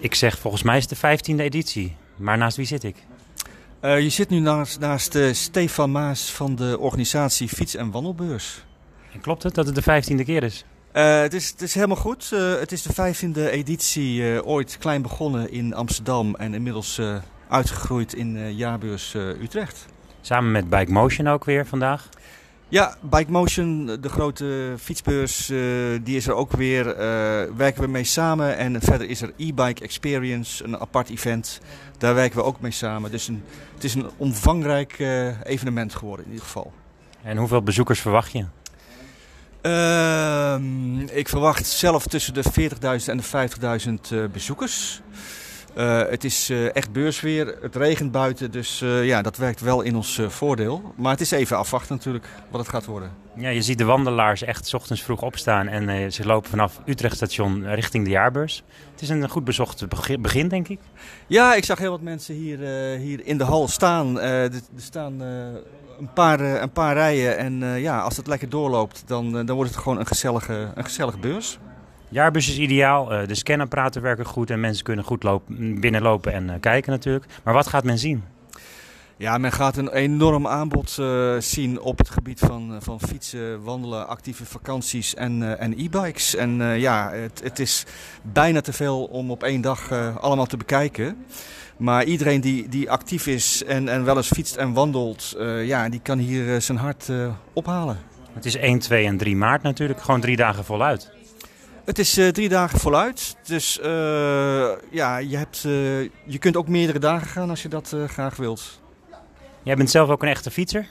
Ik zeg volgens mij is het de 15e editie. Maar naast wie zit ik? Uh, je zit nu naast, naast uh, Stefan Maas van de organisatie Fiets- en Wandelbeurs. En klopt het dat het de 15e keer is? Uh, het, is, het is helemaal goed. het is de 15e editie, ooit klein begonnen in Amsterdam en inmiddels uitgegroeid in jaarbeurs Utrecht. Samen met Bike Motion ook weer vandaag? Ja, Bike Motion, de grote fietsbeurs, uh, die is er ook weer. Uh, werken we mee samen. En verder is er e-bike experience, een apart event. Daar werken we ook mee samen. Dus een, het is een omvangrijk uh, evenement geworden in ieder geval. En hoeveel bezoekers verwacht je? Ehm, ik verwacht zelf tussen de 40.000 en de 50.000 bezoekers. Uh, het is uh, echt beursweer, het regent buiten, dus uh, ja, dat werkt wel in ons voordeel. Maar het is even afwachten natuurlijk wat het gaat worden. Ja, je ziet de wandelaars echt s ochtends vroeg opstaan en ze lopen vanaf Utrecht station richting de jaarbeurs. Het is een goed bezocht begin, denk ik. Ja, ik zag heel wat mensen hier, hier in de hal staan. er staan een, paar, een paar rijen en ja, als het lekker doorloopt, dan, dan wordt het gewoon een gezellige, een gezellige beurs. Jaarbus is ideaal, eh, de scanapparaten werken goed en mensen kunnen goed lopen, binnenlopen en eh, kijken natuurlijk. Maar wat gaat men zien? Ja, men gaat een enorm aanbod uh, zien op het gebied van, van fietsen, wandelen, actieve vakanties en, uh, en e-bikes. En uh, ja, het, het, is bijna te veel om op één dag allemaal te bekijken. Maar iedereen die, die actief is en, en wel eens fietst en wandelt, ja, die kan hier zijn hart ophalen. Het is 1, 2 en 3 maart natuurlijk, gewoon drie dagen voluit. Het is uh, drie dagen voluit. Dus uh, ja, je, hebt, uh, je kunt ook meerdere dagen gaan als je dat graag wilt. Jij bent zelf ook een echte fietser?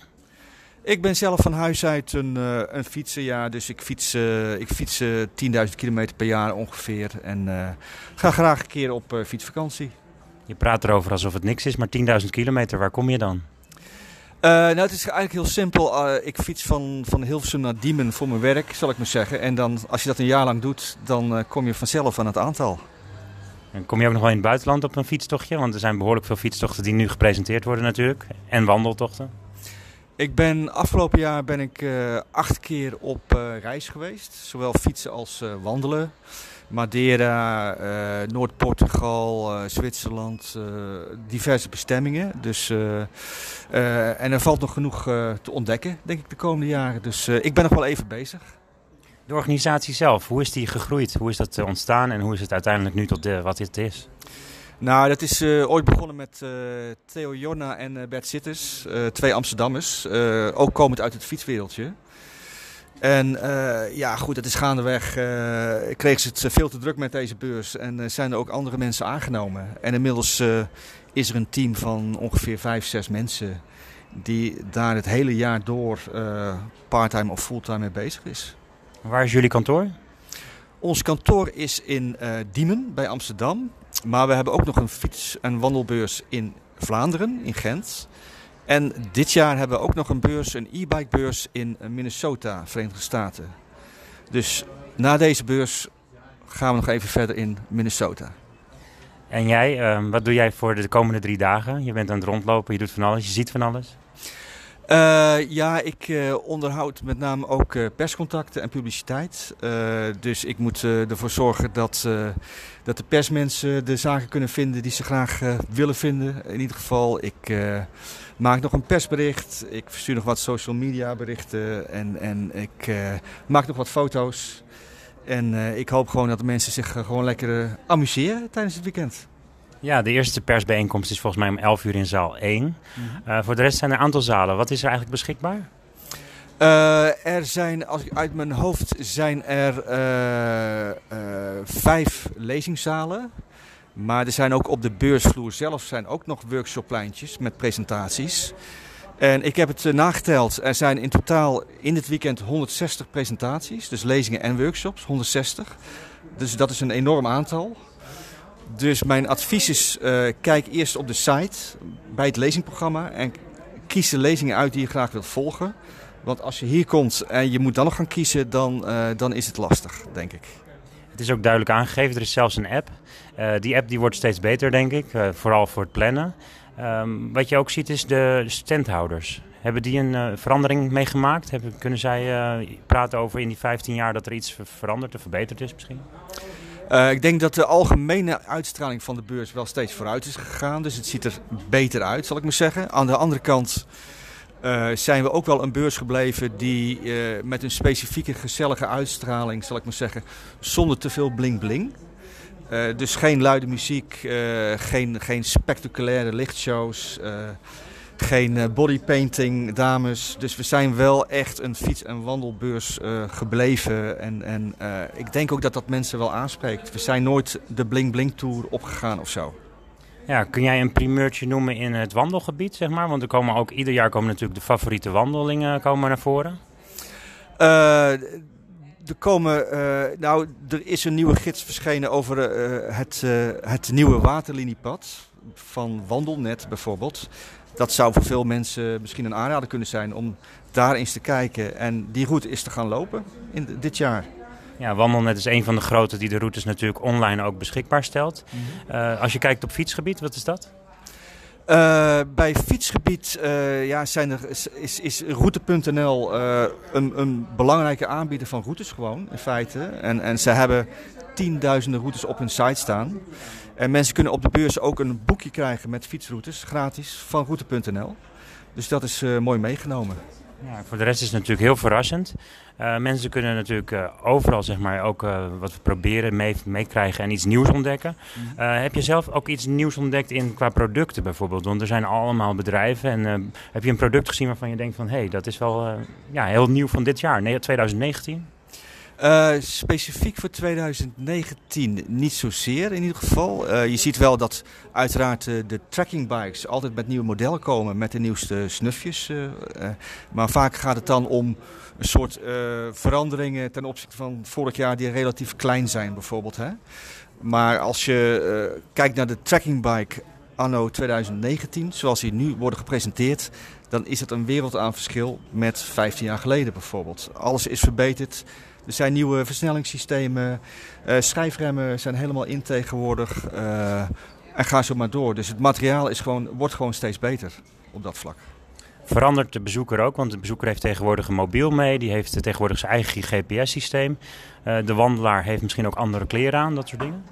Ik ben zelf van huis uit een, een fietser, ja. Dus ik fiets, ik fiets 10.000 kilometer per jaar ongeveer. En ga graag een keer op fietsvakantie. Je praat erover alsof het niks is, maar 10.000 kilometer, waar kom je dan? Uh, nou, het is eigenlijk heel simpel. Uh, ik fiets van, van Hilversum naar Diemen voor mijn werk, zal ik maar zeggen. En dan, als je dat een jaar lang doet, dan uh, kom je vanzelf aan het aantal. En kom je ook nog wel in het buitenland op een fietstochtje? Want er zijn behoorlijk veel fietstochten die nu gepresenteerd worden natuurlijk. En wandeltochten. Ik ben afgelopen jaar ben ik acht keer op reis geweest. Zowel fietsen als wandelen. Madeira, uh, Noord-Portugal, uh, Zwitserland, uh, diverse bestemmingen. Dus, en er valt nog genoeg te ontdekken, denk ik, de komende jaren. Dus ik ben nog wel even bezig. De organisatie zelf, hoe is die gegroeid? Hoe is dat ontstaan en hoe is het uiteindelijk nu tot de, wat dit is? Nou, dat is ooit begonnen met Theo Jonna en Bert Sitters, twee Amsterdammers, ook komend uit het fietswereldje. En uh, ja, goed, het is gaandeweg. Uh, kregen ze het veel te druk met deze beurs. En uh, zijn er ook andere mensen aangenomen. En inmiddels is er een team van ongeveer vijf, zes mensen. Die daar het hele jaar door parttime of fulltime mee bezig is. Waar is jullie kantoor? Ons kantoor is in Diemen bij Amsterdam. Maar we hebben ook nog een fiets- en wandelbeurs in Vlaanderen, in Gent. En dit jaar hebben we ook nog een beurs, een e-bike beurs in Minnesota, Verenigde Staten. Dus na deze beurs gaan we nog even verder in Minnesota. En jij, uh, wat doe jij voor de komende drie dagen? Je bent aan het rondlopen, je doet van alles, je ziet van alles. Uh, ja, ik uh, onderhoud met name ook uh, perscontacten en publiciteit. dus ik moet ervoor zorgen dat, dat de persmensen de zaken kunnen vinden die ze graag willen vinden. In ieder geval, ik maak nog een persbericht. Ik verstuur nog wat social media berichten. En, en ik maak nog wat foto's. En ik hoop gewoon dat de mensen zich gewoon lekker amuseren tijdens het weekend. Ja, de eerste persbijeenkomst is volgens mij om 11 uur in zaal 1. Mm -hmm. uh, voor de rest zijn er een aantal zalen. Wat is er eigenlijk beschikbaar? Uh, er zijn, als ik uit mijn hoofd, zijn er uh, vijf lezingszalen. Maar er zijn ook op de beursvloer zelf zijn ook nog workshoppleintjes met presentaties. En ik heb het nageteld. Er zijn in totaal in dit weekend 160 presentaties. Dus lezingen en workshops, 160. Dus dat is een enorm aantal. Dus mijn advies is, uh, kijk eerst op de site bij het lezingprogramma en kies de lezingen uit die je graag wilt volgen. Want als je hier komt en je moet dan nog gaan kiezen, dan, uh, dan is het lastig, denk ik. Het is ook duidelijk aangegeven, er is zelfs een app. Uh, die app die wordt steeds beter, denk ik, vooral voor het plannen. Um, wat je ook ziet is de standhouders. Hebben die een verandering meegemaakt? Kunnen zij praten over in die 15 jaar dat er iets veranderd of verbeterd is misschien? Uh, ik denk dat de algemene uitstraling van de beurs wel steeds vooruit is gegaan. Dus het ziet er beter uit, zal ik maar zeggen. Aan de andere kant uh, zijn we ook wel een beurs gebleven die uh, met een specifieke gezellige uitstraling, zal ik maar zeggen, zonder te veel bling-bling. dus geen luide muziek, geen, geen spectaculaire lichtshows geen eh, bodypainting dames. Dus we zijn wel echt een fiets- en wandelbeurs uh, gebleven. En, en uh, ik denk ook dat dat mensen wel aanspreekt. We zijn nooit de Bling Bling Tour opgegaan of zo. Ja, kun jij een primeurtje noemen in het wandelgebied, zeg maar? Want er komen ook ieder jaar komen natuurlijk de favoriete wandelingen komen naar voren. er komen, nou, er is een nieuwe gids verschenen over het, het nieuwe waterliniepad van Wandelnet bijvoorbeeld dat zou voor veel mensen misschien een aanrader kunnen zijn om daar eens te kijken en die route is te gaan lopen in dit jaar. Ja, Wandelnet is een van de grote die de routes natuurlijk online ook beschikbaar stelt. Mhm. uh, als je kijkt op fietsgebied, wat is dat? Uh, bij fietsgebied uh, ja, zijn er, is, is route.nl een, een belangrijke aanbieder van routes gewoon, in feite. En, en ze hebben tienduizenden routes op hun site staan. En mensen kunnen op de beurs ook een boekje krijgen met fietsroutes, gratis, van route.nl. Dus dat is uh, mooi meegenomen. Ja, voor de rest is het natuurlijk heel verrassend. Uh, mensen kunnen natuurlijk uh, overal zeg maar, ook wat we proberen meekrijgen mee en iets nieuws ontdekken. Mm heb je zelf ook iets nieuws ontdekt in, qua producten bijvoorbeeld? Want er zijn allemaal bedrijven. En heb je een product gezien waarvan je denkt van... hé, hey, dat is wel ja, heel nieuw van dit jaar, 2019? Uh, specifiek voor 2019 niet zozeer in ieder geval. Uh, je ziet wel dat uiteraard uh, de tracking bikes altijd met nieuwe modellen komen met de nieuwste snufjes. maar vaak gaat het dan om een soort veranderingen ten opzichte van vorig jaar die relatief klein zijn bijvoorbeeld. Hè? Maar als je kijkt naar de tracking bike anno 2019, zoals die nu worden gepresenteerd, dan is het een wereld aan verschil met 15 jaar geleden bijvoorbeeld. Alles is verbeterd. Er zijn nieuwe versnellingssystemen, uh, schijfremmen zijn helemaal in tegenwoordig. Uh, en ga zo maar door. Dus het materiaal is gewoon, wordt gewoon steeds beter op dat vlak. Verandert de bezoeker ook? Want de bezoeker heeft tegenwoordig een mobiel mee. Die heeft tegenwoordig zijn eigen GPS-systeem. Uh, de wandelaar heeft misschien ook andere kleren aan, dat soort dingen?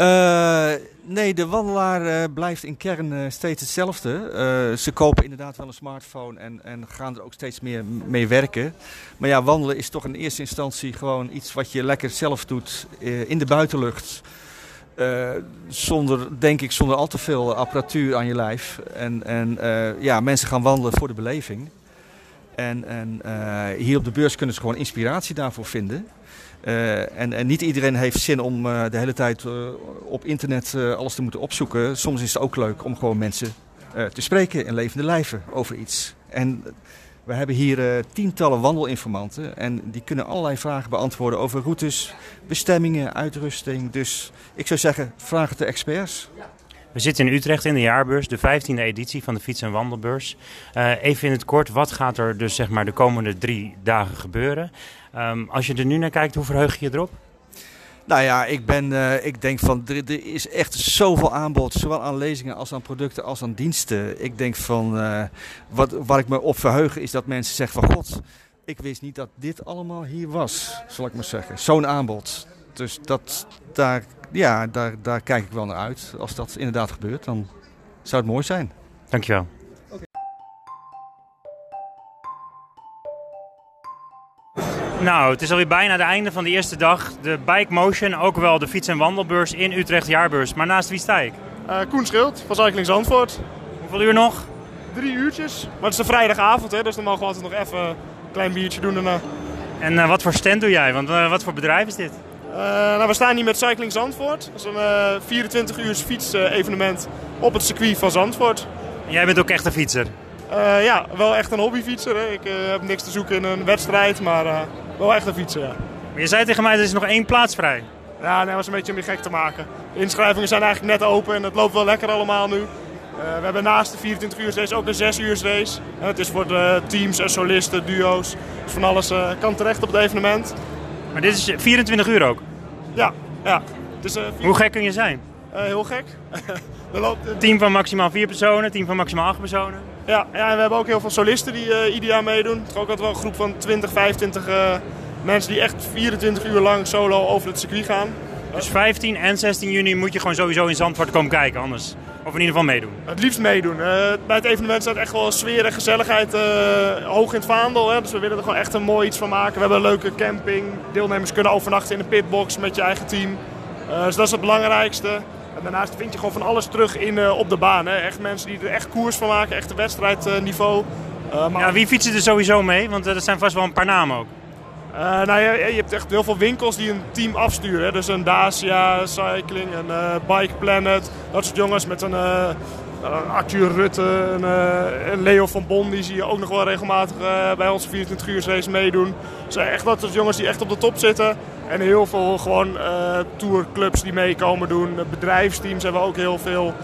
Uh, nee, de wandelaar uh, blijft in kern uh, steeds hetzelfde. ze kopen inderdaad wel een smartphone en, en gaan er ook steeds meer mee werken. Maar ja, wandelen is toch in eerste instantie gewoon iets wat je lekker zelf doet in de buitenlucht. zonder, denk ik, zonder al te veel apparatuur aan je lijf. En, en ja, mensen gaan wandelen voor de beleving. En, en hier op de beurs kunnen ze gewoon inspiratie daarvoor vinden. Uh, en, en, niet iedereen heeft zin om uh, de hele tijd uh, op internet alles te moeten opzoeken. Soms is het ook leuk om gewoon mensen te spreken in levende lijven over iets. En we hebben hier tientallen wandelinformanten en die kunnen allerlei vragen beantwoorden over routes, bestemmingen, uitrusting. Dus ik zou zeggen, vraag het de experts. We zitten in Utrecht in de jaarbeurs, de 15e editie van de Fiets- en Wandelbeurs. even in het kort, wat gaat er dus zeg maar de komende drie dagen gebeuren? Um, als je er nu naar kijkt, hoe verheug je je erop? Nou ja, ik, ben, uh, ik denk van er, is echt zoveel aanbod, zowel aan lezingen als aan producten als aan diensten. Ik denk van uh, wat, waar ik me op verheug is dat mensen zeggen van god, ik wist niet dat dit allemaal hier was, zal ik maar zeggen. Zo'n aanbod. Dus dat, daar, ja, daar, daar kijk ik wel naar uit. Als dat inderdaad gebeurt, dan zou het mooi zijn. Dankjewel. Nou, het is alweer bijna het einde van de eerste dag. De Bike Motion, ook wel de fiets- en wandelbeurs in Utrecht Jaarbeurs. Maar naast wie sta ik? Uh, Koen Schild van Cycling Zandvoort. Hoeveel uur nog? Drie uurtjes. Maar het is een vrijdagavond, hè, dus dan mogen we altijd nog even een klein biertje doen daarna. En uh, wat voor stand doe jij? Want uh, wat voor bedrijf is dit? Nou, we staan hier met Cycling Zandvoort. Dat is een 24 uur fiets-evenement op het circuit van Zandvoort. En jij bent ook echt een fietser? ja, wel echt een hobbyfietser. Hè. Ik heb niks te zoeken in een wedstrijd, maar wel echt een fietsen, ja. Maar je zei tegen mij, er is nog één plaats vrij. Ja, nee, dat was een beetje om je gek te maken. De inschrijvingen zijn eigenlijk net open en het loopt wel lekker allemaal nu. We hebben naast de 24 uur race ook een 6 uur race. Het is voor de teams en solisten, duo's. Dus van alles kan terecht op het evenement. Maar dit is 24 uur ook? Ja, ja. Is, uh, Hoe gek kun je zijn? heel gek. loopt, team van maximaal 4 personen, team van maximaal 8 personen? Ja, ja en we hebben ook heel veel solisten die uh, ieder jaar meedoen. Het is ook altijd wel een groep van 20, 25 uh, mensen die echt 24 uur lang solo over het circuit gaan. Dus 15 en 16 juni moet je gewoon sowieso in Zandvoort komen kijken, anders. Of in ieder geval meedoen. Het liefst meedoen. Uh, bij het evenement staat echt wel sfeer en gezelligheid uh, hoog in het vaandel. Hè? Dus we willen er gewoon echt een mooi iets van maken. We hebben een leuke camping. Deelnemers kunnen overnachten in een pitbox met je eigen team. Uh, dus dat is het belangrijkste. En daarnaast vind je gewoon van alles terug in, op de baan. Hè? Echt mensen die er echt koers van maken, echt een wedstrijdniveau. maar... ja, wie fietsen er sowieso mee? Want er zijn vast wel een paar namen ook. Uh, nou, je, je, hebt echt heel veel winkels die een team afsturen. Hè. Dus een Dacia Cycling, een uh, Bike Planet. Dat soort jongens met een uh, Arthur Rutte, een, een, Leo van Bon. Die zie je ook nog wel regelmatig bij onze 24 uur race meedoen. Dus echt dat soort jongens die echt op de top zitten. En heel veel gewoon tourclubs die meekomen doen. Bedrijfsteams hebben we ook heel veel.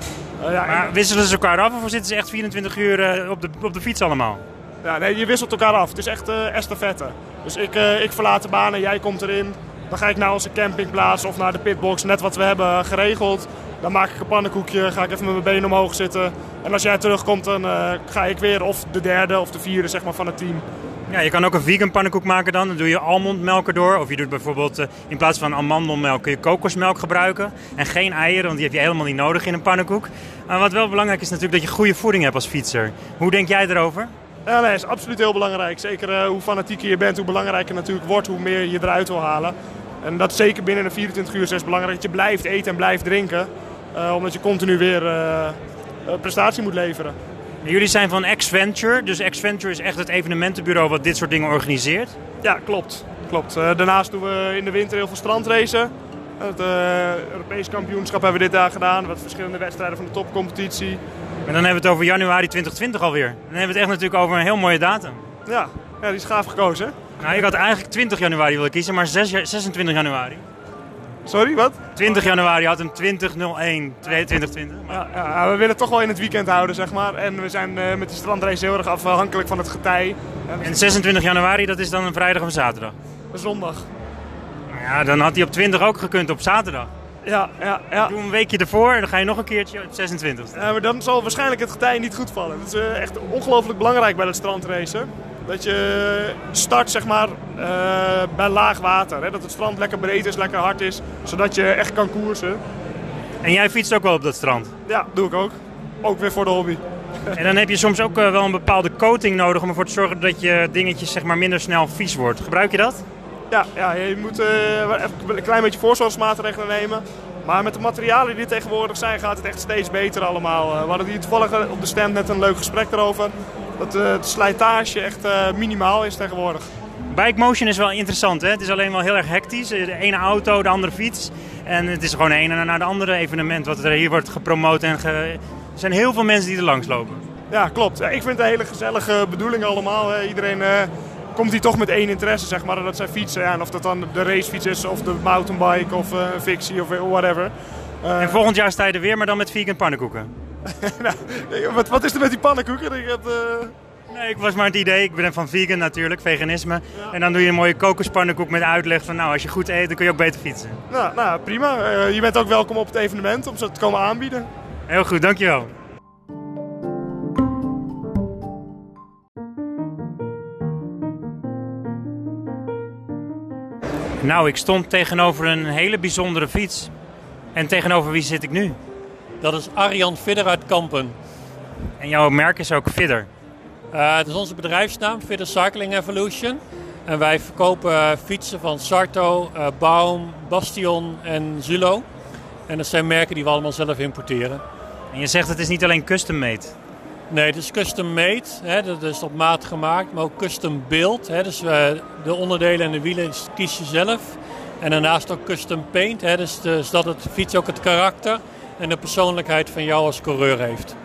ja, maar wisselen ze elkaar af of zitten ze echt 24 uur op, de, op de fiets allemaal? Ja, nee, je wisselt elkaar af. Het is echt uh, estafette. Dus ik, uh, ik verlaat de baan en jij komt erin. Dan ga ik naar onze campingplaats of naar de pitbox, net wat we hebben geregeld. Dan maak ik een pannenkoekje, ga ik even met mijn benen omhoog zitten. En als jij terugkomt, dan uh, ga ik weer of de derde of de vierde zeg maar, van het team. Ja, je kan ook een vegan pannenkoek maken dan. Dan doe je almondmelk erdoor. Of je doet bijvoorbeeld uh, in plaats van amandelmelk kun je kokosmelk gebruiken. En geen eieren, want die heb je helemaal niet nodig in een pannenkoek. Maar wat wel belangrijk is natuurlijk dat je goede voeding hebt als fietser. Hoe denk jij erover? Ja, nee, is absoluut heel belangrijk. Zeker uh, hoe fanatieker je bent, hoe belangrijker het natuurlijk wordt, hoe meer je eruit wil halen. En dat is zeker binnen een 24 uur is belangrijk dat je blijft eten en blijft drinken. Uh, omdat je continu weer uh, prestatie moet leveren. jullie zijn van X-Venture, dus X-Venture is echt het evenementenbureau wat dit soort dingen organiseert? Ja, klopt. klopt. daarnaast doen we in de winter heel veel strandracen. Het Europees kampioenschap hebben we dit jaar gedaan. Wat verschillende wedstrijden van de topcompetitie. En dan hebben we het over januari 2020 alweer. Dan hebben we het echt natuurlijk over een heel mooie datum. Ja, ja die is gaaf gekozen. Nou, ik had eigenlijk 20 januari willen kiezen, maar 6, 26 januari. Sorry, wat? 20 januari had hem 2001 2020. Ja, ja, we willen het toch wel in het weekend houden, zeg maar. En we zijn uh, met die strandrace heel erg afhankelijk van het getij. En 26 januari, dat is dan een vrijdag of een zaterdag? Een zondag. Nou ja, dan had hij op 20 ook gekund op zaterdag. Ja, ja, ja. Doe een weekje ervoor en dan ga je nog een keertje op 26. Ja, maar dan zal waarschijnlijk het getij niet goed vallen. Het is uh, echt ongelooflijk belangrijk bij het strandracen. Dat je start zeg maar uh, bij laag water. Hè? Dat het strand lekker breed is, lekker hard is. Zodat je echt kan koersen. En jij fietst ook wel op dat strand? Ja, doe ik ook. Ook weer voor de hobby. En dan heb je soms ook uh, wel een bepaalde coating nodig om ervoor te zorgen dat je dingetjes zeg maar, minder snel vies wordt. Gebruik je dat? Ja, ja je moet uh, even een klein beetje voorzorgsmaatregelen nemen. Maar met de materialen die er tegenwoordig zijn, gaat het echt steeds beter allemaal. Uh, we hadden hier toevallig op de stand net een leuk gesprek erover. Dat de slijtage echt minimaal is tegenwoordig. Bike motion is wel interessant. Hè? Het is alleen wel heel erg hectisch. De ene auto, de andere fiets. En het is gewoon de ene naar de andere evenement wat er hier wordt gepromoot. En Er zijn heel veel mensen die er langs lopen. Ja, klopt. Ik vind het een hele gezellige bedoeling allemaal. Iedereen komt hij toch met één interesse, zeg maar. dat zijn fietsen. Ja, en of dat dan de racefiets is, of de mountainbike, of uh, een fictie, of whatever. Uh, en volgend jaar sta je er weer, maar dan met vegan pannenkoeken. nou, wat, wat is er met die pannenkoeken? Ik heb. Nee, ik was maar het idee. Ik ben van vegan natuurlijk, veganisme. Ja. En dan doe je een mooie kokospannenkoek met uitleg van... nou, als je goed eet, dan kun je ook beter fietsen. Nou, nou prima. je bent ook welkom op het evenement om ze te komen aanbieden. Heel goed, dankjewel. Nou, ik stond tegenover een hele bijzondere fiets. En tegenover wie zit ik nu? Dat is Arjan Vidder uit Kampen. En jouw merk is ook Vidder? Uh, het is onze bedrijfsnaam, Vidder Cycling Evolution. En wij verkopen fietsen van Sarto, uh, Baum, Bastion en Zulo. En dat zijn merken die we allemaal zelf importeren. En je zegt het is niet alleen custom made. Nee, het is custom made. Hè, dat is op maat gemaakt, maar ook custom build. Hè, dus uh, de onderdelen en de wielen kies je zelf. En daarnaast ook custom paint. Hè, dus, dus dat het fiets ook het karakter en de persoonlijkheid van jou als coureur heeft.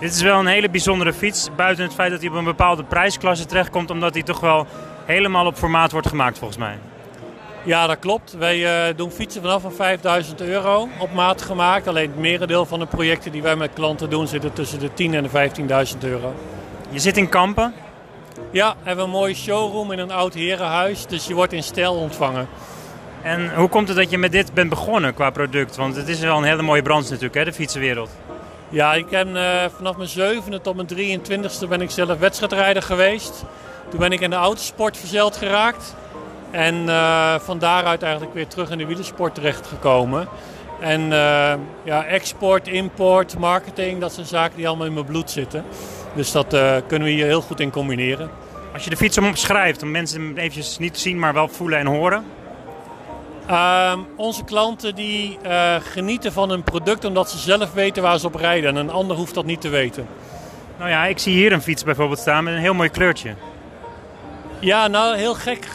Dit is wel een hele bijzondere fiets. Buiten het feit dat hij op een bepaalde prijsklasse terechtkomt, omdat hij toch wel helemaal op formaat wordt gemaakt volgens mij. Ja, dat klopt. Wij uh, doen fietsen vanaf van 5000 euro op maat gemaakt. Alleen het merendeel van de projecten die wij met klanten doen zitten tussen de 10 en de 15.000 euro. Je zit in Kampen? Ja, we hebben een mooie showroom in een oud herenhuis. Dus je wordt in stijl ontvangen. En hoe komt het dat je met dit bent begonnen qua product? Want het is wel een hele mooie branche natuurlijk, hè, de fietsenwereld. Ja, ik heb uh, vanaf mijn zevende tot mijn 23ste ben ik zelf wedstrijdrijder geweest. Toen ben ik in de autosport verzeld geraakt. En uh, van daaruit eigenlijk weer terug in de wielersport terechtgekomen. En uh, ja, export, import, marketing, dat zijn zaken die allemaal in mijn bloed zitten. Dus dat uh, kunnen we hier heel goed in combineren. Als je de fiets omschrijft, om mensen hem eventjes niet te zien, maar wel voelen en horen? Uh, onze klanten die genieten van een product omdat ze zelf weten waar ze op rijden. En een ander hoeft dat niet te weten. Nou ja, ik zie hier een fiets bijvoorbeeld staan met een heel mooi kleurtje. Ja, nou heel gek.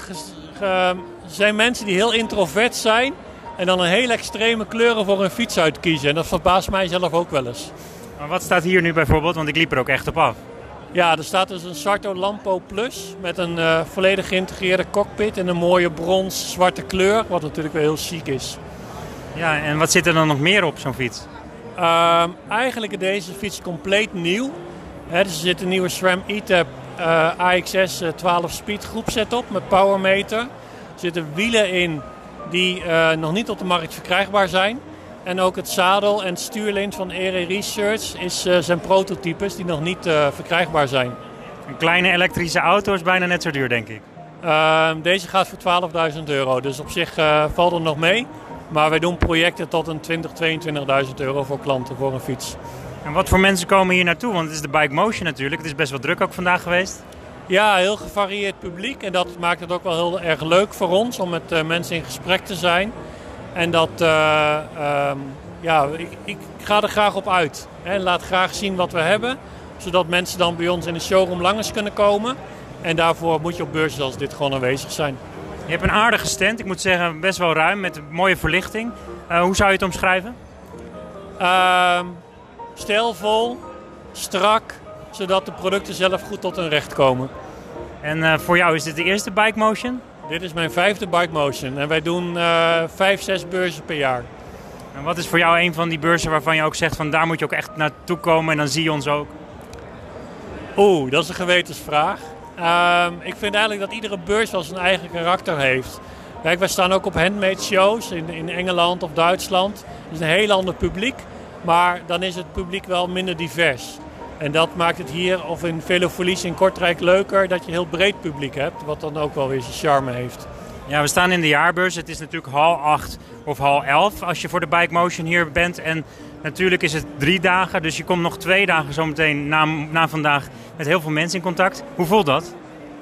Er zijn mensen die heel introvert zijn en dan een heel extreme kleuren voor hun fiets uitkiezen. En dat verbaast mij zelf ook wel eens. Maar wat staat hier nu bijvoorbeeld? Want ik liep er ook echt op af. Ja, er staat dus een Sarto Lampo Plus met een uh, volledig geïntegreerde cockpit in een mooie brons-zwarte kleur, wat natuurlijk wel heel chic is. Ja, en wat zit er dan nog meer op zo'n fiets? Uh, eigenlijk is deze fiets compleet nieuw. He, dus er zit een nieuwe SRAM E-Tab AXS 12 speed groepset op met powermeter. Er zitten wielen in die uh, nog niet op de markt verkrijgbaar zijn. En ook het zadel en stuurlint van ERE Research is, zijn prototypes die nog niet verkrijgbaar zijn. Een kleine elektrische auto is bijna net zo duur, denk ik. Uh, deze gaat voor 12.000 euro, dus op zich valt er nog mee. Maar wij doen projecten tot een 20, 22.000 euro voor klanten voor een fiets. En wat voor mensen komen hier naartoe? Want het is de Bike Motion natuurlijk. Het is best wel druk ook vandaag geweest. Ja, heel gevarieerd publiek. En dat maakt het ook wel heel erg leuk voor ons om met uh, mensen in gesprek te zijn. En dat, uh, um, ja, ik, ik, ga er graag op uit. Hè. Laat graag zien wat we hebben. Zodat mensen dan bij ons in de showroom langs kunnen komen. En daarvoor moet je op beurzen als dit gewoon aanwezig zijn. Je hebt een aardige stand. Ik moet zeggen, best wel ruim met een mooie verlichting. Uh, hoe zou je het omschrijven? Stijlvol, strak, zodat de producten zelf goed tot hun recht komen. En uh, voor jou is dit de eerste Bike Motion? Dit is mijn vijfde Bike Motion en wij doen uh, vijf, zes beurzen per jaar. En wat is voor jou een van die beurzen waarvan je ook zegt van daar moet je ook echt naartoe komen en dan zie je ons ook? Oeh, dat is een gewetensvraag. Uh, ik vind eigenlijk dat iedere beurs wel zijn eigen karakter heeft. Kijk, wij staan ook op handmade shows in, in Engeland of Duitsland. Het is een heel ander publiek, maar dan is het publiek wel minder divers. En dat maakt het hier of in Velofolies in Kortrijk leuker dat je een heel breed publiek hebt. Wat dan ook wel weer zijn charme heeft. Ja, we staan in de jaarbeurs. Het is natuurlijk hal 8 of hal 11 als je voor de Bike Motion hier bent. En natuurlijk is het drie dagen, dus je komt nog twee dagen zometeen na, na vandaag met heel veel mensen in contact. Hoe voelt dat?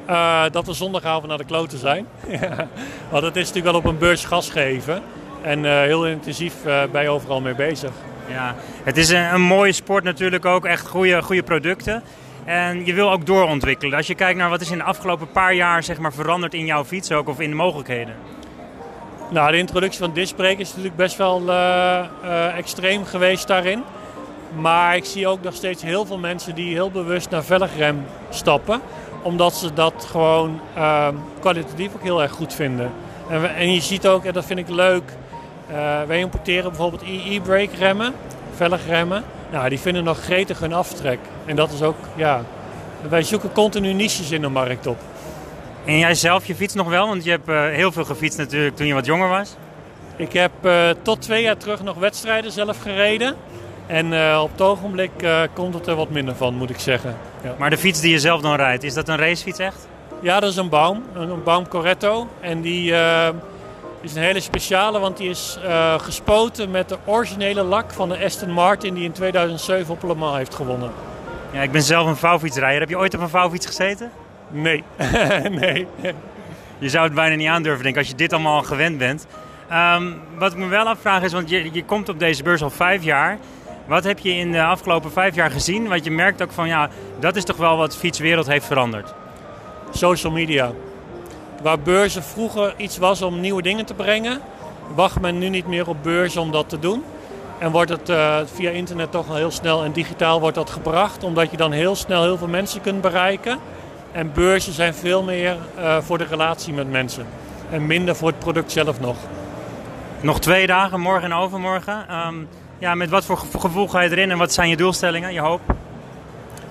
Uh, dat we zondagavond naar de kloten zijn. Want het is natuurlijk wel op een beurs gas geven. En uh, heel intensief uh, ben je overal mee bezig. Ja, het is een, een, mooie sport natuurlijk ook. Echt goede, goede producten. En je wil ook doorontwikkelen. Als je kijkt naar wat is in de afgelopen paar jaar zeg maar, veranderd in jouw fiets ook of in de mogelijkheden. Nou, de introductie van discbrake is natuurlijk best wel uh, uh, extreem geweest daarin. Maar ik zie ook nog steeds heel veel mensen die heel bewust naar velgrem stappen. Omdat ze dat gewoon uh, kwalitatief ook heel erg goed vinden. En, en je ziet ook, en dat vind ik leuk, wij importeren bijvoorbeeld e-brake remmen, velgremmen. Nou, die vinden nog gretig hun aftrek. En dat is ook, ja, wij zoeken continu niches in de markt op. En jij zelf je fiets nog wel? Want je hebt uh, heel veel gefietst natuurlijk toen je wat jonger was. Ik heb uh, tot twee jaar terug nog wedstrijden zelf gereden. En uh, op het ogenblik komt het er wat minder van, moet ik zeggen. Ja. Maar de fiets die je zelf dan rijdt, is dat een racefiets echt? Ja, dat is een Baum, een, een Baum Corretto. En die is een hele speciale, want die is uh, gespoten met de originele lak van de Aston Martin die in 2007 op Le Mans heeft gewonnen. Ja, ik ben zelf een vouwfietsrijder. Heb je ooit op een vouwfiets gezeten? Nee. nee. Je zou het bijna niet aandurven, denk ik, als je dit allemaal al gewend bent. Um, wat ik me wel afvraag is, want je, je komt op deze beurs al vijf jaar. Wat heb je in de afgelopen vijf jaar gezien? Want je merkt ook van, ja, dat is toch wel wat de fietswereld heeft veranderd. Social media. Waar beurzen vroeger iets was om nieuwe dingen te brengen, wacht men nu niet meer op beurzen om dat te doen. En wordt het uh, via internet toch al heel snel en digitaal wordt dat gebracht, omdat je dan heel snel heel veel mensen kunt bereiken. En beurzen zijn veel meer uh, voor de relatie met mensen en minder voor het product zelf nog. Nog twee dagen, morgen en overmorgen. Um, ja, met wat voor gevoel ga je erin en wat zijn je doelstellingen, je hoop?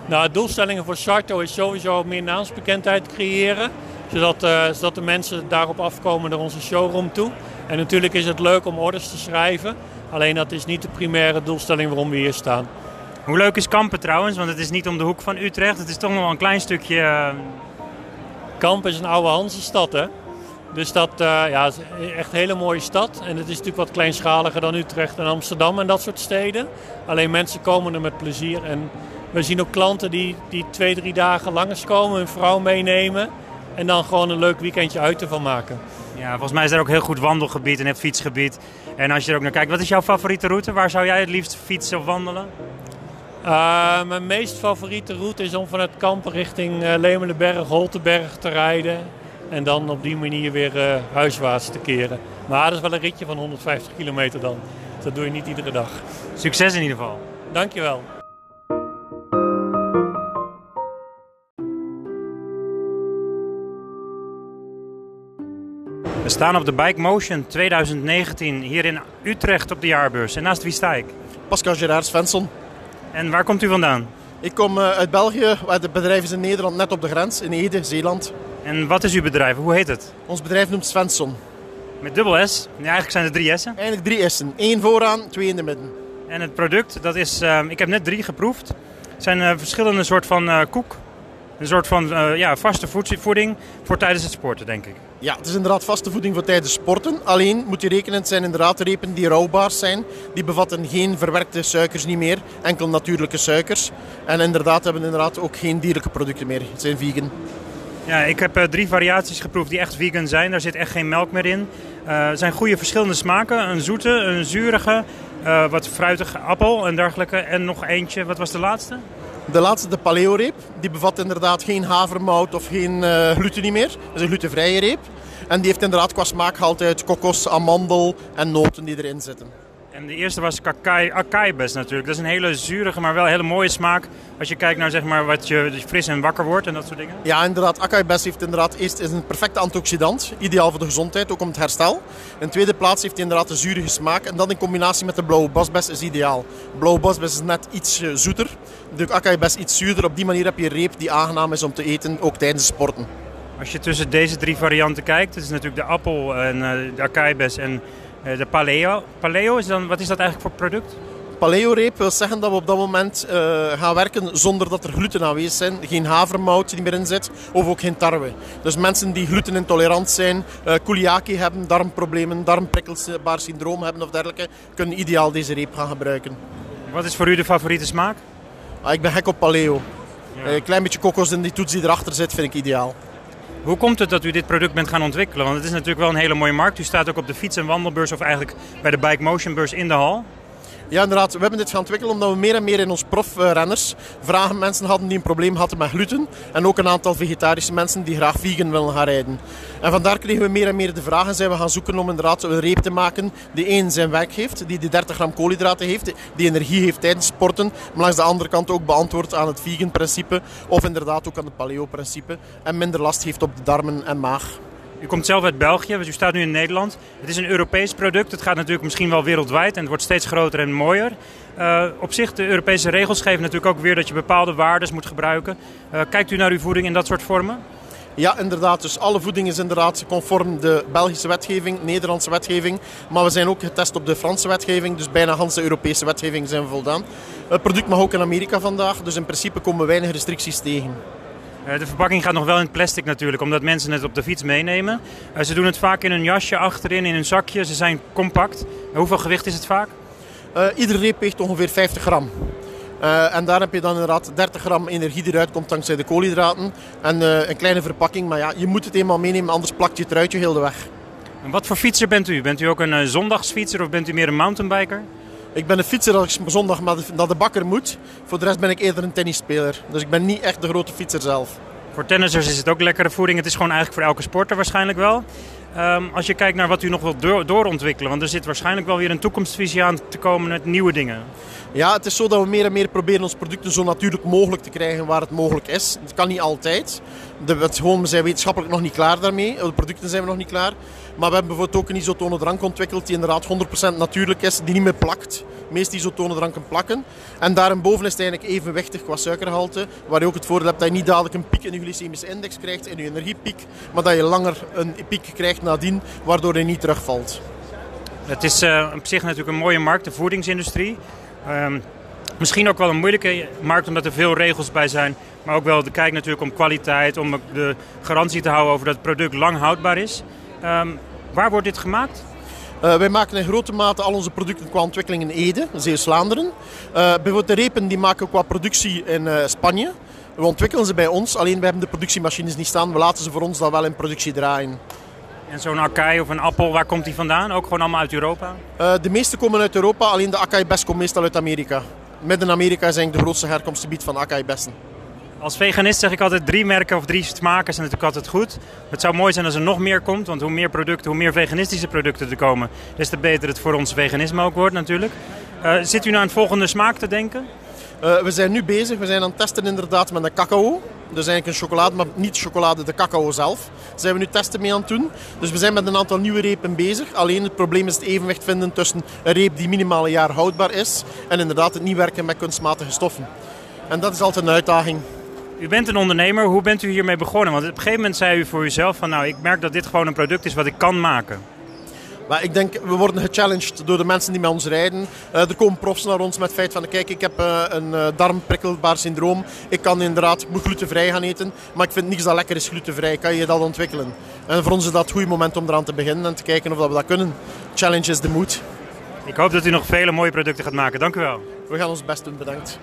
Nou, doelstellingen voor Sarto is sowieso meer naamsbekendheid creëren zodat, uh, zodat de mensen daarop afkomen naar onze showroom toe. En natuurlijk is het leuk om orders te schrijven. Alleen dat is niet de primaire doelstelling waarom we hier staan. Hoe leuk is Kampen trouwens? Want het is niet om de hoek van Utrecht. Het is toch nog wel een klein stukje... Uh... Kampen is een oude Hansestad hè. Dus dat uh, ja, is echt een hele mooie stad. En het is natuurlijk wat kleinschaliger dan Utrecht en Amsterdam en dat soort steden. Alleen mensen komen er met plezier. En we zien ook klanten die, die twee, drie dagen langskomen, hun vrouw meenemen. En dan gewoon een leuk weekendje uit ervan maken. Ja, volgens mij is er ook heel goed wandelgebied en het fietsgebied. En als je er ook naar kijkt, wat is jouw favoriete route? Waar zou jij het liefst fietsen of wandelen? Uh, mijn meest favoriete route is om vanuit Kampen richting uh, Lemelenberg, Holtenberg te rijden. En dan op die manier weer uh, huiswaarts te keren. Maar dat is wel een ritje van 150 kilometer dan. Dat doe je niet iedere dag. Succes in ieder geval. Dankjewel. We staan op de Bike Motion 2019 hier in Utrecht op de jaarbeurs. En naast wie sta ik? Pascal Gerard Svensson. En waar komt u vandaan? Ik kom eh, uit België. Het bedrijf is in Nederland net op de grens, in Ede, Zeeland. En wat is uw bedrijf? Hoe heet het? Ons bedrijf noemt Svensson. Met dubbel S? Ja, eigenlijk zijn er drie S'en. Eigenlijk drie S'en. Eén vooraan, twee in de midden. En het product, dat is, uh, ik heb net drie geproefd. Het zijn uh, verschillende soort van uh, koek. Een soort van ja, vaste voeding voor tijdens het sporten, denk ik. Ja, het is inderdaad vaste voeding voor tijdens sporten. Alleen moet je rekenen, het zijn inderdaad repen die rouwbaar zijn. Die bevatten geen verwerkte suikers niet meer, enkel natuurlijke suikers. En inderdaad hebben inderdaad ook geen dierlijke producten meer. Het zijn vegan. Ja, ik heb uh, drie variaties geproefd die echt vegan zijn. Daar zit echt geen melk meer in. Uh, het zijn goede verschillende smaken. Een zoete, een zurige, uh, wat fruitige appel en dergelijke. En nog eentje, wat was de laatste? De laatste, de paleo-reep, die bevat inderdaad geen havermout of geen uh, gluten meer. Dat is een glutenvrije reep. En die heeft inderdaad qua smaakgehalte uit kokos, amandel en noten die erin zitten. En de eerste was akaibes natuurlijk. Dat is een hele zurige, maar wel een hele mooie smaak. Als je kijkt naar zeg maar, wat je fris en wakker wordt en dat soort dingen. Ja, inderdaad. Akaibes heeft inderdaad eerst is een perfecte antioxidant. Ideaal voor de gezondheid, ook om het herstel. In tweede plaats heeft hij inderdaad een zurige smaak. En dat in combinatie met de blauwe bosbes is ideaal. Blauwe bosbes is net iets zoeter. De akaibes iets zuurder. Op die manier heb je een reep die aangenaam is om te eten, ook tijdens sporten. Als je tussen deze drie varianten kijkt, het is natuurlijk de appel en uh, de akaibes en de paleo. Paleo, is dan, wat is dat eigenlijk voor product? Paleo-reep wil zeggen dat we op dat moment uh, gaan werken zonder dat er gluten aanwezig zijn. Geen havermout die meer in zit, of ook geen tarwe. Dus mensen die glutenintolerant zijn, uh, celiakie hebben, darmproblemen, darmprikkelbaar syndroom hebben of dergelijke, kunnen ideaal deze reep gaan gebruiken. Wat is voor u de favoriete smaak? Ah, ik ben gek op paleo. Ja. Een klein beetje kokos in die toets die erachter zit, vind ik ideaal. Hoe komt het dat u dit product bent gaan ontwikkelen? Want het is natuurlijk wel een hele mooie markt. U staat ook op de fiets- en wandelbeurs of eigenlijk bij de Bike Motion beurs in de hal. Ja, inderdaad. We hebben dit gaan ontwikkelen omdat we meer en meer in ons profrenners vragen mensen hadden die een probleem hadden met gluten. En ook een aantal vegetarische mensen die graag vegan willen gaan rijden. En vandaar kregen we meer en meer de vraag en zijn we gaan zoeken om inderdaad een reep te maken die één zijn werk heeft, die de 30 gram koolhydraten heeft, die energie heeft tijdens sporten, maar langs de andere kant ook beantwoordt aan het vegan principe of inderdaad ook aan het paleo principe en minder last heeft op de darmen en maag. U komt zelf uit België, dus u staat nu in Nederland. Het is een Europees product. Het gaat natuurlijk misschien wel wereldwijd en het wordt steeds groter en mooier. Uh, op zich, de Europese regels geven natuurlijk ook weer dat je bepaalde waarden moet gebruiken. Uh, kijkt u naar uw voeding in dat soort vormen? Ja, inderdaad. Dus alle voeding is inderdaad conform de Belgische wetgeving, Nederlandse wetgeving. Maar we zijn ook getest op de Franse wetgeving. Dus bijna de Europese wetgeving zijn we voldaan. Het product mag ook in Amerika vandaag. Dus in principe komen we weinig restricties tegen. De verpakking gaat nog wel in plastic natuurlijk, omdat mensen het op de fiets meenemen. Ze doen het vaak in een jasje achterin, in een zakje. Ze zijn compact. Hoeveel gewicht is het vaak? Uh, iedere reep weegt ongeveer 50 gram. Uh, en daar heb je dan inderdaad 30 gram energie die eruit komt dankzij de koolhydraten. En uh, een kleine verpakking, maar ja, je moet het eenmaal meenemen, anders plakt je het truitje heel de weg. En wat voor fietser bent u? Bent u ook een zondagsfietser of bent u meer een mountainbiker? Ik ben een fietser als ik zondag naar de bakker moet. Voor de rest ben ik eerder een tennisspeler. Dus ik ben niet echt de grote fietser zelf. Voor tennissers is het ook lekkere voeding. Het is gewoon eigenlijk voor elke sporter waarschijnlijk wel. Um, als je kijkt naar wat u nog wilt door, doorontwikkelen. Want er zit waarschijnlijk wel weer een toekomstvisie aan te komen met nieuwe dingen. Ja, het is zo dat we meer en meer proberen ons producten zo natuurlijk mogelijk te krijgen waar het mogelijk is. Het kan niet altijd. De, het, gewoon, we zijn wetenschappelijk nog niet klaar daarmee. De producten zijn we nog niet klaar. Maar we hebben bijvoorbeeld ook een isotone drank ontwikkeld die inderdaad 100% natuurlijk is, die niet meer plakt. De meeste isotone dranken plakken. En daarboven is het eigenlijk evenwichtig qua suikergehalte, waar je ook het voordeel hebt dat je niet dadelijk een piek in je glycemische index krijgt, in je energiepiek, maar dat je langer een piek krijgt nadien, waardoor je niet terugvalt. Het is uh, op zich natuurlijk een mooie markt, de voedingsindustrie. Um, misschien ook wel een moeilijke markt omdat er veel regels bij zijn. Maar ook wel de kijk natuurlijk om kwaliteit, om de garantie te houden over dat het product lang houdbaar is. Ehm, waar wordt dit gemaakt? Uh, wij maken in grote mate al onze producten qua ontwikkeling in Ede, Zeeuws-Vlaanderen. Uh, bijvoorbeeld de repen die maken we qua productie in uh, Spanje. We ontwikkelen ze bij ons, alleen we hebben de productiemachines niet staan. We laten ze voor ons dan wel in productie draaien. En zo'n Akai of een appel, waar komt die vandaan? Ook gewoon allemaal uit Europa? de meeste komen uit Europa, alleen de Akai best komt meestal uit Amerika. Midden-Amerika is eigenlijk de grootste herkomstgebied van Akai bessen. Als veganist zeg ik altijd drie merken of drie smaken zijn natuurlijk altijd goed. Het zou mooi zijn als er nog meer komt, want hoe meer producten, hoe meer veganistische producten er komen, des te beter het voor ons veganisme ook wordt natuurlijk. Uh, zit u nou aan het volgende smaak te denken? Uh, we zijn nu bezig, we zijn aan het testen inderdaad met de cacao. Dus eigenlijk een chocolade, maar niet chocolade, de cacao zelf. Daar zijn we nu testen mee aan het doen. Dus we zijn met een aantal nieuwe repen bezig. Alleen het probleem is het evenwicht vinden tussen een reep die minimaal een jaar houdbaar is en inderdaad het niet werken met kunstmatige stoffen. En dat is altijd een uitdaging. U bent een ondernemer. Hoe bent u hiermee begonnen? Want op een gegeven moment zei u voor uzelf van nou, ik merk dat dit gewoon een product is wat ik kan maken. Maar ik denk, we worden gechallenged door de mensen die met ons rijden. Uh, er komen profs naar ons met het feit van, kijk, ik heb uh, een uh, darmprikkelbaar syndroom. Ik kan inderdaad, ik moet glutenvrij gaan eten. Maar ik vind niets dat lekker is glutenvrij. Kan je dat ontwikkelen? En voor ons is dat het goede moment om eraan te beginnen en te kijken of dat we dat kunnen. Challenge is de moed. Ik hoop dat u nog vele mooie producten gaat maken. Dank u wel. We gaan ons best doen, bedankt.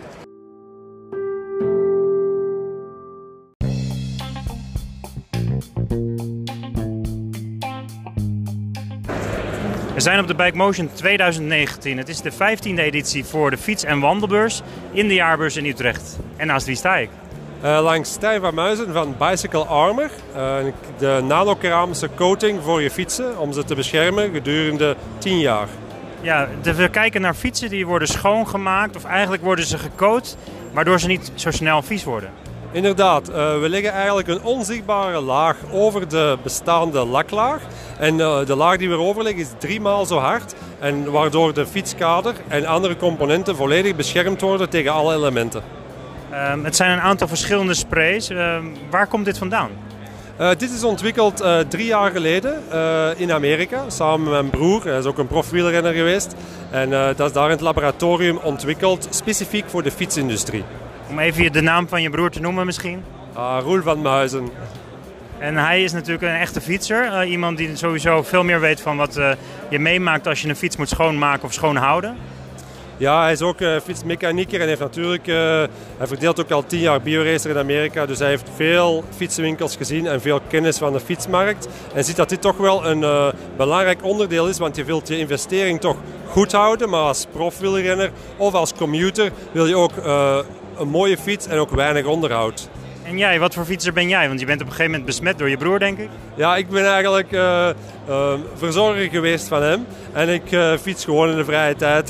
We zijn op de Bike Motion 2019. Het is de 15e editie voor de fiets- en wandelbeurs in de jaarbeurs in Utrecht. En naast wie sta ik? Uh, langs Stijn van Muizen van Bicycle Armor. Uh, de nanokeramische coating voor je fietsen om ze te beschermen gedurende 10 jaar. Ja, we kijken naar fietsen die worden schoongemaakt of eigenlijk worden ze gecoat, waardoor ze niet zo snel vies worden. Inderdaad, uh, we leggen eigenlijk een onzichtbare laag over de bestaande laklaag. En uh, de laag die we erover leggen is drie maal zo hard. En waardoor de fietskader en andere componenten volledig beschermd worden tegen alle elementen. Um, het zijn een aantal verschillende sprays. Uh, waar komt dit vandaan? Uh, dit is ontwikkeld uh, drie jaar geleden uh, in Amerika, samen met mijn broer. Hij is ook een profwielrenner geweest. En dat is daar in het laboratorium ontwikkeld, specifiek voor de fietsindustrie. Om even de naam van je broer te noemen misschien? Uh, Roel van Muizen. En hij is natuurlijk een echte fietser. Uh, iemand die sowieso veel meer weet van wat uh, je meemaakt als je een fiets moet schoonmaken of schoonhouden. Ja, hij is ook uh, fietsmechanieker en heeft natuurlijk, hij verdeelt ook al tien jaar bioracer in Amerika. Dus hij heeft veel fietsenwinkels gezien en veel kennis van de fietsmarkt. En ziet dat dit toch wel een belangrijk onderdeel is, want je wilt je investering toch goed houden. Maar als profwielrenner of als commuter wil je ook een mooie fiets en ook weinig onderhoud. En jij, wat voor fietser ben jij? Want je bent op een gegeven moment besmet door je broer, denk ik. Ja, ik ben eigenlijk uh, uh, verzorger geweest van hem. En ik uh, fiets gewoon in de vrije tijd.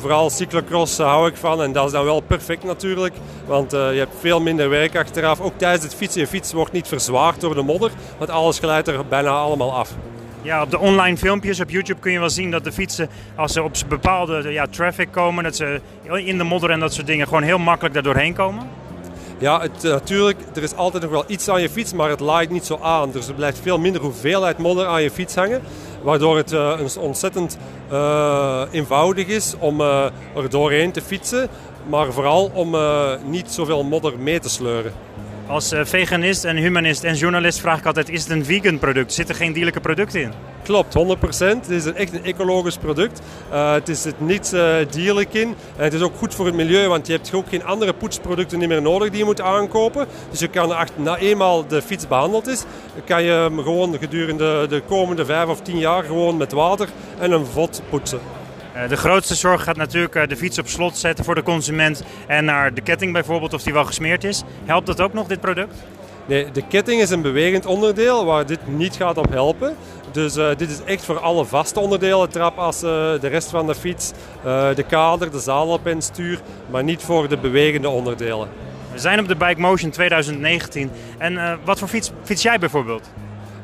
vooral cyclocross hou ik van. En dat is dan wel perfect natuurlijk. Want je hebt veel minder werk achteraf. Ook tijdens het fietsen. Je fiets wordt niet verzwaard door de modder. Want alles glijdt er bijna allemaal af. Ja, op de online filmpjes op YouTube kun je wel zien dat de fietsen, als ze op bepaalde ja, traffic komen, dat ze in de modder en dat soort dingen gewoon heel makkelijk daar doorheen komen. Ja, het, natuurlijk, er is altijd nog wel iets aan je fiets, maar het laait niet zo aan. Dus er blijft veel minder hoeveelheid modder aan je fiets hangen. Waardoor het uh, ontzettend uh, eenvoudig is om er doorheen te fietsen. Maar vooral om niet zoveel modder mee te sleuren. Als veganist en humanist en journalist vraag ik altijd: is het een vegan product? Zit er geen dierlijke producten in? Klopt, 100%. Het is echt een ecologisch product. Uh, het is het niet uh, dierlijk in. En het is ook goed voor het milieu, want je hebt ook geen andere poetsproducten meer nodig die je moet aankopen. Dus je kan na eenmaal de fiets behandeld is, kan je hem gewoon gedurende de komende 5 of 10 jaar gewoon met water en een vod poetsen. Eh, de grootste zorg gaat natuurlijk de fiets op slot zetten voor de consument en naar de ketting bijvoorbeeld of die wel gesmeerd is. Helpt dat ook nog, dit product? Nee, de ketting is een bewegend onderdeel waar dit niet gaat op helpen. Dus uh, dit is echt voor alle vaste onderdelen, trapassen, de rest van de fiets, uh, de kader, de zadel en stuur, maar niet voor de bewegende onderdelen. We zijn op de Bike Motion 2019 en uh, wat voor fiets fiets jij bijvoorbeeld?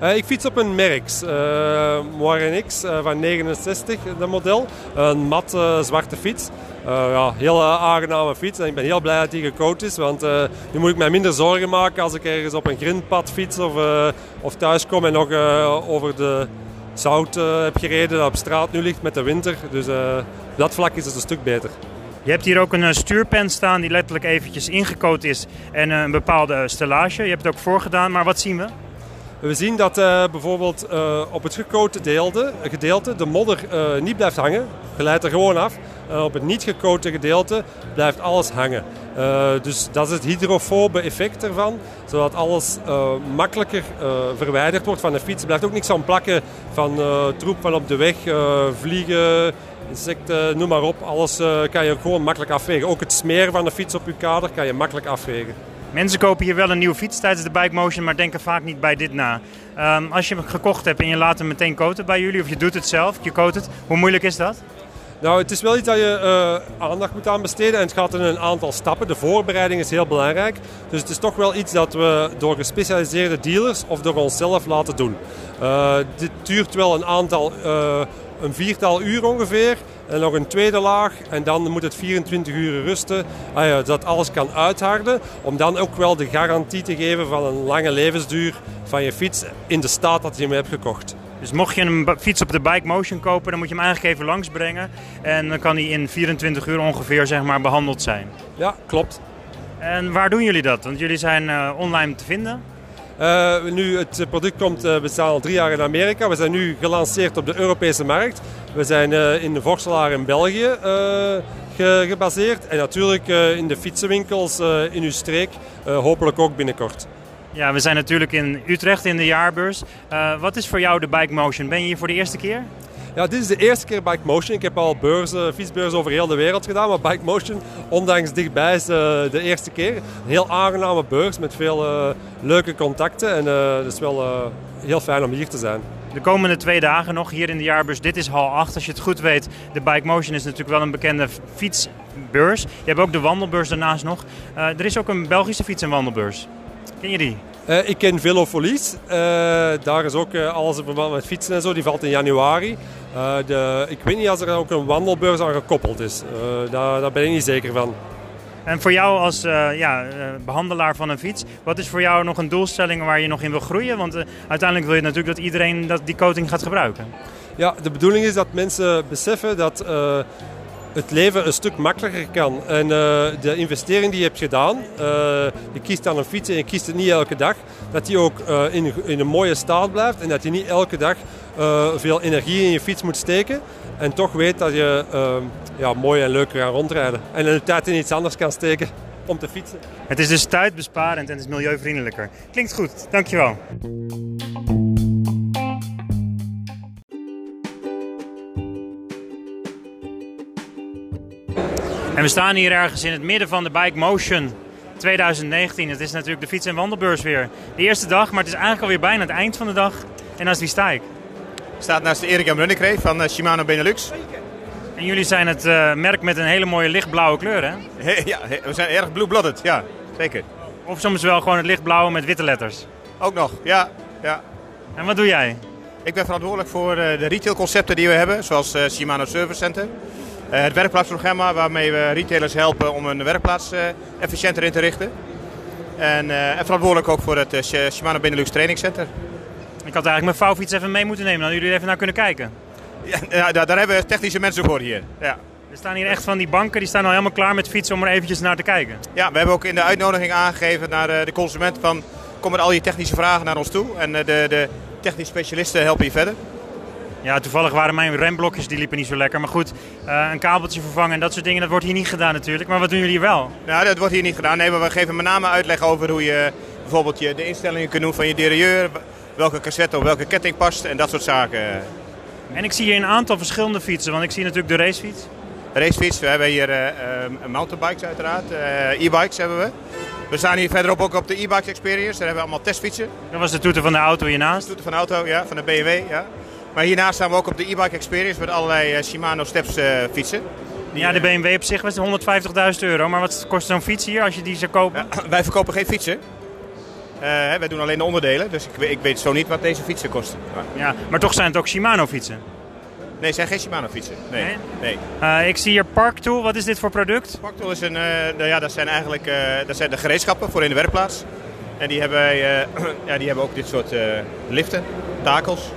Uh, ik fiets op een Merx, uh, Moire X uh, van 69, dat model. Een mat zwarte fiets. ja, heel aangename fiets en ik ben heel blij dat die gecoat is. Want nu moet ik mij minder zorgen maken als ik ergens op een grindpad fiets of, of thuis kom en nog over de zout heb gereden dat op straat nu ligt met de winter. Dus dat vlak is het een stuk beter. Je hebt hier ook een stuurpen staan die letterlijk eventjes ingecoat is en een bepaalde stellage. Je hebt het ook voorgedaan, maar wat zien we? We zien dat uh, bijvoorbeeld uh, op het gecoatte gedeelte, gedeelte de modder uh, niet blijft hangen. Glijdt er gewoon af. Op het niet gecoatte gedeelte blijft alles hangen. dus dat is het hydrofobe effect ervan. Zodat alles makkelijker verwijderd wordt van de fiets. Er blijft ook niks aan plakken van troep van op de weg, vliegen, insecten, noem maar op. Alles kan je gewoon makkelijk afvegen. Ook het smeren van de fiets op je kader kan je makkelijk afvegen. Mensen kopen hier wel een nieuwe fiets tijdens de Bike Motion, maar denken vaak niet bij dit na. Um, als je hem gekocht hebt en je laat hem meteen coaten bij jullie, of je doet het zelf, je coat het, hoe moeilijk is dat? Nou, het is wel iets dat je uh, aandacht moet aan besteden en het gaat in een aantal stappen. De voorbereiding is heel belangrijk. Dus het is toch wel iets dat we door gespecialiseerde dealers of door onszelf laten doen. Uh, dit duurt wel een aantal, uh, een viertal uur ongeveer. En nog een tweede laag en dan moet het 24 uur rusten. Ah ja, dat alles kan uitharden. Om dan ook wel de garantie te geven van een lange levensduur van je fiets in de staat dat je hem hebt gekocht. Dus mocht je een fiets op de Bike Motion kopen, dan moet je hem eigenlijk even langsbrengen. En dan kan hij in 24 uur ongeveer zeg maar, behandeld zijn. Ja, klopt. En waar doen jullie dat? Want jullie zijn uh, online te vinden. Uh, nu, het product komt, we staan al drie jaar in Amerika. We zijn nu gelanceerd op de Europese markt. We zijn uh, in de Vorselaar in België ge gebaseerd. En natuurlijk in de fietsenwinkels in uw streek, hopelijk ook binnenkort. Ja, we zijn natuurlijk in Utrecht in de jaarbeurs. wat is voor jou de Bike Motion? Ben je hier voor de eerste keer? Ja, dit is de eerste keer Bike Motion. Ik heb al beurzen, fietsbeurzen over heel de wereld gedaan. Maar Bike Motion, ondanks dichtbij, is de, de eerste keer. Een heel aangename beurs met veel uh, leuke contacten. En uh, het is wel heel fijn om hier te zijn. De komende twee dagen nog hier in de jaarbeurs. Dit is hal 8. Als je het goed weet, de Bike Motion is natuurlijk wel een bekende fietsbeurs. Je hebt ook de wandelbeurs daarnaast nog. er is ook een Belgische fiets- en wandelbeurs. Ken je die? Uh, ik ken Velofolies. Uh, daar is ook uh, alles in verband met fietsen en zo. Die valt in januari. De, ik weet niet als er ook een wandelbeurs aan gekoppeld is. daar, daar ben ik niet zeker van. En voor jou als ja, behandelaar van een fiets, wat is voor jou nog een doelstelling waar je nog in wil groeien? Want uiteindelijk wil je natuurlijk dat iedereen dat die coating gaat gebruiken. Ja, de bedoeling is dat mensen beseffen dat het leven een stuk makkelijker kan. En uh, de investering die je hebt gedaan, uh, je kiest dan een fiets en je kiest het niet elke dag, dat die ook uh, in, in, een mooie staat blijft en dat je niet elke dag veel energie in je fiets moet steken. En toch weet dat je ja, mooi en leuk kan rondrijden. En de tijd in iets anders kan steken om te fietsen. Het is dus tijdbesparend en het is milieuvriendelijker. Klinkt goed, dankjewel. En we staan hier ergens in het midden van de Bike Motion 2019. Het is natuurlijk de fiets- en wandelbeurs weer. De eerste dag, maar het is eigenlijk alweer bijna het eind van de dag. En naast wie sta ik? staat naast Erik en Brunnekreef van eh, Shimano Benelux. En jullie zijn het uh, merk met een hele mooie lichtblauwe kleur, hè? ja, we zijn erg blue-blooded, ja, zeker. Of soms wel gewoon het lichtblauwe met witte letters. Ook nog, ja. ja. En wat doe jij? Ik ben verantwoordelijk voor uh, de retailconcepten die we hebben, zoals Shimano Service Center. Eh, het werkplaatsprogramma waarmee we retailers helpen om hun werkplaats eh, efficiënter in te richten. En, eh, en verantwoordelijk ook voor het Shimano Benelux Training Center. Ik had eigenlijk mijn vouwfiets even mee moeten nemen, dan jullie even naar kunnen kijken. Ja, daar, daar hebben we technische mensen voor hier. Ja. Er staan hier echt van die banken, die staan al helemaal klaar met fietsen om er eventjes naar te kijken. Ja, we hebben ook in de uitnodiging aangegeven naar de consument van kom met al je technische vragen naar ons toe. En de, de technische specialisten helpen je verder. Ja, toevallig waren mijn remblokjes die liepen niet zo lekker. Maar goed, uh, een kabeltje vervangen en dat soort dingen, dat wordt hier niet gedaan natuurlijk. Maar wat doen jullie wel? Nou, dat wordt hier niet gedaan. Nee, maar we geven met name uitleg over hoe je bijvoorbeeld je, de instellingen kunt doen van je derailleur. Welke cassette op welke ketting past en dat soort zaken. En ik zie hier een aantal verschillende fietsen, want ik zie natuurlijk de racefiets. Racefiets, we hebben hier uh, mountainbikes uiteraard, uh, e-bikes hebben we. We staan hier verderop ook op de e-bikes experience, daar hebben we allemaal testfietsen. Dat was de toeter van de auto hiernaast? De toeter van de auto, ja, van de BMW, ja. Maar hiernaast staan we ook op de e-bike experience met allerlei uh, Shimano Steps uh, fietsen. ja, de BMW op zich was 150.000 euro. Maar wat kost zo'n fiets hier als je die zou kopen? Ja, wij verkopen geen fietsen. Uh, wij doen alleen de onderdelen, dus ik, ik, weet zo niet wat deze fietsen kosten. Maar... Ja, maar toch zijn het ook Shimano fietsen? Nee, het zijn geen Shimano fietsen. Nee. nee? nee. ik zie hier Parktool. Wat is dit voor product? Parktool is een, nou ja, dat zijn eigenlijk dat zijn de gereedschappen voor in de werkplaats. En die hebben, ja, die hebben ook dit soort liften, takels.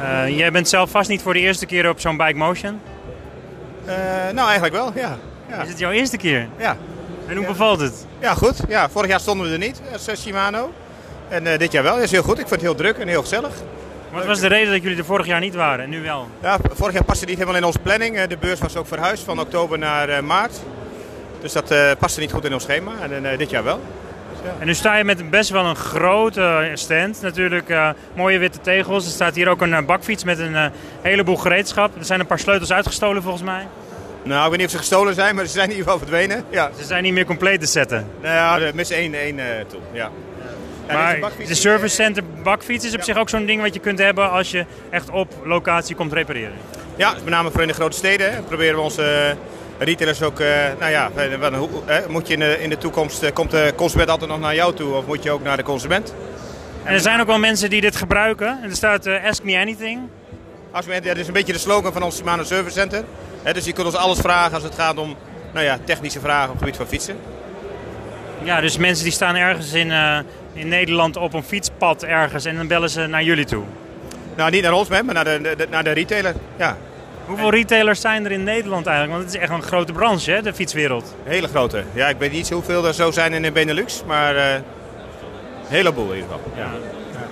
Uh, jij bent zelf vast niet voor de eerste keer op zo'n Bike Motion? Uh, nou, eigenlijk wel, ja. ja. Is het jouw eerste keer? Ja. En hoe bevalt het? Ja, goed. Ja, vorig jaar stonden we er niet als Shimano. En dit jaar wel. Dat is heel goed. Ik vind het heel druk en heel gezellig. Wat was de reden dat jullie er vorig jaar niet waren en nu wel? Ja, vorig jaar paste niet helemaal in onze planning. De beurs was ook verhuisd van oktober naar maart. Dus dat paste niet goed in ons schema. En dit jaar wel. En nu sta je met best wel een grote stand. Natuurlijk uh, mooie witte tegels. Er staat hier ook een uh, bakfiets met een uh, heleboel gereedschap. Er zijn een paar sleutels uitgestolen volgens mij. Nou, ik weet niet of ze gestolen zijn, maar ze zijn in ieder geval verdwenen. Ja. Ze zijn niet meer compleet te zetten. Nou ja, er mis één, één toe. Ja. Ja, maar de service center bakfiets is op zich ook zo'n ding wat je kunt hebben als je echt op locatie komt repareren. Ja, met name voor in de grote steden. Proberen we onze retailers ook, uh, nou ja, moet je in de, in de toekomst, uh, komt de consument altijd nog naar jou toe of moet je ook naar de consument? En er zijn ook wel mensen die dit gebruiken. En er staat uh, Ask Me Anything. Ask me, dat is een beetje de slogan van ons Shimano Service Center. Dus je kunt ons alles vragen als het gaat om nou ja, technische vragen op het gebied van fietsen. Ja, dus mensen die staan ergens in, in Nederland op een fietspad ergens en dan bellen ze naar jullie toe? Nou, niet naar ons, maar naar de, de, naar de retailer. Ja. Hoeveel retailers zijn er in Nederland eigenlijk? Want het is echt een grote branche, hè, de fietswereld. Hele grote. Ja, ik weet niet hoeveel er zo zijn in de Benelux, maar uh, een heleboel in ieder geval. Ja.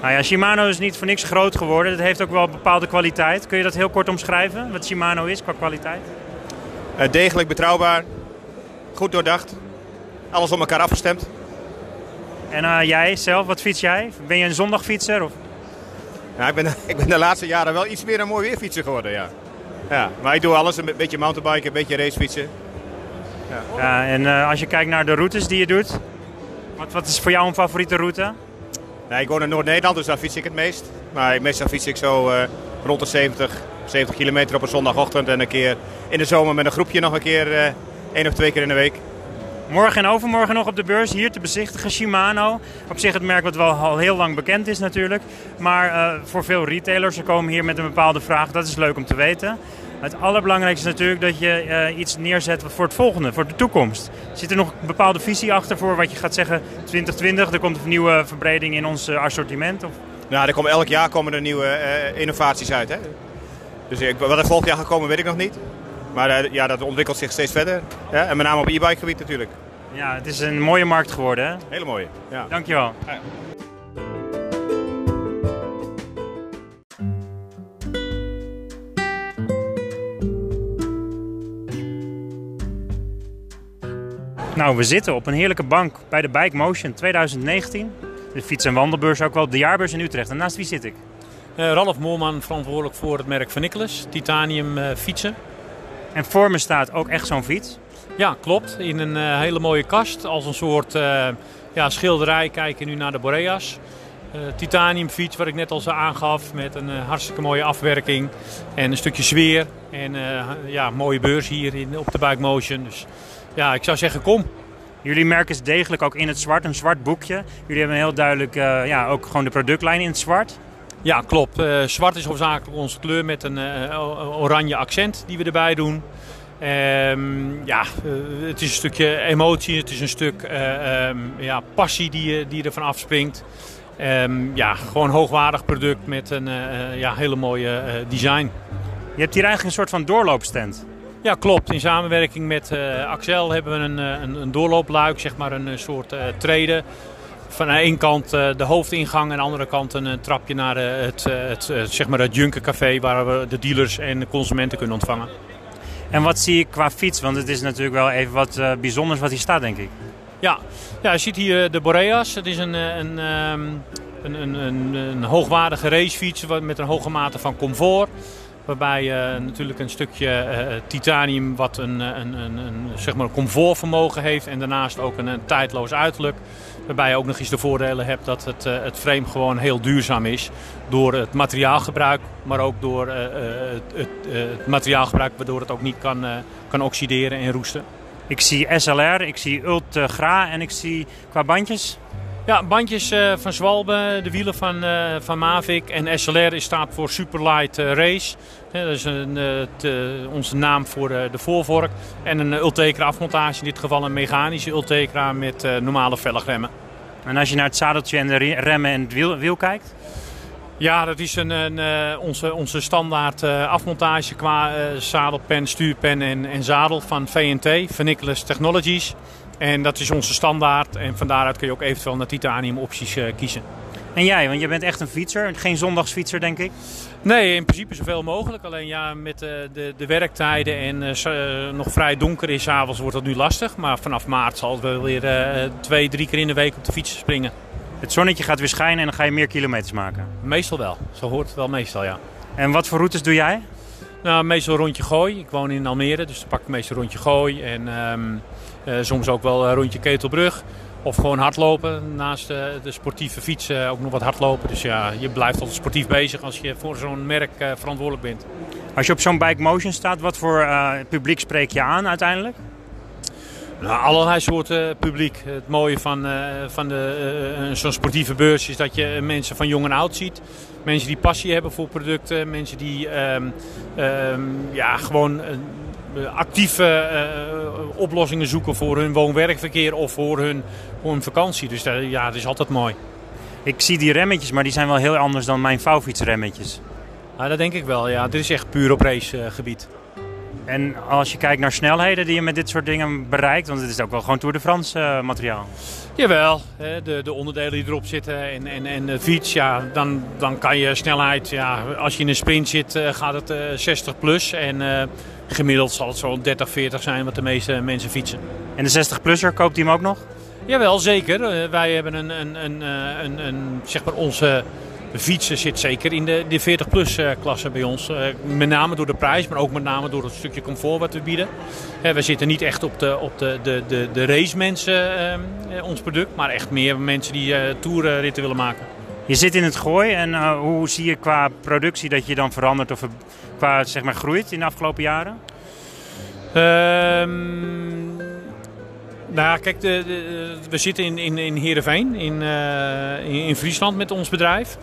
Nou ja, Shimano is niet voor niks groot geworden. Het heeft ook wel een bepaalde kwaliteit. Kun je dat heel kort omschrijven, wat Shimano is qua kwaliteit? Uh, degelijk, betrouwbaar, goed doordacht, alles op elkaar afgestemd. En uh, jij zelf, wat fiets jij? Ben je een zondagfietser? Of? Ja, ik, ben, ik ben de laatste jaren wel iets meer een mooi weerfietser geworden, ja. Ja, maar ik doe alles, een beetje mountainbiken, een beetje racefietsen. Ja. ja en uh, als je kijkt naar de routes die je doet, wat, wat is voor jou een favoriete route? Nee, ik woon in Noord-Nederland, dus daar fiets ik het meest. Maar meestal fiets ik zo uh, rond de 70, 70 kilometer op een zondagochtend. En een keer in de zomer met een groepje nog een keer, uh, één of twee keer in de week. Morgen en overmorgen nog op de beurs hier te bezichtigen Shimano. Op zich het merk wat wel al heel lang bekend is natuurlijk. Maar uh, voor veel retailers, ze komen hier met een bepaalde vraag. Dat is leuk om te weten. Het allerbelangrijkste is natuurlijk dat je uh, iets neerzet voor het volgende, voor de toekomst. Zit er nog een bepaalde visie achter voor wat je gaat zeggen 2020? Er komt een nieuwe verbreding in ons assortiment? Of? Ja, er komen, elk jaar komen er nieuwe uh, innovaties uit. Hè? Dus ik, wat er volgend jaar gaat komen weet ik nog niet. Maar uh, ja, dat ontwikkelt zich steeds verder. Ja? En met name op e-bike gebied natuurlijk. Ja, het is een mooie markt geworden hè? Hele mooie, ja. Dankjewel. Ja. Nou, we zitten op een heerlijke bank bij de Bike Motion 2019. De fiets- en wandelbeurs ook wel, de jaarbeurs in Utrecht. En naast wie zit ik? Uh, Ralf Moorman, verantwoordelijk voor het merk van Nicholas, titanium uh, fietsen. En voor me staat ook echt zo'n fiets? Ja, klopt. In een uh, hele mooie kast. Als een soort ja, schilderij kijken nu naar de Boreas. titanium fiets, wat ik net al zo aangaf, met een hartstikke mooie afwerking. En een stukje sfeer. En ja, mooie beurs hier in, op de Bike Motion. Dus ja, ik zou zeggen kom. Jullie merk is degelijk ook in het zwart, een zwart boekje. Jullie hebben heel duidelijk uh, ja, ook gewoon de productlijn in het zwart. Ja, klopt. Uh, zwart is hoofdzakelijk onze kleur met een uh, oranje accent die we erbij doen. Um, ja, het is een stukje emotie, het is een stuk um, ja, passie die, die ervan afspringt. Um, ja, gewoon hoogwaardig product met een ja, hele mooie design. Je hebt hier eigenlijk een soort van doorloopstand. Ja, klopt. In samenwerking met uh, Axel hebben we een, een, een, doorloopluik, zeg maar een soort uh, treden. Van aan één kant uh, de hoofdingang en aan de andere kant een, trapje naar het, het, zeg maar het Junkercafé waar we de dealers en de consumenten kunnen ontvangen. En wat zie ik qua fiets? Want het is natuurlijk wel even wat bijzonders wat hier staat, denk ik. Ja, ja je ziet hier de Boreas. Het is een, een, een, een, een, een hoogwaardige racefiets met een hoge mate van comfort. Waarbij je natuurlijk een stukje uh, titanium wat een, een, een, een, zeg maar comfortvermogen heeft. En daarnaast ook een, tijdloos uiterlijk. Waarbij je ook nog eens de voordelen hebt dat het, uh, het frame gewoon heel duurzaam is. Door het materiaalgebruik, maar ook door uh, het, het, het, materiaalgebruik waardoor het ook niet kan, kan oxideren en roesten. Ik zie SLR, ik zie Ultra en ik zie qua bandjes ja, bandjes uh, van Zwalbe, de wielen van, uh, van Mavic en SLR staat voor Superlight uh, Race. dat is een, te, onze naam voor de, de voorvork. En een Ultegra afmontage, in dit geval een mechanische Ultegra met normale velgremmen. En als je naar het zadeltje en de remmen en het wiel, wiel kijkt? Ja, dat is een, een onze, onze standaard afmontage qua zadelpen, stuurpen en, en zadel van VNT, van Nicholas Technologies. En dat is onze standaard. En van daaruit kun je ook eventueel naar titanium opties uh, kiezen. En jij, want je bent echt een fietser, geen zondagsfietser denk ik? Nee, in principe zoveel mogelijk. Alleen ja, met uh, de, de werktijden en uh, nog vrij donker is avonds wordt dat nu lastig. Maar vanaf maart zal het wel weer uh, twee, drie keer in de week op de fiets springen. Het zonnetje gaat weer schijnen en dan ga je meer kilometers maken? Meestal wel. Zo hoort het wel meestal, ja. En wat voor routes doe jij? Nou, meestal rondje gooi. Ik woon in Almere, dus dan pak ik meestal rondje gooi. En um, soms ook wel rondje Ketelbrug. Of gewoon hardlopen. Naast de, de sportieve fietsen ook nog wat hardlopen. Dus ja, je blijft altijd sportief bezig als je voor zo'n merk verantwoordelijk bent. Als je op zo'n Bike Motion staat, wat voor uh, publiek spreek je aan uiteindelijk? Nou, allerlei soorten publiek. Het mooie van, uh, van de, zo'n sportieve beurs is dat je mensen van jong en oud ziet. Mensen die passie hebben voor producten. Mensen die um, um, ja, gewoon actieve uh, oplossingen zoeken voor hun woon-werkverkeer of voor hun, voor hun vakantie. Dus ja, dat is altijd mooi. Ik zie die remmetjes, maar die zijn wel heel anders dan mijn vouwfietsremmetjes. Ja, dat denk ik wel. Ja, dit is echt puur op racegebied. En als je kijkt naar snelheden die je met dit soort dingen bereikt, want het is ook wel gewoon Tour de France uh, materiaal. Jawel, de, de onderdelen die erop zitten en, en, en de fiets, ja, dan, dan kan je snelheid, ja, als je in een sprint zit, gaat het 60 plus. En gemiddeld zal het zo'n 30, 40 zijn wat de meeste mensen fietsen. En de 60-plusser, koopt hij hem ook nog? Jawel, zeker. wij hebben een, een, een, een, een, zeg maar onze fietsen zit zeker in de, de 40-plus klasse bij ons. met name door de prijs, maar ook met name door het stukje comfort wat we bieden. we zitten niet echt op de, op de, de, de, de racemensen, ons product, maar echt meer mensen die toerritten willen maken. Je zit in het gooi en uh, hoe zie je qua productie dat je dan verandert of qua zeg maar, groeit in de afgelopen jaren? Um, nou kijk, de, we zitten in, in, in Heerenveen, in, uh, in, Friesland met ons bedrijf.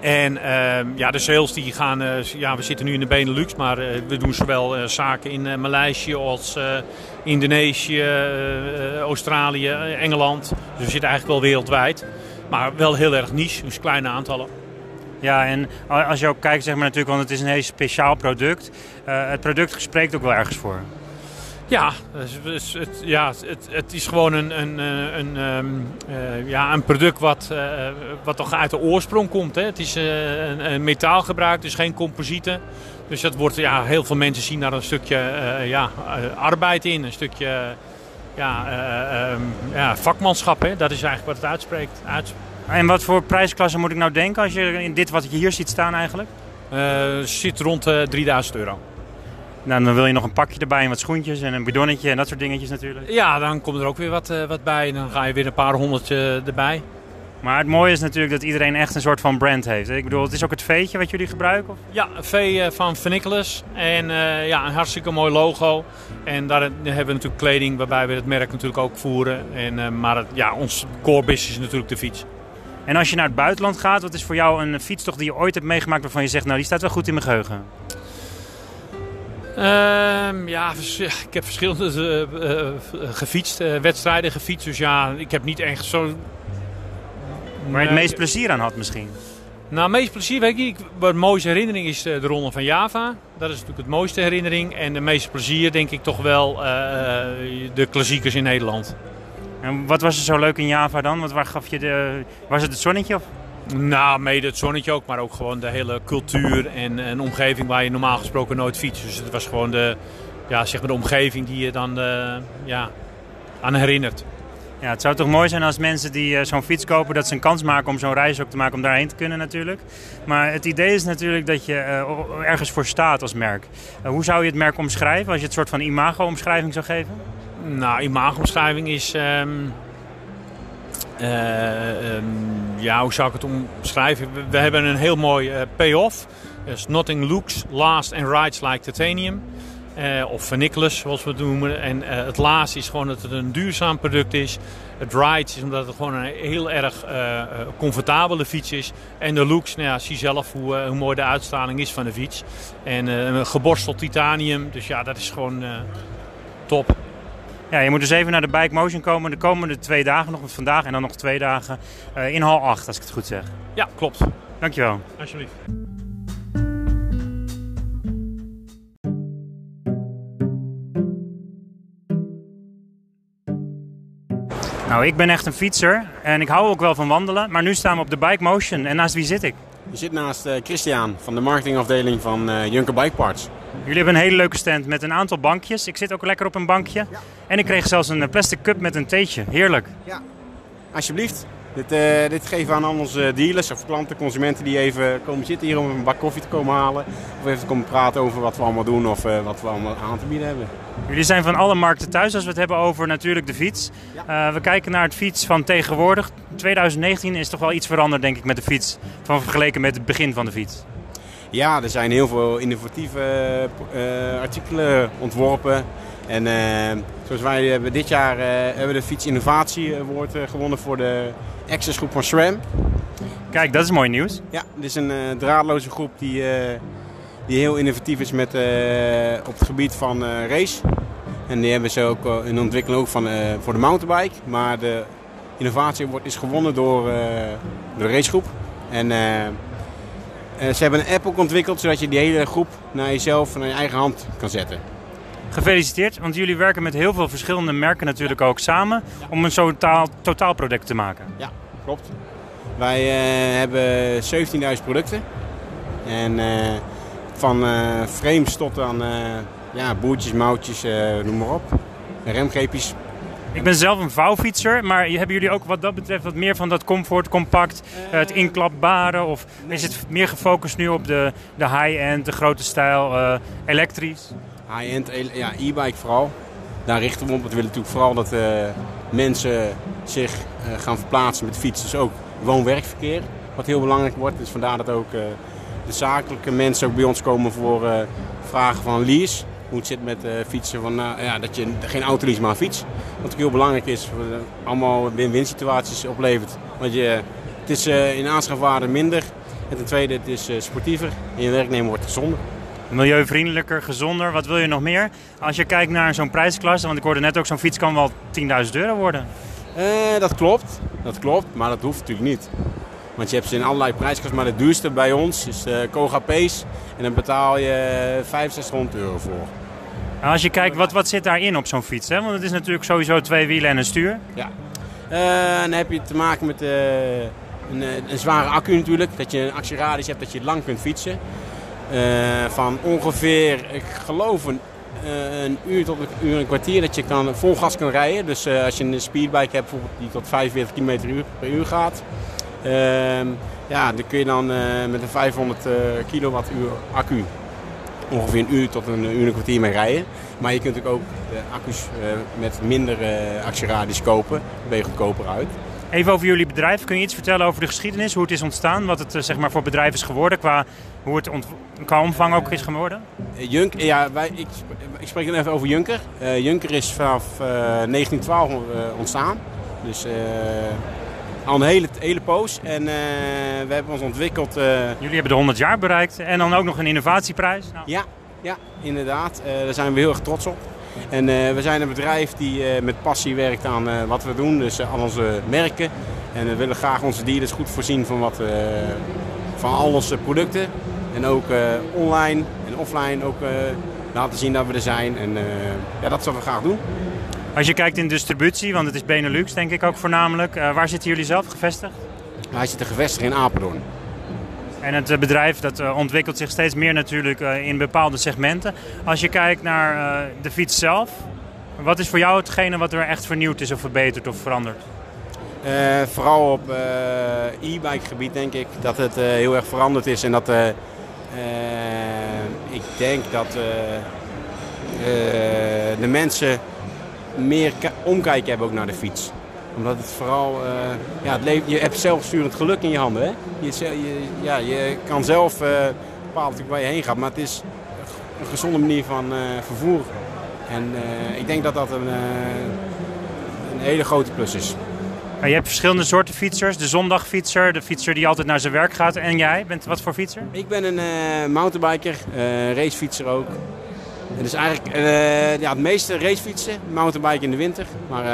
En uh, ja, de sales die gaan, uh, ja, we zitten nu in de Benelux, maar we doen zowel zaken in Maleisië als Indonesië, Australië, Engeland. Dus we zitten eigenlijk wel wereldwijd. Maar wel heel erg niche, dus kleine aantallen. Ja, en als je ook kijkt, zeg maar natuurlijk, want het is een heel speciaal product. Uh, het product spreekt ook wel ergens voor. Ja, het, het, ja het, het is gewoon een, een, een, een, uh, ja, een product wat, uh, wat toch uit de oorsprong komt. Hè. Het is een, een metaal gebruikt, dus geen composieten. Dus dat wordt, ja, heel veel mensen zien daar een stukje ja, arbeid in, een stukje ja, um, ja, vakmanschap. Hè. Dat is eigenlijk wat het uitspreekt. En wat voor prijsklasse moet ik nou denken als je in dit wat je hier ziet staan eigenlijk? Uh, zit rond uh, 3000 euro. Nou, dan wil je nog een pakje erbij en wat schoentjes en een bidonnetje en dat soort dingetjes natuurlijk. Ja, dan komt er ook weer wat, uh, wat bij en dan ga je weer een paar honderd erbij. Maar het mooie is natuurlijk dat iedereen echt een soort van brand heeft. Ik bedoel, het is ook het veetje wat jullie gebruiken? Of? Ja, een vee van Vernicholas. En uh, ja, een hartstikke mooi logo. En daar hebben we natuurlijk kleding waarbij we het merk natuurlijk ook voeren. En, uh, maar het, ja, ons core business is natuurlijk de fiets. En als je naar het buitenland gaat, wat is voor jou een fietstocht die je ooit hebt meegemaakt waarvan je zegt, nou die staat wel goed in mijn geheugen? Uh, ja, ik heb verschillende uh, gefietst, wedstrijden gefietst. Dus ja, ik heb niet echt zo Waar je het meest plezier aan had misschien? Nou, het meest plezier, weet ik, de mooiste herinnering is de Ronde van Java. Dat is natuurlijk het mooiste herinnering. En de meeste plezier denk ik toch wel uh, de klassiekers in Nederland. En wat was er zo leuk in Java dan? Wat, waar gaf je de, was het het zonnetje? Of? Nou, mede het zonnetje ook, maar ook gewoon de hele cultuur en een omgeving waar je normaal gesproken nooit fietst. Dus het was gewoon de, ja, zeg maar de omgeving die je dan uh, ja, aan herinnert. Ja, het zou toch mooi zijn als mensen die uh, zo'n fiets kopen, dat ze een kans maken om zo'n reis ook te maken om daarheen te kunnen natuurlijk. Maar het idee is natuurlijk dat je uh, ergens voor staat als merk. Uh, hoe zou je het merk omschrijven als je het soort van imago-omschrijving zou geven? Nou, imago-omschrijving is... Um, um, ja, hoe zou ik het omschrijven? We, hebben een heel mooi payoff. Dus nothing looks, lasts and rides like titanium. Uh, of vernikkelers, zoals we het noemen. En uh, het laatste is gewoon dat het een duurzaam product is. Het rides is omdat het gewoon een heel erg uh, comfortabele fiets is. En de looks, nou ja, zie zelf hoe, hoe mooi de uitstraling is van de fiets. En geborsteld titanium, dus ja, dat is gewoon top. Ja, je moet dus even naar de Bike Motion komen de komende twee dagen, nog vandaag en dan nog twee dagen in hal 8, als ik het goed zeg. Ja, klopt. Dankjewel. Alsjeblieft. Nou, ik ben echt een fietser en ik hou ook wel van wandelen. Maar nu staan we op de Bike Motion. En naast wie zit ik? Je zit naast uh, Christian van de marketingafdeling van uh, Junker Bike Parts. Jullie hebben een hele leuke stand met een aantal bankjes. Ik zit ook lekker op een bankje. Ja. En ik kreeg zelfs een plastic cup met een theetje. Heerlijk. Ja, alsjeblieft. Dit, uh, dit geven we aan onze dealers of klanten, consumenten die even komen zitten hier om een bak koffie te komen halen. Of even te komen praten over wat we allemaal doen of uh, wat we allemaal aan te bieden hebben. Jullie zijn van alle markten thuis als we het hebben over natuurlijk de fiets. Ja. Uh, we kijken naar het fiets van tegenwoordig. 2019 is toch wel iets veranderd denk ik met de fiets van vergeleken met het begin van de fiets. Ja, er zijn heel veel innovatieve artikelen ontworpen. En zoals wij hebben dit jaar hebben de Fiets Innovatie Award gewonnen voor de Access groep van SRAM. Kijk, dat is mooi nieuws. Ja, dit is een uh, draadloze groep die, uh, die heel innovatief is met, uh, op het gebied van race. En die hebben ze ook in ontwikkeling ook van, voor de mountainbike. Maar de innovatie wordt, is gewonnen door, door de racegroep. En ze hebben een app ook ontwikkeld zodat je die hele groep naar jezelf, naar je eigen hand kan zetten. Gefeliciteerd, want jullie werken met heel veel verschillende merken natuurlijk ook samen om een zo'n totaal, totaalproduct te maken. Ja, klopt. Wij uh, hebben 17.000 producten. En uh, van uh, frames tot aan ja, boertjes, moutjes, noem maar op. Remgreepjes. Ik ben zelf een vouwfietser, maar hebben jullie ook wat dat betreft wat meer van dat comfort, compact, het inklapbare? Of is het meer gefocust nu op de, de high-end, de grote stijl, elektrisch? High-end ja, e-bike vooral. Daar richten we op. We willen natuurlijk vooral dat uh, mensen zich uh, gaan verplaatsen met fiets. Dus ook woon-werkverkeer, wat heel belangrijk wordt. Dus vandaar dat ook uh, de zakelijke mensen ook bij ons komen voor vragen van lease. Hoe het zit met fietsen, van, ja, dat je geen autolease maar een fiets. Wat ook heel belangrijk is, allemaal win-win situaties oplevert. Want je, het is in aanschafwaarde minder. En ten tweede, het is sportiever en je werknemer wordt gezonder milieuvriendelijker, gezonder. Wat wil je nog meer? Als je kijkt naar zo'n prijsklasse, want ik hoorde net ook zo'n fiets kan wel 10.000 euro worden. Eh, dat klopt, dat klopt, maar dat hoeft natuurlijk niet. Want je hebt ze in allerlei prijsklassen, maar de duurste bij ons is de Koga Pace. En dan betaal je 6500 euro voor. Nou, als je kijkt, wat, wat zit daarin op zo'n fiets? Hè? Want het is natuurlijk sowieso twee wielen en een stuur. Ja. Uh, dan heb je te maken met uh, een, een, zware accu natuurlijk. Dat je een actieradius hebt dat je lang kunt fietsen. Uh, van ongeveer, ik geloof een, uh, een uur tot een uur en een kwartier dat je kan, vol gas kan rijden. Dus uh, als je een speedbike hebt die tot 45 km per uur gaat, ehm, ja, dan kun je dan met een 500 kilowattuur accu ongeveer een uur tot een uur en een kwartier mee rijden. Maar je kunt ook accu's met minder actieradius kopen. Dan ben je goedkoper uit. Even over jullie bedrijf. Kun je iets vertellen over de geschiedenis, hoe het is ontstaan, wat het zeg maar, voor bedrijf is geworden qua hoe het qua omvang ook is geworden? Eh, Junk, ja, wij, ik, ik spreek dan even over Junker. Uh, Junker is vanaf uh, 1912 uh, ontstaan. Dus al een hele, hele poos. En we hebben ons ontwikkeld. Jullie hebben de 100 jaar bereikt en dan ook nog een innovatieprijs. Nou. Ja, ja, inderdaad. daar zijn we heel erg trots op. En we zijn een bedrijf die met passie werkt aan wat we doen, dus aan onze merken. En we willen graag onze dealers goed voorzien van, wat, van al onze producten. En ook uh, online en offline ook uh, laten zien dat we er zijn. En uh, ja, dat zullen we graag doen. Als je kijkt in distributie, want het is Benelux denk ik ook voornamelijk. waar zitten jullie zelf gevestigd? Wij zitten gevestigd in Apeldoorn. En het bedrijf dat ontwikkelt zich steeds meer natuurlijk in bepaalde segmenten. Als je kijkt naar de fiets zelf, wat is voor jou hetgene wat er echt vernieuwd is of verbeterd of veranderd? Uh, vooral op uh, e-bike gebied denk ik dat het uh, heel erg veranderd is en dat ik denk dat de mensen meer omkijken hebben ook naar de fiets omdat het vooral, ja, het je hebt zelfsturend geluk in je handen. Hè? Je, ja, je kan zelf bepalen waar je heen gaat, maar het is een gezonde manier van vervoer. En ik denk dat dat een, een hele grote plus is. Je hebt verschillende soorten fietsers. De zondagfietser, de fietser die altijd naar zijn werk gaat. En jij, bent wat voor fietser? Ik ben een uh, mountainbiker, uh, racefietser ook. En dus eigenlijk uh, ja, het meeste racefietsen, mountainbiken in de winter. Maar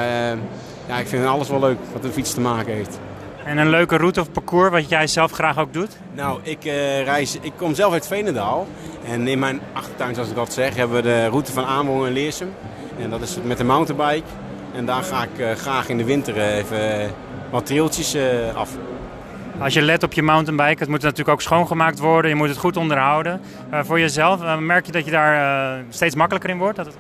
ja, ik vind alles wel leuk wat een fiets te maken heeft. En een leuke route of parcours wat jij zelf graag ook doet? Nou, ik, reis, ik kom zelf uit Veenendaal. En in mijn achtertuin, zoals ik dat zeg, hebben we de route van Amerongen en Leersum. En dat is met de mountainbike. En daar ga ik eh, graag in de winter eh, even eh, wat trailtjes af. Als je let op je mountainbike, het moet natuurlijk ook schoongemaakt worden. Je moet het goed onderhouden. Voor jezelf, merk je dat je daar steeds makkelijker in wordt? Dat het...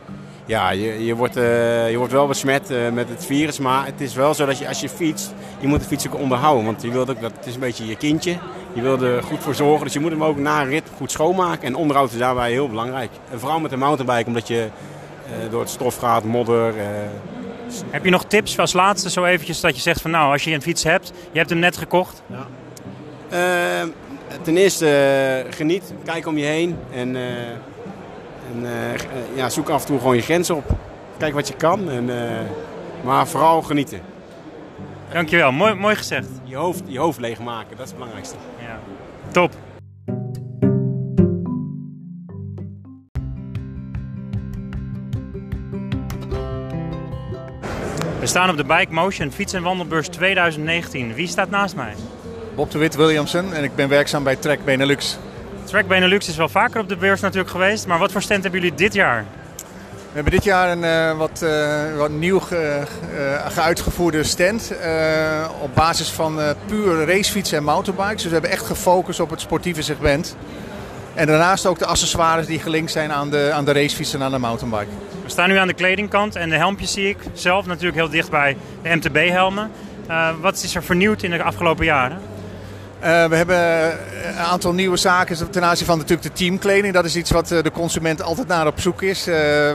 Ja, je, je, wordt, je wordt wel besmet met het virus, maar het is wel zo dat je als je fietst, je moet de fiets ook onderhouden. Want je wilt ook dat het is een beetje je kindje. Je wil er goed voor zorgen, dus je moet hem ook na een rit goed schoonmaken. En onderhoud is daarbij heel belangrijk. En vooral met een mountainbike, omdat je door het stof gaat, modder. Heb je nog tips als laatste zo eventjes dat je zegt van nou, als je een fiets hebt, je hebt hem net gekocht. Eh, ten eerste eh, geniet, kijk om je heen en, eh, en ja, zoek af en toe gewoon je grens op. Kijk wat je kan, en, maar vooral genieten. Dankjewel, mooi, mooi gezegd. Je hoofd, je hoofd leegmaken, dat is het belangrijkste. Ja. Top. We staan op de Bike Motion Fiets- en Wandelbeurs 2019. Wie staat naast mij? Bob de Wit Williamson en ik ben werkzaam bij Trek Benelux. Track Benelux is wel vaker op de beurs natuurlijk geweest, maar wat voor stand hebben jullie dit jaar? We hebben dit jaar een eh, wat, eh, wat nieuw ge, eh, geuitgevoerde stand op basis van puur racefietsen en mountainbikes. Dus we hebben echt gefocust op het sportieve segment. En daarnaast ook de accessoires die gelinkt zijn aan de, aan de racefiets en aan de mountainbike. We staan nu aan de kledingkant en de helmpjes zie ik zelf natuurlijk heel dicht bij de MTB-helmen. Eh, wat is er vernieuwd in de afgelopen jaren? Eh, we hebben een aantal nieuwe zaken ten aanzien van natuurlijk de teamkleding. Dat is iets wat eh, de consument altijd naar op zoek is.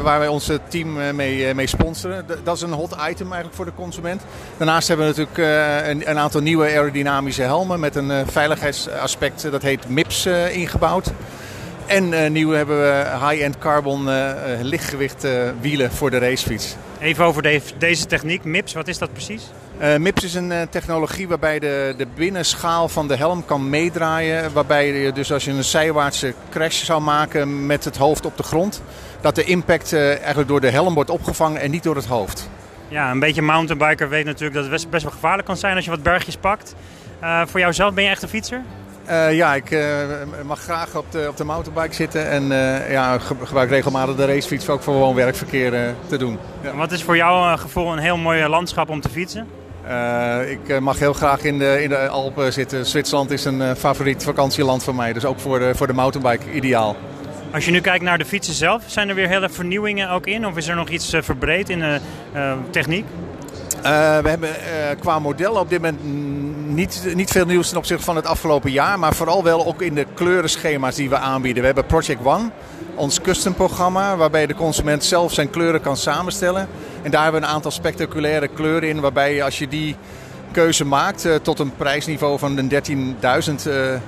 waar wij ons team mee, mee sponsoren. Dat is een hot item eigenlijk voor de consument. Daarnaast hebben we natuurlijk een, een aantal nieuwe aerodynamische helmen met een veiligheidsaspect. dat heet MIPS ingebouwd. En eh, nieuw hebben we high-end carbon eh, eh, lichtgewicht wielen voor de racefiets. Even over de- deze techniek, MIPS, wat is dat precies? MIPS is een technologie waarbij de, de binnenschaal van de helm kan meedraaien. Waarbij je dus als je een zijwaartse crash zou maken met het hoofd op de grond, dat de impact eigenlijk door de helm wordt opgevangen en niet door het hoofd. Ja, een beetje mountainbiker weet natuurlijk dat het best, best wel gevaarlijk kan zijn als je wat bergjes pakt. Voor jouzelf ben je echt een fietser? Eh, ja, ik eh, mag graag op de, op de mountainbike zitten en eh, ja, ge- gebruik regelmatig de racefiets ook voor gewoon werkverkeer te doen. Ja. Wat is voor jou gevoel een heel mooi landschap om te fietsen? Ik mag heel graag in de, in de Alpen zitten. Zwitserland is een favoriet vakantieland voor mij, dus ook voor de, voor de mountainbike ideaal. Als je nu kijkt naar de fietsen zelf, zijn er weer hele vernieuwingen ook in? Of is er nog iets verbreed in de techniek? We hebben qua modellen op dit moment niet, niet veel nieuws ten opzichte van het afgelopen jaar. Maar vooral wel ook in de kleurenschema's die we aanbieden. We hebben Project One, ons custom programma. Waarbij de consument zelf zijn kleuren kan samenstellen. En daar hebben we een aantal spectaculaire kleuren in. Waarbij als je die keuze maakt eh, tot een prijsniveau van de 13.000 eh, eh,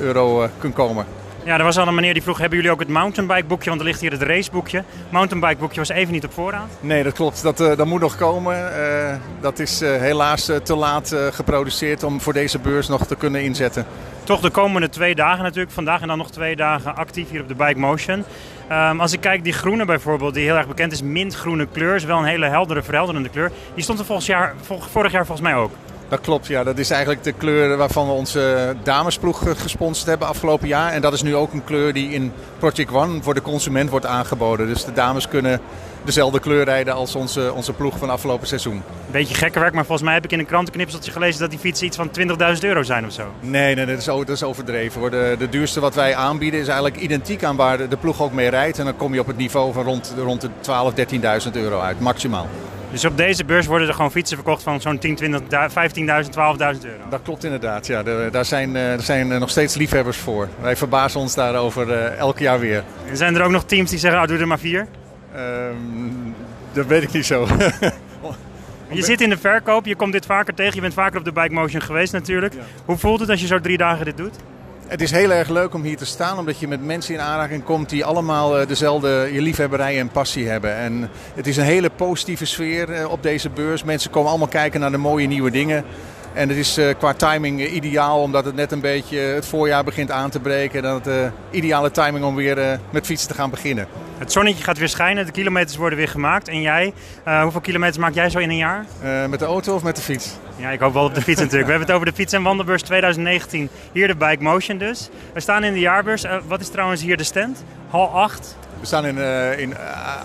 euro kunt komen. Ja, er was al een meneer die vroeg, hebben jullie ook het mountainbike boekje? Want er ligt hier het raceboekje. Mountainbike boekje was even niet op voorraad. Nee, dat klopt. Dat, eh, dat moet nog komen. Eh, dat is eh, helaas te laat geproduceerd om voor deze beurs nog te kunnen inzetten. Toch de komende twee dagen natuurlijk. Vandaag en dan nog twee dagen actief hier op de Bike Motion. Ehm, als ik kijk, die groene bijvoorbeeld, die heel erg bekend is, mintgroene kleur. Is wel een hele heldere, verhelderende kleur. Die stond er volgens jaar, vorig jaar volgens mij ook. Dat klopt, ja. Dat is eigenlijk de kleur waarvan we onze damesploeg eh, gesponsord hebben afgelopen jaar. En dat is nu ook een kleur die in Project One voor de consument wordt aangeboden. Dus de dames kunnen dezelfde kleur rijden als onze, onze ploeg van afgelopen seizoen. Beetje gekke werk, maar volgens mij heb ik in een krantenknipseltje gelezen dat die fietsen iets van 20.000 euro zijn of zo. Nee, nee, dat is, o- dat is overdreven. hoor. De, de duurste wat wij aanbieden is eigenlijk identiek aan waar de, de ploeg ook mee rijdt. En dan kom je op het niveau van rond, rond de 12.000, 13.000 euro uit, maximaal. Dus op deze beurs worden er gewoon fietsen verkocht van zo'n 10, 20, 15.000, 12.000 euro. Dat klopt inderdaad, ja. Daar zijn, eh, er zijn eh, nog steeds liefhebbers voor. Wij verbazen ons daarover eh, elk jaar weer. En zijn er ook nog teams die zeggen, oh, doe er maar vier? Ehm, dat weet ik niet zo. Je zit in de verkoop, je komt dit vaker tegen, je bent vaker op de Bike Motion geweest natuurlijk. Hoe voelt het als je zo drie dagen dit doet? Het is heel erg leuk om hier te staan, omdat je met mensen in aanraking komt die allemaal eh, dezelfde je liefhebberij en passie hebben. En het is een hele positieve sfeer eh, op deze beurs. Mensen komen allemaal kijken naar de mooie nieuwe dingen. En het is eh, qua timing eh, ideaal, omdat het net een beetje het voorjaar begint aan te breken. En dan het eh, ideale timing om weer eh, met fietsen te gaan beginnen. Het zonnetje gaat weer schijnen, de kilometers worden weer gemaakt. En jij, eh, hoeveel kilometers maak jij zo in een jaar? Eh, met de auto of met de fiets? Ja, ik hoop wel op de fiets natuurlijk. We hebben het over de Fiets- en Wandelbeurs 2019. Hier de Bike Motion dus. We staan in de jaarbeurs. Eh, wat is trouwens hier de stand? Hal 8. We staan in, uh, in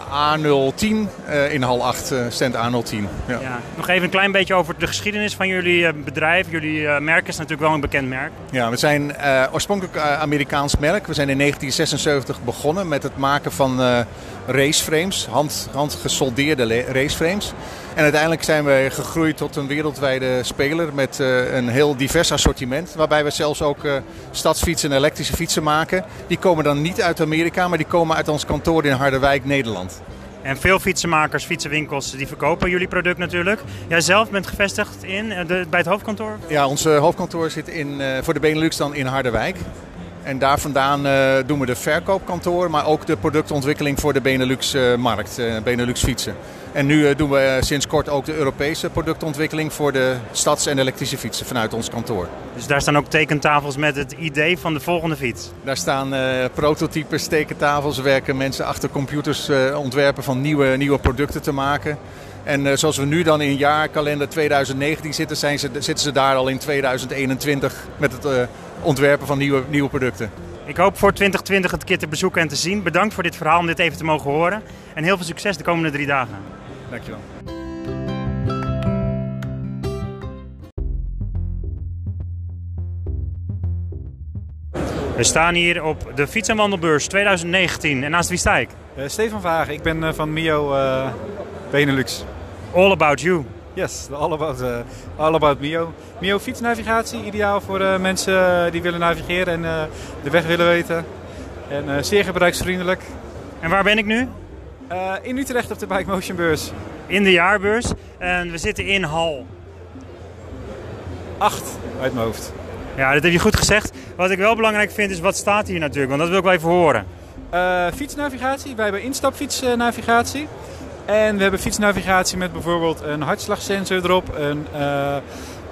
A010, uh, in hal 8, uh, stand A010. Ja. Ja. Nog even een klein beetje over de geschiedenis van jullie bedrijf. Jullie merk is natuurlijk wel een bekend merk. Ja, we zijn oorspronkelijk Amerikaans merk. We zijn in 1976 begonnen met het maken van raceframes, hand, handgesoldeerde raceframes. En uiteindelijk zijn we gegroeid tot een wereldwijde speler met uh, een heel divers assortiment. Waarbij we zelfs ook uh, stadsfietsen en elektrische fietsen maken. Die komen dan niet uit Amerika, maar die komen uit ons kantoor in Harderwijk, Nederland. En veel fietsenmakers, fietsenwinkels, die verkopen jullie product natuurlijk. Jij zelf bent gevestigd in, de, bij het hoofdkantoor? Ja, ons hoofdkantoor zit in, uh, voor de Benelux dan in Harderwijk. En daar vandaan uh, doen we de verkoopkantoor, maar ook de productontwikkeling voor de Benelux-markt, uh, Benelux fietsen. En nu uh, doen we sinds kort ook de Europese productontwikkeling voor de stads- en elektrische fietsen vanuit ons kantoor. Dus daar staan ook tekentafels met het idee van de volgende fiets? Daar staan prototypes, tekentafels, werken mensen achter computers ontwerpen van nieuwe, nieuwe producten te maken. En uh, zoals we nu dan in jaarkalender 2019 zitten, zijn ze, zitten ze daar al in 2021 met het uh, ontwerpen van nieuwe, nieuwe producten. Ik hoop voor 2020 het keer te bezoeken en te zien. Bedankt voor dit verhaal om dit even te mogen horen. En heel veel succes de komende drie dagen. Dankjewel. We staan hier op de Fiets- en Wandelbeurs 2019. En naast wie sta ik? Uh, Stefan Vagen, ik ben uh, van Mio uh, Benelux. All about you. Yes, all about, uh, all about Mio. Mio fietsnavigatie, ideaal voor uh, mensen die willen navigeren en uh, de weg willen weten. En zeer gebruiksvriendelijk. En waar ben ik nu? in Utrecht op de Bike Motion beurs. In de jaarbeurs. En we zitten in hal 8 uit mijn hoofd. Ja, dat heb je goed gezegd. Wat ik wel belangrijk vind is wat staat hier natuurlijk, want dat wil ik wel even horen. fietsnavigatie, wij hebben instapfietsnavigatie. En we hebben fietsnavigatie met bijvoorbeeld een hartslagsensor erop, een uh,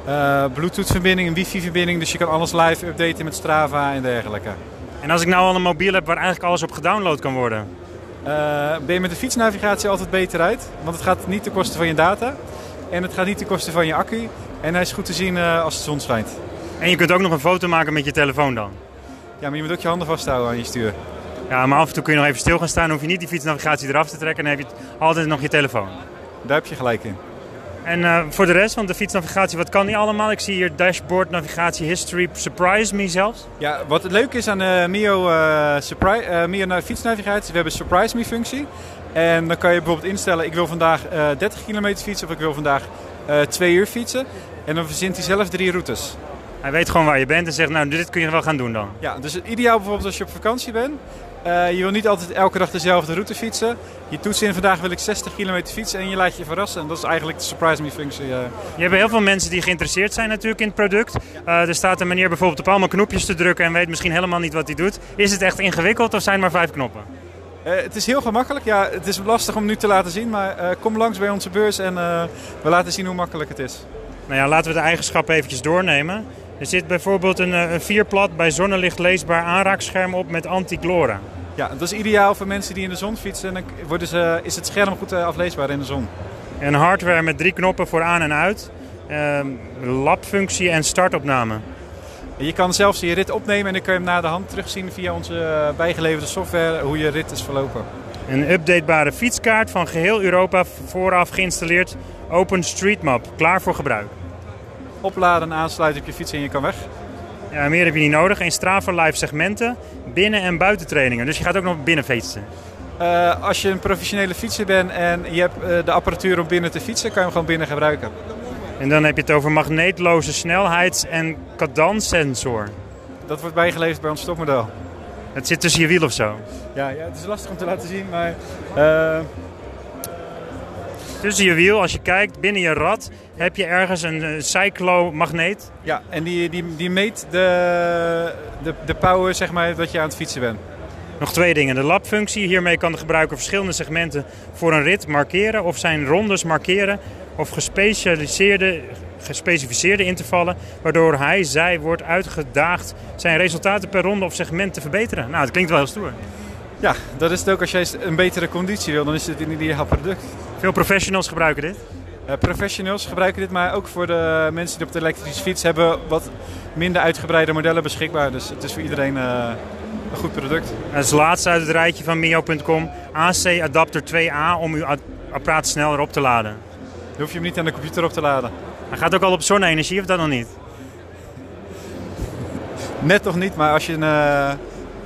uh, Bluetooth-verbinding, een wifi-verbinding. Dus je kan alles live updaten met Strava en dergelijke. En als ik nou al een mobiel heb waar eigenlijk alles op gedownload kan worden? Uh, ben je met de fietsnavigatie altijd beter uit. Want het gaat niet ten koste van je data. En het gaat niet ten koste van je accu. En hij is goed te zien als de zon schijnt. En je kunt ook nog een foto maken met je telefoon dan? Ja, maar je moet ook je handen vasthouden aan je stuur. Ja, maar af en toe kun je nog even stil gaan staan. Dan hoef je niet die fietsnavigatie eraf te trekken. Dan heb je altijd nog je telefoon. Daar heb je gelijk in. En uh, voor de rest van de fietsnavigatie, wat kan die allemaal? Ik zie hier dashboard, navigatie, history, surprise me zelfs. Ja, wat het leuke is aan de Mio, uh, surprise, uh, Mio fietsnavigatie, we hebben een surprise me functie. En dan kan je bijvoorbeeld instellen, ik wil vandaag 30 kilometer fietsen of ik wil vandaag 2 uur fietsen. En dan verzint hij zelf drie routes. Hij weet gewoon waar je bent en zegt, nou dit kun je wel gaan doen dan. Ja, dus ideaal bijvoorbeeld als je op vakantie bent. Uh, je wil niet altijd elke dag dezelfde route fietsen. Je toetst in vandaag wil ik 60 kilometer fietsen en je laat je verrassen. En dat is eigenlijk de surprise me functie. Uh. Je hebt heel veel mensen die geïnteresseerd zijn natuurlijk in het product. Uh, er staat een manier bijvoorbeeld op allemaal knopjes te drukken en weet misschien helemaal niet wat hij doet. Is het echt ingewikkeld of zijn er maar vijf knoppen? het is heel gemakkelijk. Ja, het is lastig om nu te laten zien, maar kom langs bij onze beurs en we laten zien hoe makkelijk het is. Nou ja, laten we de eigenschappen eventjes doornemen. Er zit bijvoorbeeld een, een vierplat bij zonnelicht leesbaar aanraakscherm op met anti-glora. Ja, dat is ideaal voor mensen die in de zon fietsen. Dan worden ze, is het scherm goed afleesbaar in de zon. En hardware met drie knoppen voor aan en uit. Uh, labfunctie en startopname. Je kan zelfs je rit opnemen en dan kun je hem na de hand terugzien via onze bijgeleverde software hoe je rit is verlopen. Een updatebare fietskaart van geheel Europa vooraf geïnstalleerd OpenStreetMap, klaar voor gebruik. Opladen en aansluiten op je fiets en je kan weg. Ja, meer heb je niet nodig. Een Strava live segmenten, binnen- en buitentrainingen. Dus je gaat ook nog binnen fietsen. Uh, als je een professionele fietser bent en je hebt uh, de apparatuur om binnen te fietsen, kan je hem gewoon binnen gebruiken. En dan heb je het over magneetloze snelheids- en cadanssensor. Dat wordt bijgeleverd bij ons stopmodel. Het zit tussen je wiel of zo? Ja, ja het is lastig om te laten zien, maar... Uh... Tussen je wiel, als je kijkt, binnen je rad, heb je ergens een cyclomagneet. Ja, en die, die, die meet de, de, de power zeg maar, dat je aan het fietsen bent. Nog twee dingen. De labfunctie. Hiermee kan de gebruiker verschillende segmenten voor een rit markeren of zijn rondes markeren of gespecialiseerde, gespecificeerde intervallen, waardoor hij, zij wordt uitgedaagd zijn resultaten per ronde of segment te verbeteren. Nou, dat klinkt wel heel stoer. Ja, dat is het ook als jij een betere conditie wil, dan is het een ideaal product. Veel professionals gebruiken dit? Uh, professionals gebruiken dit, maar ook voor de mensen die op de elektrische fiets hebben wat minder uitgebreide modellen beschikbaar. Dus het is voor iedereen uh, een goed product. Als laatste uit het rijtje van mio.com, AC adapter 2A om uw apparaat sneller op te laden. Dan hoef je hem niet aan de computer op te laden. Hij gaat ook al op zonne-energie of dat nog niet? Net nog niet, maar als je een eh,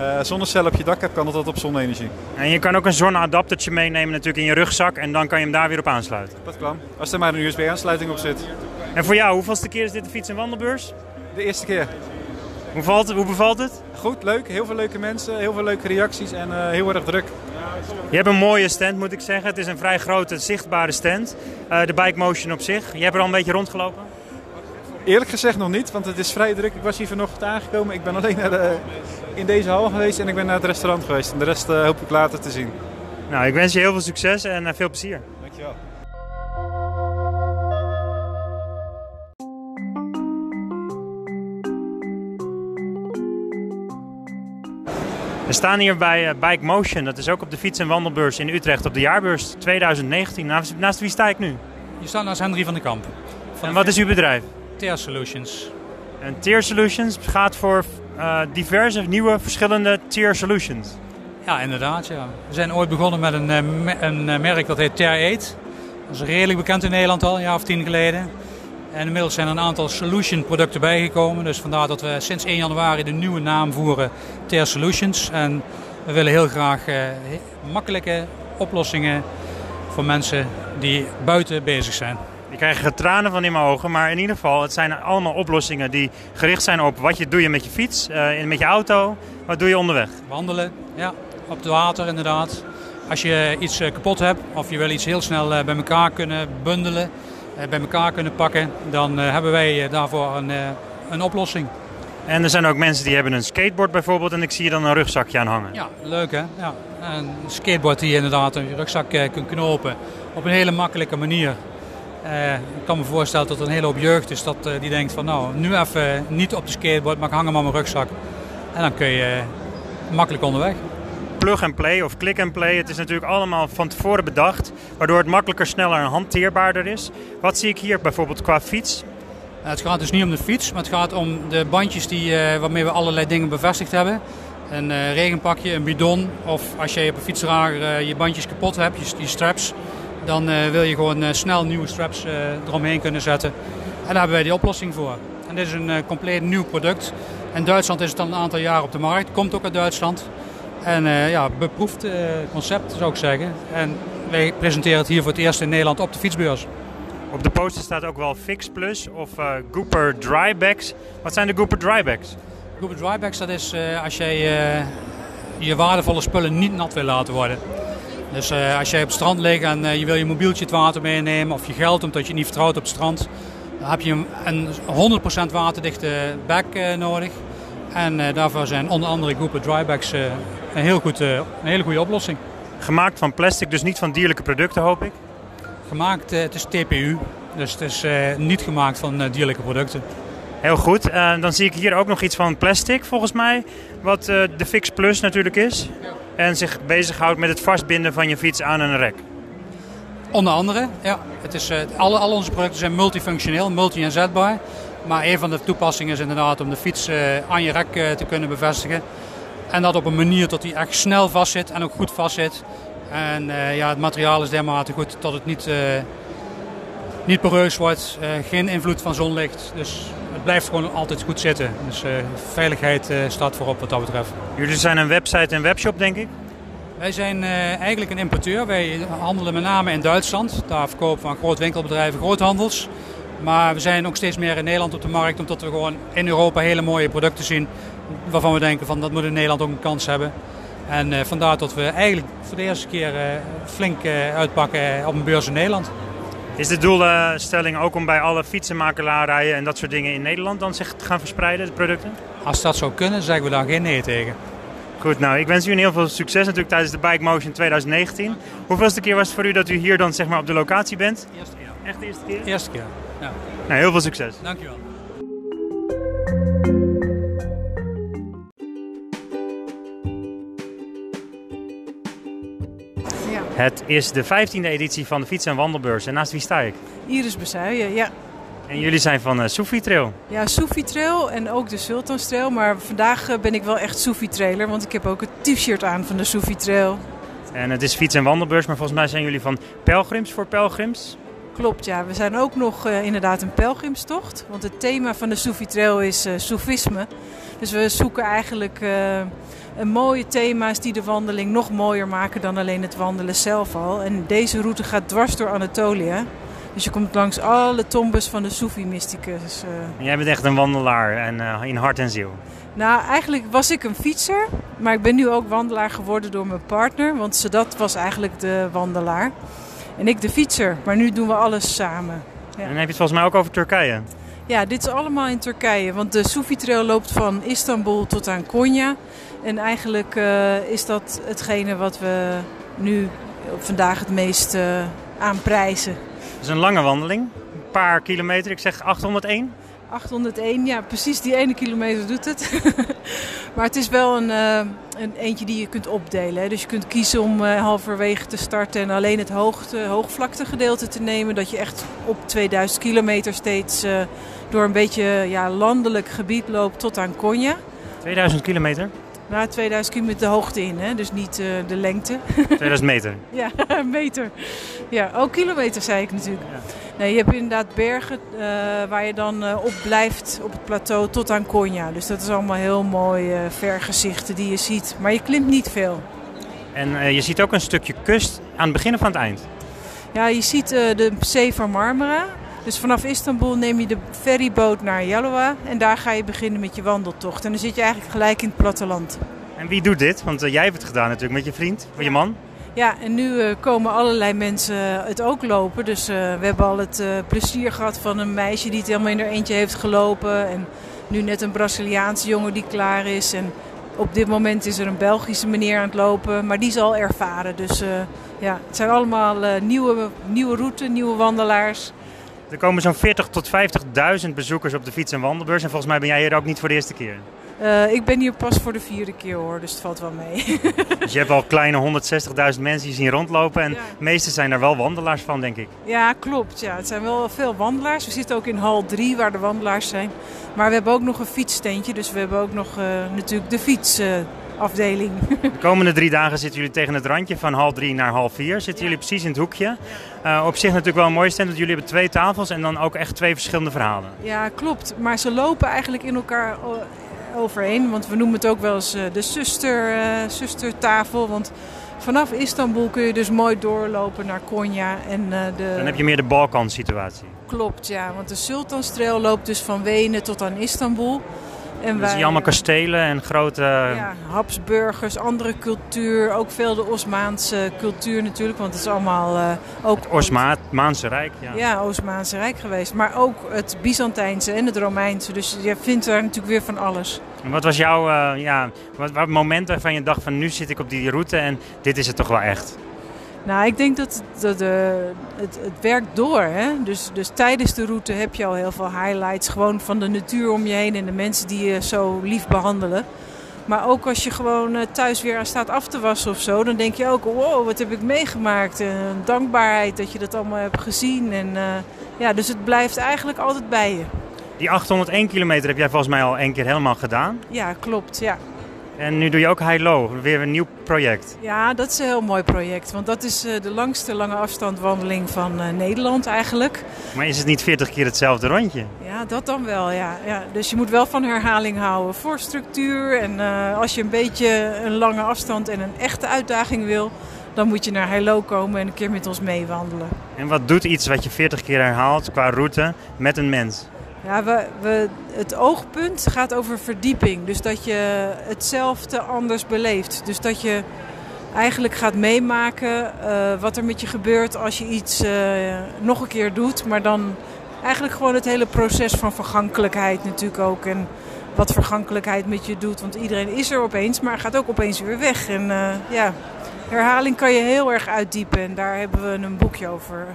eh, zonnecel op je dak hebt, kan dat op zonne-energie. En je kan ook een zonneadaptertje meenemen natuurlijk in je rugzak en dan kan je hem daar weer op aansluiten. Dat kan. Als er maar een USB-aansluiting op zit. En voor jou, hoeveelste keer is dit de fiets- en wandelbeurs? De eerste keer. Hoe, valt het, hoe bevalt het? Goed, leuk. Heel veel leuke mensen, heel veel leuke reacties en eh, heel erg druk. Je hebt een mooie stand moet ik zeggen. Het is een vrij grote zichtbare stand. Eh, de Bike Motion op zich. Je hebt er al een beetje rondgelopen? Eerlijk gezegd nog niet, want het is vrij druk. Ik was hier vanochtend aangekomen. Ik ben alleen naar de, in deze hal geweest en ik ben naar het restaurant geweest. En de rest eh, hoop ik later te zien. Nou, ik wens je heel veel succes en eh, veel plezier. Dankjewel. We staan hier bij eh, Bike Motion. Dat is ook op de fiets- en wandelbeurs in Utrecht op de jaarbeurs 2019. Naast, naast wie sta ik nu? Je staat naast Henry van den Kamp. En wat is uw bedrijf? TR Solutions. En Tier Solutions gaat voor diverse nieuwe verschillende Tier Solutions. Ja, inderdaad. Ja. We zijn ooit begonnen met een, eh, een eh, merk dat heet Ter 8. Dat is redelijk bekend in Nederland al, een jaar of tien geleden. En inmiddels zijn er een aantal solution producten bijgekomen. Dus vandaar dat we sinds 1 januari de nieuwe naam voeren Ter Solutions. En we willen heel graag eh, makkelijke oplossingen voor mensen die buiten bezig zijn. Ik krijg er tranen van in mijn ogen, maar in ieder geval, het zijn allemaal oplossingen die gericht zijn op wat je doe je met je fiets, eh, met je auto, wat doe je onderweg. Wandelen, ja, op het water inderdaad. Als je iets eh, kapot hebt of je wil iets heel snel eh, bij elkaar kunnen bundelen, bij elkaar kunnen pakken, dan hebben wij daarvoor een, een oplossing. En er zijn ook mensen die hebben een skateboard bijvoorbeeld en ik zie je dan een rugzakje aan hangen. Ja, leuk hè? Ja. Een skateboard die je inderdaad in je rugzak kunt knopen op een hele makkelijke manier. Eh, ik kan me voorstellen dat er een hele hoop jeugd is dat, eh, die denkt van nou, nu even niet op de skateboard, maar ik hang hem aan mijn rugzak. En dan kun je eh, makkelijk onderweg. Plug and play of click and play, het is natuurlijk allemaal van tevoren bedacht, waardoor het makkelijker, sneller en hanteerbaarder is. Wat zie ik hier bijvoorbeeld qua fiets? Het gaat dus niet om de fiets, maar het gaat om de bandjes die, waarmee we allerlei dingen bevestigd hebben. Een regenpakje, een bidon of als je op een fietsdrager je bandjes kapot hebt, je, die straps, dan eh, wil je gewoon eh, snel nieuwe straps eh, eromheen kunnen zetten. En daar hebben wij die oplossing voor. En dit is een compleet nieuw product. In Duitsland is het al een aantal jaar op de markt, komt ook uit Duitsland. En ja, beproefd concept zou ik zeggen. En wij presenteren het hier voor het eerst in Nederland op de fietsbeurs. Op de poster staat ook wel Fix Plus of eh Gooper Drybags. Wat zijn de Gooper Drybags? Google Drybags, dat is als jij je waardevolle spullen niet nat wil laten worden. Dus eh, als jij op het strand ligt en eh, je wil je mobieltje het water meenemen of je geld omdat je het niet vertrouwt op het strand, dan heb je een, een 100% waterdichte bag eh, nodig. En daarvoor zijn onder andere Google Drybags een, heel goed, een hele goede oplossing. Gemaakt van plastic, dus niet van dierlijke producten hoop ik. Gemaakt, het is TPU, dus het is niet gemaakt van dierlijke producten. Heel goed. Dan zie ik hier ook nog iets van plastic volgens mij. Wat de Fix Plus natuurlijk is. En zich bezighoudt met het vastbinden van je fiets aan een rek. Onder andere, ja. Het is, eh, alle, al onze producten zijn multifunctioneel, multi-inzetbaar. Maar een van de toepassingen is inderdaad om de fiets eh, aan je rek eh, te kunnen bevestigen. En dat op een manier dat hij echt snel vastzit en ook goed vastzit. En ja, het materiaal is dermate goed dat het niet, niet poreus wordt. geen invloed van zonlicht. Dus het blijft gewoon altijd goed zitten. Dus eh, veiligheid eh, staat voorop wat dat betreft. Jullie zijn een website en webshop denk ik. Wij zijn eh, eigenlijk een importeur. Wij handelen met name in Duitsland. Daar verkopen we aan grootwinkelbedrijven, groothandels. Maar we zijn ook steeds meer in Nederland op de markt, omdat we gewoon in Europa hele mooie producten zien. Waarvan we denken van dat moet in Nederland ook een kans hebben. En vandaar dat we eigenlijk voor de eerste keer flink uitpakken op een beurs in Nederland. Is de doelstelling ook om bij alle fietsenmakelarijen en dat soort dingen in Nederland dan zich te gaan verspreiden, de producten? Als dat zou kunnen, zeggen we daar geen nee tegen. Goed, nou ik wens u heel veel succes natuurlijk tijdens de Bike Motion 2019. Hoeveelste keer was het voor u dat u hier dan zeg maar op de locatie bent? Eerste keer. Echt de eerste keer? Eerste keer, ja. Nou, heel veel succes. Dankjewel. Het is de 15e editie van de Fiets- en Wandelbeurs. En naast wie sta ik? Iris Bezuijen, ja. En jullie zijn van uh, Soefi Trail. Ja, Soefi Trail en ook de Sultans Trail. Maar vandaag uh, ben ik wel echt Soefi Trailer, want ik heb ook het t-shirt aan van de Soefi Trail. En het is fiets- en wandelbeurs, maar volgens mij zijn jullie van pelgrims voor pelgrims? Klopt, ja. We zijn ook nog uh, inderdaad een pelgrimstocht. Want het thema van de Soefi Trail is uh, Soefisme. Dus we zoeken eigenlijk uh, een mooie thema's die de wandeling nog mooier maken dan alleen het wandelen zelf al. En deze route gaat dwars door Anatolië. Dus je komt langs alle tombes van de Soefi-mysticus. Jij bent echt een wandelaar en, in hart en ziel. Nou, eigenlijk was ik een fietser. Maar ik ben nu ook wandelaar geworden door mijn partner. Want Sedat was eigenlijk de wandelaar. En ik de fietser. Maar nu doen we alles samen. Ja. En heb je het volgens mij ook over Turkije. Ja, dit is allemaal in Turkije. Want de Sufi Trail loopt van Istanbul tot aan Konya. En eigenlijk uh, is dat hetgene wat we nu vandaag het meest uh, aanprijzen. Het is een lange wandeling. Een paar kilometer. Ik zeg 801. 801, ja, precies die ene kilometer doet het. maar het is wel een, uh, een eentje die je kunt opdelen. Hè. Dus je kunt kiezen om uh, halverwege te starten en alleen het hoogte, hoogvlaktegedeelte te nemen. Dat je echt op 2000 kilometer steeds uh, door een beetje ja, landelijk gebied loopt tot aan Konya. 2000 kilometer? Nou, 2000 kilometer de hoogte in, hè? dus niet uh, de lengte. 2000 meter? ja, meter. Ja, ook kilometer zei ik natuurlijk. Ja. Nee, je hebt inderdaad bergen uh, waar je dan uh, op blijft op het plateau tot aan Konya. Dus dat is allemaal heel mooi vergezichten die je ziet. Maar je klimt niet veel. En je ziet ook een stukje kust aan het begin of aan het eind? Ja, je ziet de zee van Marmara. Dus vanaf Istanbul neem je de ferryboot naar Yalova en daar ga je beginnen met je wandeltocht. En dan zit je eigenlijk gelijk in het platteland. En wie doet dit? Want uh, jij hebt het gedaan natuurlijk met je vriend, met je man. Ja, en nu uh, komen allerlei mensen het ook lopen. Dus uh, we hebben al het plezier gehad van een meisje die het helemaal in haar eentje heeft gelopen. En nu net een Braziliaanse jongen die klaar is. En op dit moment is er een Belgische meneer aan het lopen, maar die zal ervaren. Dus ja, het zijn allemaal nieuwe, nieuwe routes, nieuwe wandelaars. Er komen zo'n 40 tot 50.000 bezoekers op de fiets- en wandelbeurs. En volgens mij ben jij hier ook niet voor de eerste keer. Uh, ik ben hier pas voor de vierde keer hoor, dus het valt wel mee. dus je hebt al kleine 160.000 mensen die zien rondlopen. En ja. de meeste zijn er wel wandelaars van, denk ik. Ja, klopt. Ja. Het zijn wel veel wandelaars. We zitten ook in hal 3 waar de wandelaars zijn. Maar we hebben ook nog een fietssteentje. Dus we hebben ook nog uh, natuurlijk de fiets. Uh, afdeling. De komende drie dagen zitten jullie tegen het randje van half drie naar half vier. Zitten ja. jullie precies in het hoekje. Uh, op zich natuurlijk wel een mooie stand, want jullie hebben twee tafels en dan ook echt twee verschillende verhalen. Ja, klopt. Maar ze lopen eigenlijk in elkaar overheen. Want we noemen het ook wel eens de zuster, uh, zustertafel. Want vanaf Istanbul kun je dus mooi doorlopen naar Konya. En, uh, de... Dan heb je meer de Balkan-situatie. Klopt, ja. Want de Sultanstrail loopt dus van Wenen tot aan Istanbul. En wij, je allemaal kastelen en grote... Ja, Habsburgers, andere cultuur. Ook veel de Osmaanse cultuur natuurlijk. Want het is allemaal uh, ook... Het Osmaanse Rijk, ja. Ja, Osmaanse Rijk geweest. Maar ook het Byzantijnse en het Romeinse. Dus je vindt daar natuurlijk weer van alles. En wat was jouw uh, ja, wat, wat moment waarvan je dacht van nu zit ik op die route en dit is het toch wel echt? Nou, ik denk dat, dat de, het, het werkt door. Hè? Dus, dus tijdens de route heb je al heel veel highlights. Gewoon van de natuur om je heen en de mensen die je zo lief behandelen. Maar ook als je gewoon thuis weer aan staat af te wassen of zo, dan denk je ook: wow, wat heb ik meegemaakt? En dankbaarheid dat je dat allemaal hebt gezien. En, uh, ja, dus het blijft eigenlijk altijd bij je. Die 801 kilometer heb jij volgens mij al één keer helemaal gedaan. Ja, klopt. Ja. En nu doe je ook High Low, weer een nieuw project. Ja, dat is een heel mooi project. Want dat is de langste lange afstandwandeling van uh, Nederland eigenlijk. Maar is het niet 40 keer hetzelfde rondje? Ja, dat dan wel, ja. ja dus je moet wel van herhaling houden voor structuur. En uh, als je een beetje een lange afstand en een echte uitdaging wil... dan moet je naar High Low komen en een keer met ons meewandelen. En wat doet iets wat je 40 keer herhaalt qua route met een mens? Ja, we, we, het oogpunt gaat over verdieping. Dus dat je hetzelfde anders beleeft. Dus dat je eigenlijk gaat meemaken uh, wat er met je gebeurt als je iets uh, nog een keer doet. Maar dan eigenlijk gewoon het hele proces van vergankelijkheid natuurlijk ook. En wat vergankelijkheid met je doet. Want iedereen is er opeens, maar gaat ook opeens weer weg. En uh, ja, herhaling kan je heel erg uitdiepen. En daar hebben we een boekje over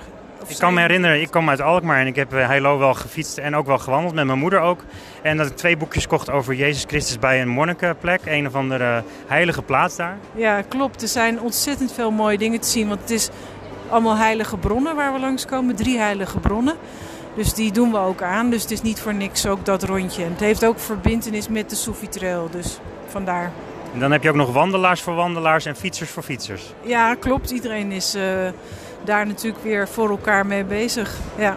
ik kan me herinneren, ik kom uit Alkmaar en ik heb Heilo wel gefietst en ook wel gewandeld, met mijn moeder ook. En dat ik twee boekjes kocht over Jezus Christus bij een monnikenplek, een of andere heilige plaats daar. Ja, klopt. Er zijn ontzettend veel mooie dingen te zien, want het is allemaal heilige bronnen waar we langskomen, drie heilige bronnen. Dus die doen we ook aan. Dus het is niet voor niks ook dat rondje. En het heeft ook verbindenis met de Sophie Trail. Dus vandaar. En dan heb je ook nog wandelaars voor wandelaars en fietsers voor fietsers. Ja, klopt. Iedereen is eh, daar natuurlijk weer voor elkaar mee bezig. Ja.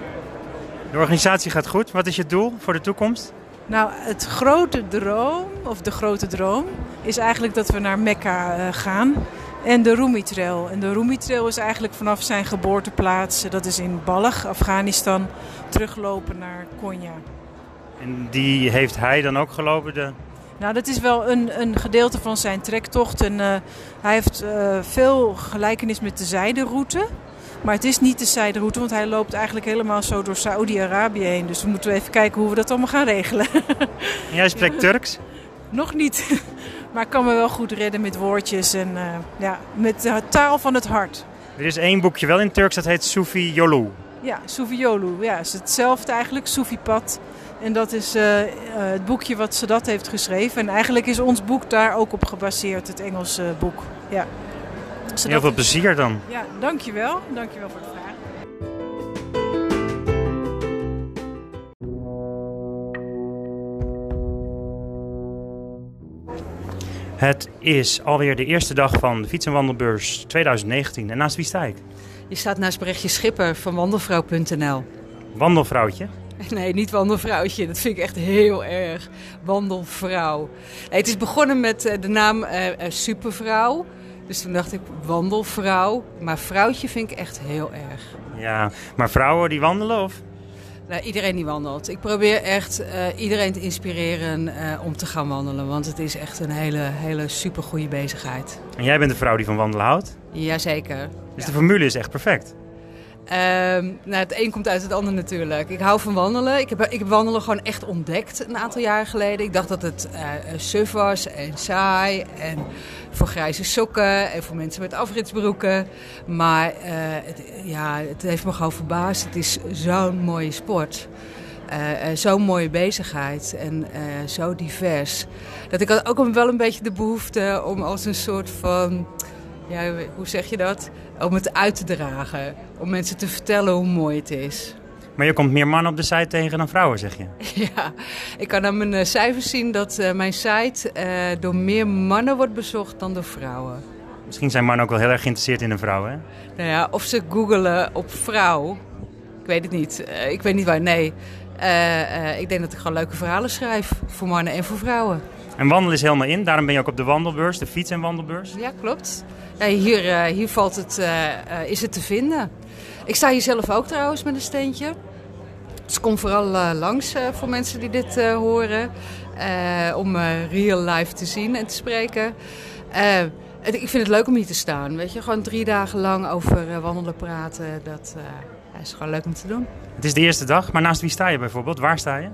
De organisatie gaat goed. Wat is je doel voor de toekomst? Nou, het grote droom, of de grote droom, is eigenlijk dat we naar Mekka eh, gaan. En de Rumi Trail. En de Rumi Trail is eigenlijk vanaf zijn geboorteplaats, dat is in Balch, Afghanistan, teruglopen naar Konya. En die heeft hij dan ook gelopen? De... Nou, dat is wel een, een gedeelte van zijn trektocht. En, uh, hij heeft uh, veel gelijkenis met de zijderoute. Maar het is niet de zijderoute, want hij loopt eigenlijk helemaal zo door Saoedi-Arabië heen. Dus we moeten even kijken hoe we dat allemaal gaan regelen. En jij spreekt Turks? Nog niet. Maar ik kan me wel goed redden met woordjes en uh, ja, met de taal van het hart. Er is één boekje wel in Turks, dat heet Sufi Yolu. Ja, Sufi Yolu. Ja, het is hetzelfde eigenlijk, Sufi Pad. En dat is uh, uh, het boekje wat ze dat heeft geschreven. En eigenlijk is ons boek daar ook op gebaseerd, het Engelse boek. Ja. Heel veel plezier dan. Ja, dankjewel. Dankjewel voor de vraag. Het is alweer de eerste dag van de Fiets- en Wandelbeurs 2019. En naast wie sta ik? Je staat naast Brechtje Schipper van wandelvrouw.nl. Wandelvrouwtje? Nee, niet wandelvrouwtje. Dat vind ik echt heel erg. Wandelvrouw. Nee, het is begonnen met de naam uh, uh, Supervrouw. Dus toen dacht ik wandelvrouw. Maar vrouwtje vind ik echt heel erg. Ja, maar vrouwen die wandelen of? Nou, iedereen die wandelt. Ik probeer echt uh, iedereen te inspireren uh, om te gaan wandelen. Want het is echt een hele, hele supergoeie bezigheid. En jij bent de vrouw die van wandelen houdt? Jazeker. Dus ja. de formule is echt perfect? Um, nou, het een komt uit het ander natuurlijk. Ik hou van wandelen. Ik heb, ik heb wandelen gewoon echt ontdekt een aantal jaar geleden. Ik dacht dat het uh, suf was en saai en voor grijze sokken en voor mensen met afritsbroeken. Maar uh, het, ja, het heeft me gewoon verbaasd. Het is zo'n mooie sport. Uh, zo'n mooie bezigheid en zo divers. Dat ik had ook wel een beetje de behoefte om als een soort van ja, hoe zeg je dat? Om het uit te dragen. Om mensen te vertellen hoe mooi het is. Maar je komt meer mannen op de site tegen dan vrouwen, zeg je? Ja, ik kan aan mijn cijfers zien dat uh, mijn site uh, door meer mannen wordt bezocht dan door vrouwen. Misschien zijn mannen ook wel heel erg geïnteresseerd in een vrouw, hè? Nou ja, of ze googelen op vrouw. Ik weet het niet. Ik weet niet waar, nee. ik denk dat ik gewoon leuke verhalen schrijf. Voor mannen en voor vrouwen. En wandelen is helemaal in. Daarom ben je ook op de wandelbeurs, de fiets- en wandelbeurs. Ja, klopt. Hier, uh, hier valt het, uh, uh, is het te vinden. Ik sta hier zelf ook trouwens met een steentje. Dus kom vooral langs voor mensen die dit horen. om real life te zien en te spreken. ik vind het leuk om hier te staan. Weet je? Gewoon drie dagen lang over wandelen praten. Dat is gewoon leuk om te doen. Het is de eerste dag, maar naast wie sta je bijvoorbeeld? Waar sta je?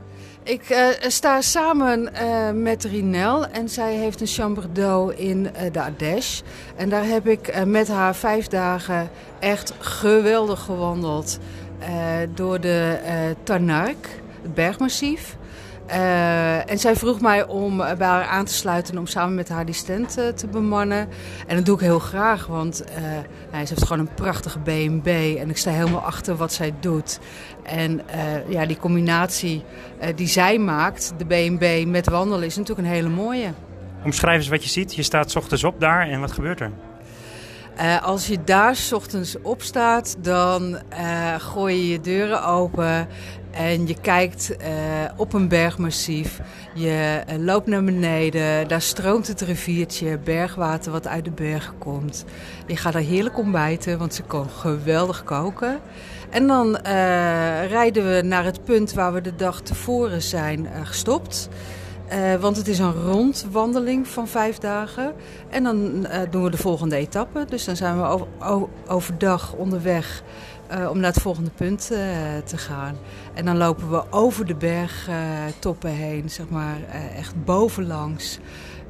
Ik uh, sta samen uh, met Rinel en zij heeft een chambre d'eau in uh, de Ardèche. En daar heb ik met haar vijf dagen echt geweldig gewandeld door de Tarnac, het bergmassief. Uh, en zij vroeg mij om bij haar aan te sluiten en om samen met haar die stand uh, te bemannen. En dat doe ik heel graag, want uh, nou, ze heeft gewoon een prachtige B&B en ik sta helemaal achter wat zij doet. En ja, die combinatie die zij maakt, de B&B met wandelen, is natuurlijk een hele mooie. Omschrijf eens wat je ziet. Je staat 's ochtends op daar en wat gebeurt er? Uh, als je daar 's ochtends op staat, dan uh, gooi je je deuren open en je kijkt uh, op een bergmassief. Je loopt naar beneden, daar stroomt het riviertje, bergwater wat uit de bergen komt. Je gaat daar heerlijk ontbijten, want ze kan geweldig koken. En dan rijden we naar het punt waar we de dag tevoren zijn gestopt. Want het is een rondwandeling van vijf dagen. En dan doen we de volgende etappe. Dus dan zijn we over, overdag onderweg uh, om naar het volgende punt te gaan. En dan lopen we over de bergtoppen heen, zeg maar, echt bovenlangs.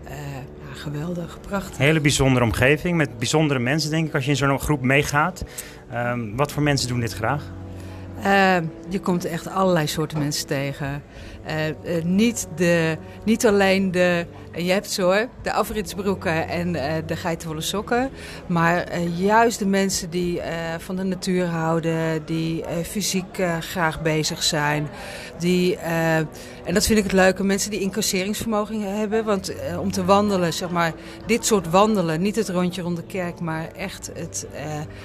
Ja, geweldig, prachtig. Hele bijzondere omgeving met bijzondere mensen, denk ik, als je in zo'n groep meegaat. wat voor mensen doen dit graag? Je komt echt allerlei soorten mensen tegen. Uh, uh, niet, de, niet alleen de, je hebt zo hoor, de afritsbroeken en de geitenwolle sokken. Maar juist de mensen die van de natuur houden, die fysiek graag bezig zijn. Die, en dat vind ik het leuke, mensen die incasseringsvermogen hebben. Want om te wandelen, zeg maar, dit soort wandelen, niet het rondje rond de kerk, maar echt het,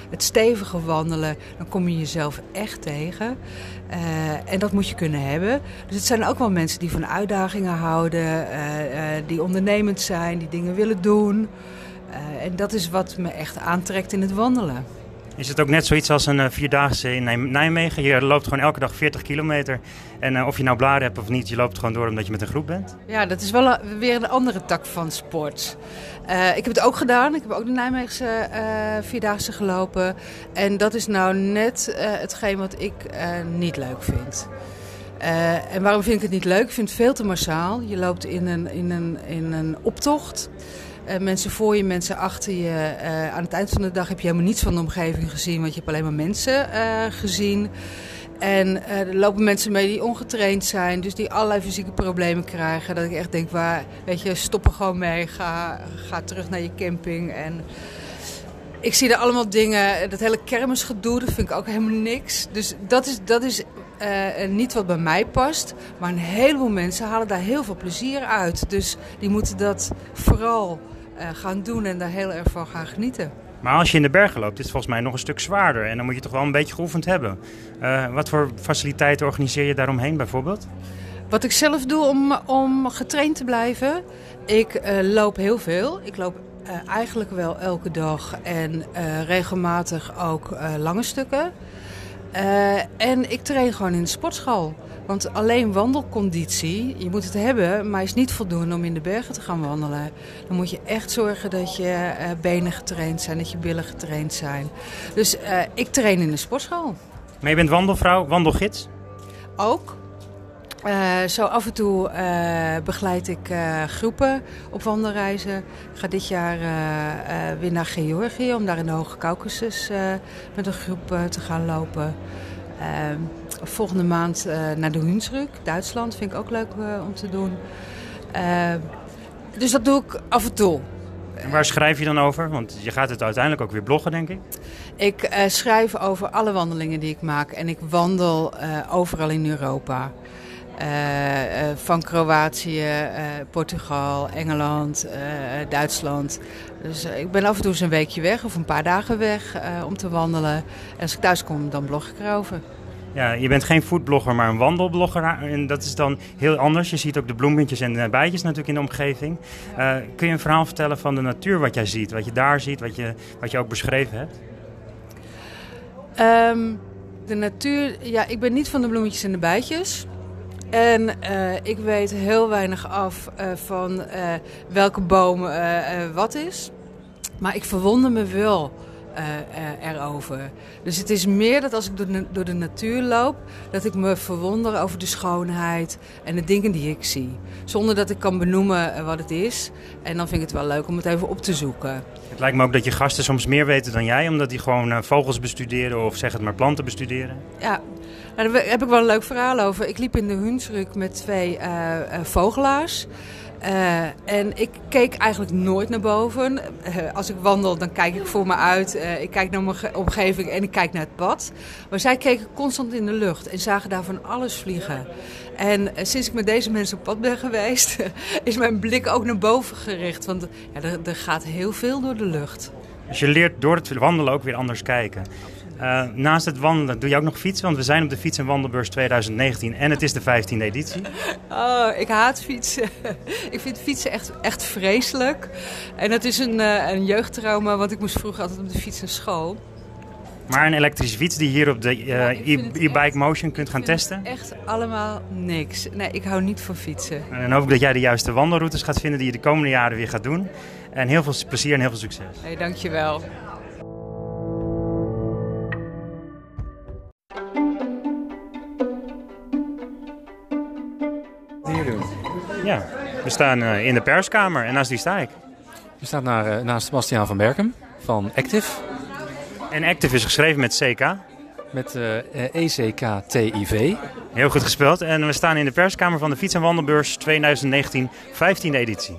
het stevige wandelen, dan kom je jezelf echt tegen. Uh, en dat moet je kunnen hebben. Dus het zijn ook wel mensen die van uitdagingen houden, uh, uh, die ondernemend zijn, die dingen willen doen. en dat is wat me echt aantrekt in het wandelen. Is het ook net zoiets als een vierdaagse in Nijmegen? Je loopt gewoon elke dag 40 kilometer. En of je nou bladen hebt of niet, je loopt gewoon door omdat je met een groep bent? Ja, dat is wel een, weer een andere tak van sport. Ik heb het ook gedaan. Ik heb ook de Nijmeegse Vierdaagse gelopen. En dat is nou net hetgeen wat ik niet leuk vind. en waarom vind ik het niet leuk? Ik vind het veel te massaal. Je loopt in een, in een, in een optocht. Mensen voor je, mensen achter je. aan het eind van de dag heb je helemaal niets van de omgeving gezien, want je hebt alleen maar mensen gezien. En er lopen mensen mee die ongetraind zijn, dus die allerlei fysieke problemen krijgen. Dat ik echt denk, waar, weet je, stop er gewoon mee, ga, ga terug naar je camping. En ik zie er allemaal dingen, dat hele kermisgedoe, dat vind ik ook helemaal niks. Dus dat is, dat is niet wat bij mij past. Maar een heleboel mensen halen daar heel veel plezier uit. Dus die moeten dat vooral gaan doen en daar heel erg van gaan genieten. Maar als je in de bergen loopt, is het volgens mij nog een stuk zwaarder. En dan moet je toch wel een beetje geoefend hebben. Uh, wat voor faciliteiten organiseer je daaromheen bijvoorbeeld? Wat ik zelf doe om, om getraind te blijven. Ik uh, loop heel veel. Ik loop uh, eigenlijk wel elke dag en regelmatig ook lange stukken. en ik train gewoon in de sportschool. Want alleen wandelconditie, je moet het hebben, maar is niet voldoende om in de bergen te gaan wandelen. Dan moet je echt zorgen dat je uh, benen getraind zijn, dat je billen getraind zijn. Dus uh, ik train in de sportschool. Maar je bent wandelvrouw, wandelgids? Ook. Uh, zo af en toe uh, begeleid ik uh, groepen op wandelreizen. Ik ga dit jaar weer naar Georgië om daar in de Hoge Caucasus met een groep te gaan lopen. Volgende maand uh, naar de Hunsrück, Duitsland. Vind ik ook leuk uh, om te doen. Uh, dus dat doe ik af en toe. En waar schrijf je dan over? Want je gaat het uiteindelijk ook weer bloggen, denk ik. Ik schrijf over alle wandelingen die ik maak. En ik wandel overal in Europa. van Kroatië, Portugal, Engeland, Duitsland. Dus ik ben af en toe eens een weekje weg of een paar dagen weg om te wandelen. En als ik thuis kom, dan blog ik erover. Ja, je bent geen foodblogger, maar een wandelblogger. En dat is dan heel anders. Je ziet ook de bloemetjes en de bijtjes natuurlijk in de omgeving. Uh, kun je een verhaal vertellen van de natuur, wat jij ziet? Wat je daar ziet, wat je, wat je ook beschreven hebt? Um, de natuur, ja, ik ben niet van de bloemetjes en de bijtjes. En uh, ik weet heel weinig af uh, van welke boom wat is. Maar ik verwonder me wel erover. Dus het is meer dat als ik door de, door de, natuur loop, dat ik me verwonder over de schoonheid en de dingen die ik zie. Zonder dat ik kan benoemen eh, wat het is. En dan vind ik het wel leuk om het even op te zoeken. Het lijkt me ook dat je gasten soms meer weten dan jij, omdat die gewoon vogels bestuderen of zeg het maar planten bestuderen. Ja, nou, daar heb ik wel een leuk verhaal over. Ik liep in de Hunsrück met twee uh, vogelaars. Uh, en ik keek eigenlijk nooit naar boven. Uh, als ik wandel, dan kijk ik voor me uit. Uh, ik kijk naar mijn omgeving en ik kijk naar het pad. Maar zij keken constant in de lucht en zagen daar van alles vliegen. En sinds ik met deze mensen op pad ben geweest, is mijn blik ook naar boven gericht. Want ja, er, er gaat heel veel door de lucht. Dus je leert door het wandelen ook weer anders kijken. Uh, naast het wandelen doe je ook nog fietsen, want we zijn op de Fiets- en Wandelbeurs 2019 en het is de 15e editie. Oh, ik haat fietsen. ik vind fietsen echt, echt vreselijk. En dat is een, uh, een jeugdtrauma, want ik moest vroeger altijd op de fiets naar school. Maar een elektrische fiets die hier op de uh, e-bike motion kunt gaan testen? Echt allemaal niks. Nee, ik hou niet van fietsen. En dan hoop ik dat jij de juiste wandelroutes gaat vinden die je de komende jaren weer gaat doen. En heel veel plezier en heel veel succes. Hey, dankjewel. Ja, we staan uh, in de perskamer en naast die sta ik. Je staat naar, uh, naast Bastiaan van Berkem van Active. En Active is geschreven met CK? met uh, ECK-TIV. Heel goed gespeeld. En we staan in de perskamer van de Fiets- en Wandelbeurs 2019, 15e editie.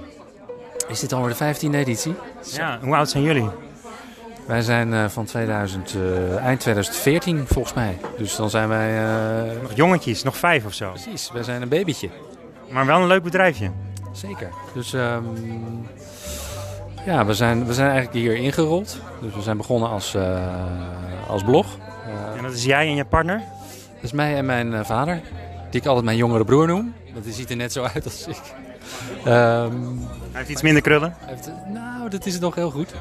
Is dit alweer de 15e editie? Ja, hoe oud zijn jullie? Wij zijn van 2000, uh, eind 2014 volgens mij. Dus dan zijn wij... Uh... Nog jongetjes, nog vijf of zo. Precies, wij zijn een babytje. Maar wel een leuk bedrijfje. Zeker. Dus um, ja, we zijn, we zijn eigenlijk hier ingerold. Dus we zijn begonnen als, als blog. en dat is jij en je partner? Dat is mij en mijn vader. Die ik altijd mijn jongere broer noem. Want die ziet er net zo uit als ik. Um, hij heeft iets minder krullen? Heeft, nou, dat is nog heel goed.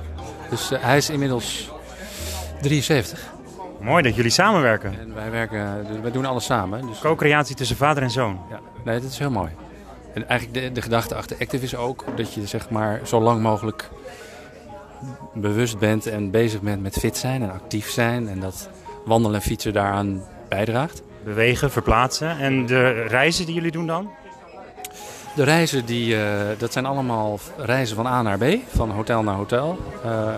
Dus uh, hij is inmiddels 73. Mooi dat jullie samenwerken. En wij, werken, dus wij doen alles samen. Dus... Co-creatie tussen vader en zoon. Ja, nee, dat is heel mooi. En eigenlijk de, de gedachte achter Active is ook dat je zeg maar zo lang mogelijk bewust bent en bezig bent met fit zijn en actief zijn. En dat wandelen en fietsen daaraan bijdraagt. Bewegen, verplaatsen. En de reizen die jullie doen dan? De reizen, die, uh, dat zijn allemaal reizen van A naar B, van hotel naar hotel. Uh,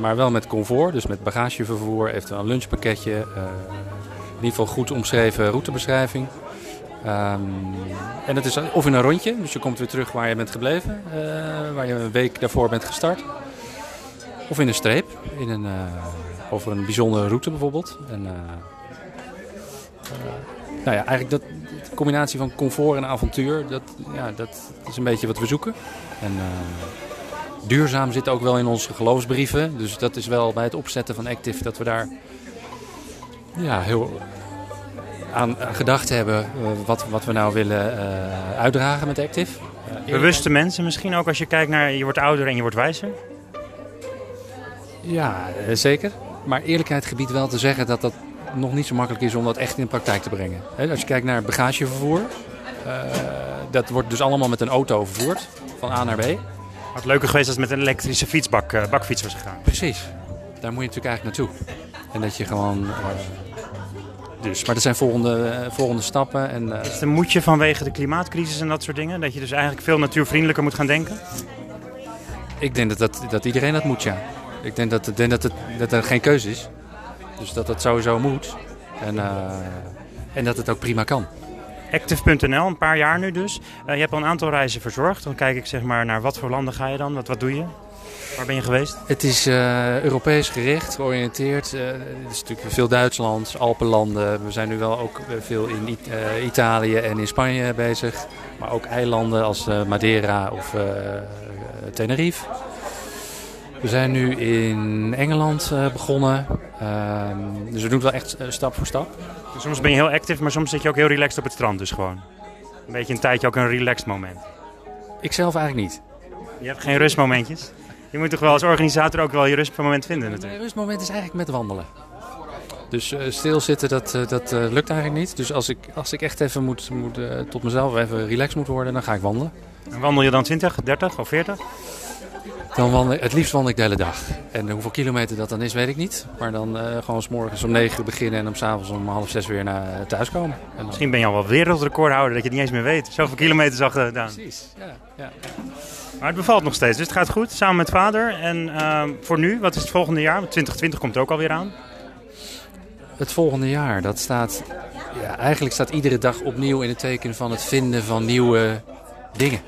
maar wel met comfort, dus met bagagevervoer, eventueel een lunchpakketje. Uh, in ieder geval goed omschreven routebeschrijving. Um, en het is of in een rondje, dus je komt weer terug waar je bent gebleven, waar je een week daarvoor bent gestart. Of in een streep, in een, over een bijzondere route bijvoorbeeld. En, nou ja, eigenlijk dat, de combinatie van comfort en avontuur, dat, ja, dat is een beetje wat we zoeken. En uh, duurzaam zit ook wel in onze geloofsbrieven. Dus dat is wel bij het opzetten van Active dat we daar ja, heel aan, aan gedacht hebben uh, wat, wat we nou willen uh, uitdragen met Active. Bewuste mensen misschien ook als je kijkt naar je wordt ouder en je wordt wijzer? Ja, zeker. Maar eerlijkheid gebied wel te zeggen dat dat nog niet zo makkelijk is om dat echt in de praktijk te brengen. He, als je kijkt naar bagagevervoer, uh, dat wordt dus allemaal met een auto vervoerd, van A naar B. Had leuker geweest als het met een elektrische fietsbak, uh, bakfiets was gegaan. Precies, daar moet je natuurlijk eigenlijk naartoe. En dat je gewoon... Uh, dus, maar dat zijn volgende, volgende stappen. En, is het een moedje vanwege de klimaatcrisis en dat soort dingen? Dat je dus eigenlijk veel natuurvriendelijker moet gaan denken? Ik denk dat, dat, dat iedereen dat moet, ja. Ik denk dat, denk dat, het, dat er geen keuze is. Dus dat het sowieso moet. En, uh, en dat het ook prima kan. Active.nl, een paar jaar nu dus. Uh, je hebt al een aantal reizen verzorgd. Dan kijk ik zeg maar naar wat voor landen ga je dan? Wat, wat doe je? Waar ben je geweest? Het is uh, Europees gericht, georiënteerd. Uh, het is natuurlijk veel Duitsland, Alpenlanden. We zijn nu wel ook veel in It Italië en in Spanje bezig. Maar ook eilanden als Madeira of Tenerife. We zijn nu in Engeland begonnen. Uh, dus we doen het wel echt uh, stap voor stap. Soms ben je heel actief, maar soms zit je ook heel relaxed op het strand. Dus gewoon een beetje een tijdje ook een relaxed moment. Ik zelf eigenlijk niet. Je hebt geen rustmomentjes? Je moet toch wel als organisator ook wel je rustmoment vinden natuurlijk. Mijn rustmoment is eigenlijk met wandelen. Dus uh, stilzitten, dat, uh, dat uh, lukt eigenlijk niet. Dus als ik, als ik echt even moet, moet tot mezelf even relaxed moet worden, dan ga ik wandelen. En wandel je dan 20, 30 of 40? Dan wandel, het liefst wandel ik de hele dag. En hoeveel kilometer dat dan is, weet ik niet. Maar dan uh, gewoon s morgens om 9 uur beginnen en om s'avonds om half zes weer naar thuis komen. Dan... Misschien ben je al wel wereldrecordhouder dat je het niet eens meer weet. Zoveel kilometers al gedaan. Precies, ja, ja. Maar het bevalt nog steeds, dus het gaat goed samen met vader. En uh, voor nu, wat is het volgende jaar? 2020 komt ook alweer aan. Het volgende jaar, dat staat... Ja, eigenlijk staat iedere dag opnieuw in het teken van het vinden van nieuwe dingen.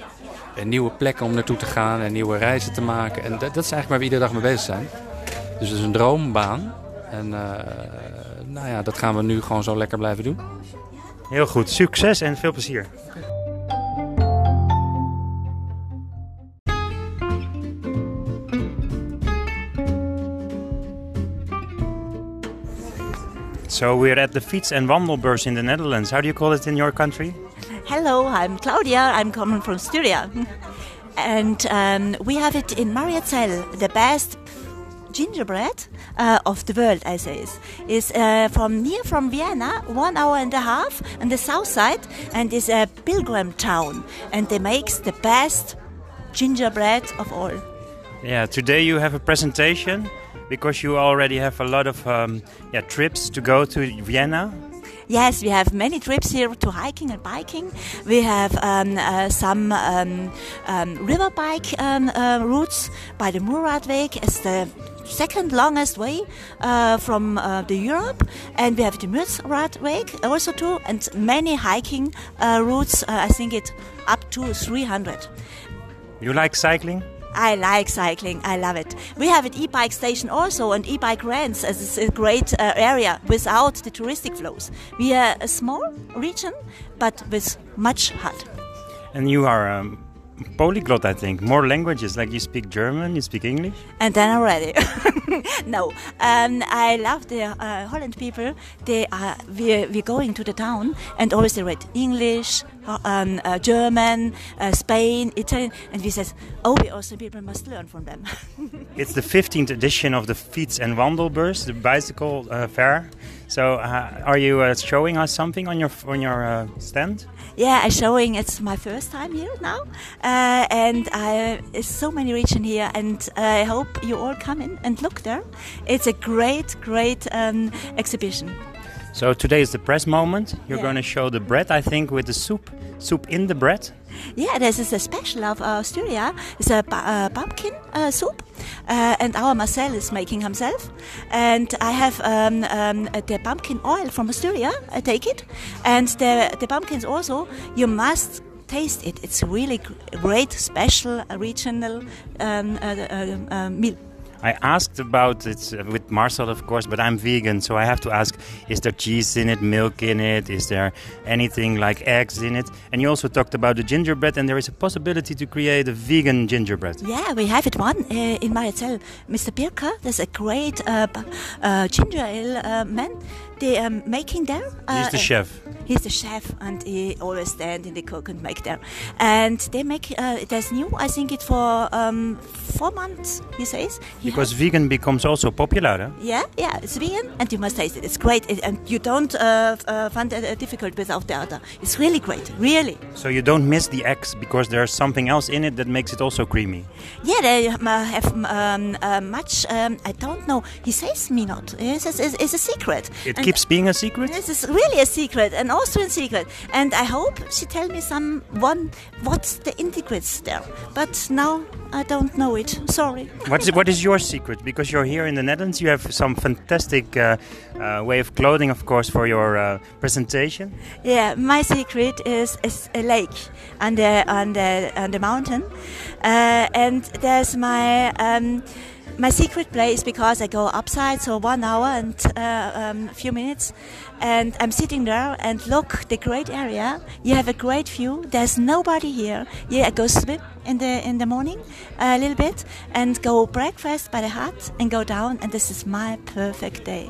En nieuwe plekken om naartoe te gaan en nieuwe reizen te maken. En dat, dat is eigenlijk waar we iedere dag mee bezig zijn. Dus het is een droombaan. En uh, nou ja, dat gaan we nu gewoon zo lekker blijven doen. Heel goed. Succes en veel plezier. So we're at the Fiets and Wandelbeurs in the Netherlands. How do you call it in your country? Hello, I'm Claudia. I'm coming from Styria. And um, we have it in Mariazell, the best gingerbread uh, of the world, I say. Is uh, from near from Vienna, one hour and a half on the south side, and is a pilgrim town. And they makes the best gingerbread of all. Yeah, today you have a presentation because you already have a lot of um, yeah, trips to go to Vienna. Yes, we have many trips here to hiking and biking. We have um, uh, some um, um, river bike um, uh, routes by the Muradweg. It's the second longest way uh, from uh, the Europe, and we have the Muradweg also too, and many hiking uh, routes. Uh, I think it up to 300. You like cycling? I like cycling. I love it. We have an e-bike station also and e-bike rents as it's a great uh, area without the touristic flows. We are a small region, but with much heart. And you are um, polyglot, I think. More languages, like you speak German, you speak English. And then already. no, um, I love the uh, Holland people. They are we we're going to the town and always they read English, um, uh, German, uh, Spain, Italian, and we says, oh, we also people must learn from them. It's the 15th edition of the Fiets- and Wandelbeurs, the bicycle uh, fair. So, uh, are you uh, showing us something on your on your uh, stand? yeah, I'm showing. It's my first time here now, uh, and I, so many region here, and I hope you all come in and look there. It's a great, great um, exhibition. So today is the press moment. You're Yeah. going to show the bread, I think, with the soup, soup in the bread. Yeah, this is a special of Australia. It's a uh, pumpkin uh, soup, uh, and our Marcel is making himself. And I have um, um, the pumpkin oil from Australia. I take it, and the the pumpkins also. You must taste it. It's really great, special, uh, regional um, uh, uh, uh, meal. I asked about it with Marcel, of course, but I'm vegan, so I have to ask: Is there cheese in it, milk in it? Is there anything like eggs in it? And you also talked about the gingerbread, and there is a possibility to create a vegan gingerbread. Yeah, we have it one uh, in Mariazell. Mr. Birker, there's a great uh, uh, ginger ale uh, man. They are making there. Uh, He's the chef. He's the chef, and he always stand in the cook and make there. And they make uh, there's new. I think it for um, four months. He says. He Because vegan becomes also popular. Huh? yeah, yeah, it's vegan, and you must taste it. It's great, it, and you don't uh, uh, find it uh, difficult without the other. It's really great, really. So you don't miss the eggs because there's something else in it that makes it also creamy. Yeah, they um, uh, have um, uh, much. Um, I don't know. He says me not. It's, it's, it's a secret. It And keeps being a secret. This is really a secret, an Austrian secret. And I hope she tell me some one what's the ingredients there. But now I don't know it. Sorry. What is, what is your secret? Because you're here in the Netherlands, you have some fantastic uh, uh, way of clothing, of course, for your uh, presentation. Yeah, my secret is, is a lake on the on the on the mountain, uh, and there's my um, my secret place because I go upside, so one hour and uh, um, a few minutes, and I'm sitting there and look the great area. You have a great view. There's nobody here. Yeah, I go swim in the in the morning a little bit and go breakfast by the hut and go down, and this is my perfect day.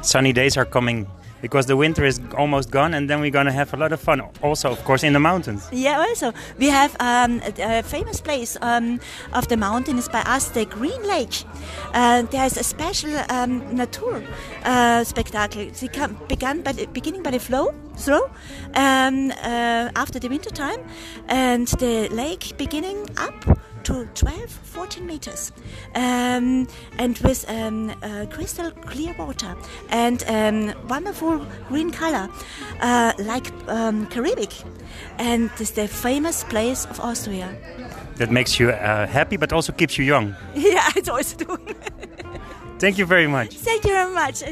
Sunny days are coming because the winter is almost gone, and then we're gonna have a lot of fun. Also, of course, in the mountains. Yeah, also we have um, a, famous place um, of the mountain is by us, the Green Lake. Uh, there's a special um, nature uh, spectacle. it began by the, beginning by the flow throw um, uh, after the winter time, and the lake beginning up to 12, 14 meters, um, and with um, uh, crystal clear water and um, wonderful green color, uh, like um, Caribbean. And it's the famous place of Austria. That makes you uh, happy, but also keeps you young. yeah, it's always doing. Thank you very much. Thank you very much.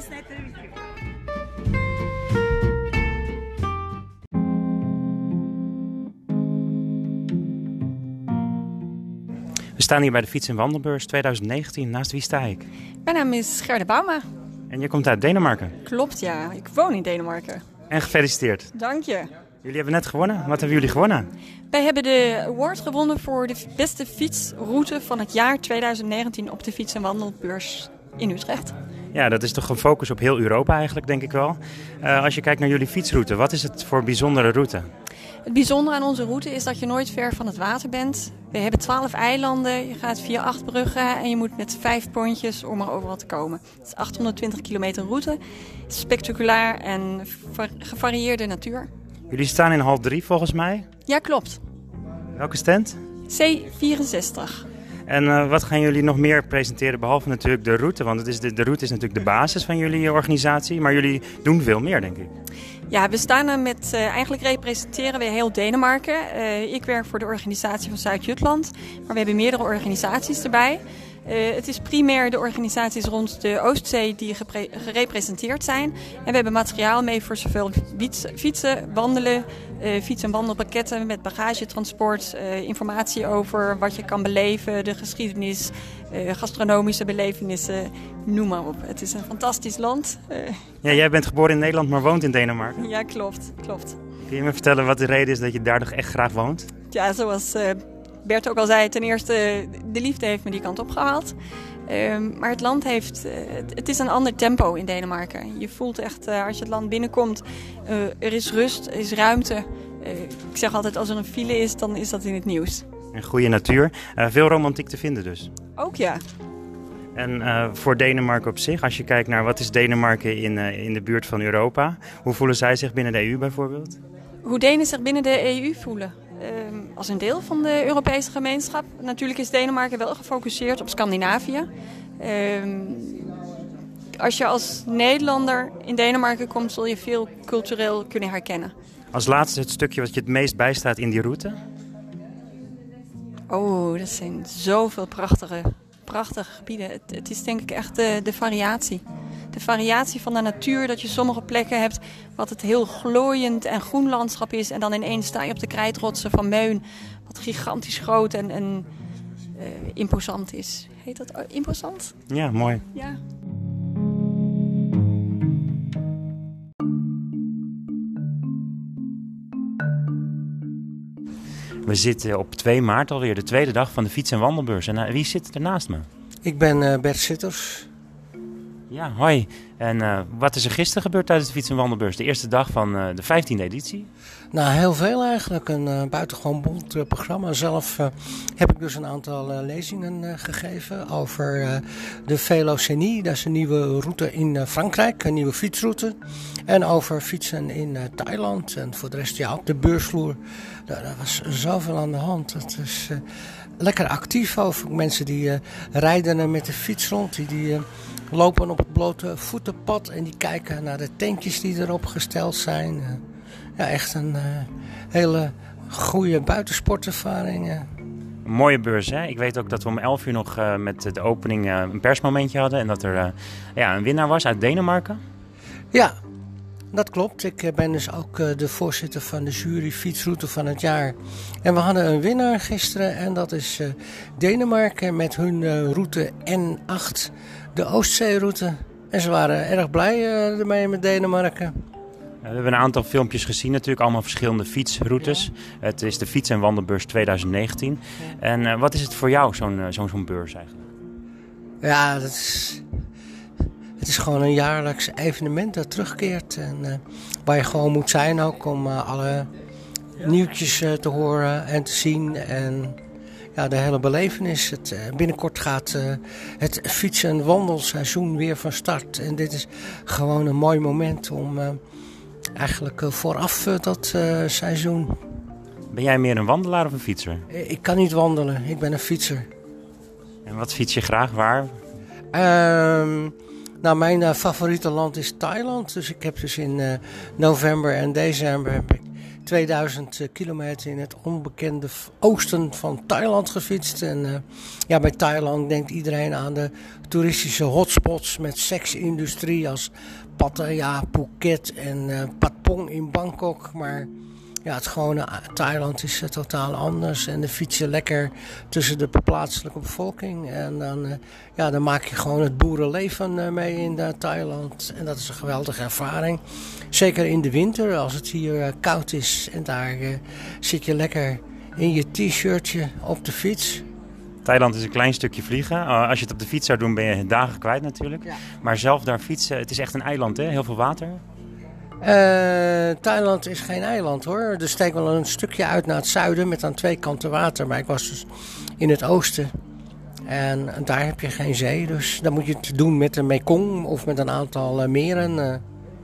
We staan hier bij de Fiets- en Wandelbeurs 2019. Naast wie sta ik? Mijn naam is Gerda Bauma. En je komt uit Denemarken. Klopt, ja. Ik woon in Denemarken. En gefeliciteerd. Dank je. Jullie hebben net gewonnen. Wat hebben jullie gewonnen? Wij hebben de award gewonnen voor de beste fietsroute van het jaar 2019 op de Fiets- en Wandelbeurs in Utrecht. Ja, dat is toch een focus op heel Europa eigenlijk, denk ik wel. Eh, als je kijkt naar jullie fietsroute, wat is het voor bijzondere route? Het bijzondere aan onze route is dat je nooit ver van het water bent. We hebben 12 eilanden, je gaat via acht bruggen en je moet met vijf pontjes om er overal te komen. Het is 820 kilometer route, spectaculair en va- gevarieerde natuur. Jullie staan in hal 3 volgens mij. Ja, klopt. Welke stand? C64. En uh, wat gaan jullie nog meer presenteren, behalve natuurlijk de route? Want het is de, route is natuurlijk de basis van jullie organisatie, maar jullie doen veel meer, denk ik. Ja, we staan er met, uh, eigenlijk representeren we heel Denemarken. Uh, ik werk voor de organisatie van Zuid-Jutland, maar we hebben meerdere organisaties erbij. Uh, het is primair de organisaties rond de Oostzee die gerepresenteerd zijn. En we hebben materiaal mee voor zowel fietsen, wandelen, uh, fiets- en wandelpakketten met bagagetransport, uh, informatie over wat je kan beleven, de geschiedenis, gastronomische belevenissen, noem maar op. Het is een fantastisch land. ja, jij bent geboren in Nederland, maar woont in Denemarken. Ja, klopt, klopt. Kun je me vertellen wat de reden is dat je daar toch echt graag woont? Ja, zoals Bert ook al zei, ten eerste, de liefde heeft me die kant opgehaald. Um, maar het land heeft, uh, het is een ander tempo in Denemarken. Je voelt echt, uh, als je het land binnenkomt, uh, er is rust, er is ruimte. ik zeg altijd, als er een file is, dan is dat in het nieuws. Een goede natuur. veel romantiek te vinden dus. Ook ja. En voor Denemarken op zich, als je kijkt naar wat is Denemarken in, in de buurt van Europa, hoe voelen zij zich binnen de EU bijvoorbeeld? Hoe Denen zich binnen de EU voelen? Als een deel van de Europese gemeenschap. Natuurlijk is Denemarken wel gefocust op Scandinavië. Ehm, als je als Nederlander in Denemarken komt, zul je veel cultureel kunnen herkennen. Als laatste het stukje wat je het meest bijstaat in die route? Oh, dat zijn zoveel prachtige, prachtige gebieden. Het, het is denk ik echt de, de variatie de variatie van de natuur. Dat je sommige plekken hebt wat het heel glooiend en groen landschap is. En dan ineens sta je op de krijtrotsen van Meun. Wat gigantisch groot en, en uh, imposant is. Heet dat uh, imposant? Ja, mooi. Ja. We zitten op 2 maart alweer, de tweede dag van de fiets- en wandelbeurs. En uh, wie zit er naast me? Ik ben Bert Sitters. Ja, hoi. En uh, wat is er gisteren gebeurd tijdens de Fiets- en Wandelbeurs? De eerste dag van uh, de 15e editie? Nou, heel veel eigenlijk. Een uh, buitengewoon bond programma. Zelf heb ik dus een aantal lezingen gegeven over de Velocenie. Dat is een nieuwe route in Frankrijk, een nieuwe fietsroute. En over fietsen in Thailand. En voor de rest, ja, op de beursvloer. Daar, was zoveel aan de hand. Het is lekker actief over mensen die rijden met de fiets rond. Die, die lopen op het blote voetenpad en die kijken naar de tentjes die erop gesteld zijn. Eh, ja, echt een uh, hele goede buitensportervaring. Een mooie beurs, hè? Ik weet ook dat we om 11 uur nog uh, met de opening uh, een persmomentje hadden. En dat er ja, een winnaar was uit Denemarken. Ja, dat klopt. Ik ben dus ook de voorzitter van de jury fietsroute van het jaar. En we hadden een winnaar gisteren en dat is Denemarken met hun route N8 de Oostzeeroute. En ze waren erg blij ermee met Denemarken. We hebben een aantal filmpjes gezien natuurlijk, allemaal verschillende fietsroutes. Het is de Fiets- en Wandelbeurs 2019. En wat is het voor jou, zo'n zo'n zo'n beurs eigenlijk? Ja, dat is, het is gewoon een jaarlijks evenement dat terugkeert. En waar je gewoon moet zijn ook om alle nieuwtjes te horen en te zien. En ja, de hele belevenis. Het, binnenkort gaat het fietsen- en wandelseizoen weer van start. En dit is gewoon een mooi moment om eigenlijk vooraf dat seizoen. Ben jij meer een wandelaar of een fietser? Ik kan niet wandelen, ik ben een fietser. En wat fiets je graag waar? Ehm, nou, mijn favoriete land is Thailand. Dus ik heb dus in november en december heb ik 2000 kilometer in het onbekende oosten van Thailand gefietst. En ja, bij Thailand denkt iedereen aan de toeristische hotspots met seksindustrie als Pattaya, Phuket en Patpong in Bangkok. Maar ja, het gewone Thailand is uh, totaal anders. En dan fiets je lekker tussen de plaatselijke bevolking. En dan, uh, ja, dan maak je gewoon het boerenleven uh, mee in Thailand. En dat is een geweldige ervaring. Zeker in de winter, als het hier koud is. En daar zit je lekker in je t-shirtje op de fiets. Thailand is een klein stukje vliegen. als je het op de fiets zou doen, ben je dagen kwijt natuurlijk. Ja. Maar zelf daar fietsen, het is echt een eiland, hè? Heel veel water. Uh, Thailand is geen eiland hoor. Er steekt wel een stukje uit naar het zuiden met aan twee kanten water. Maar ik was dus in het oosten. En daar heb je geen zee. Dus dan moet je het doen met de Mekong of met een aantal uh, meren. Uh.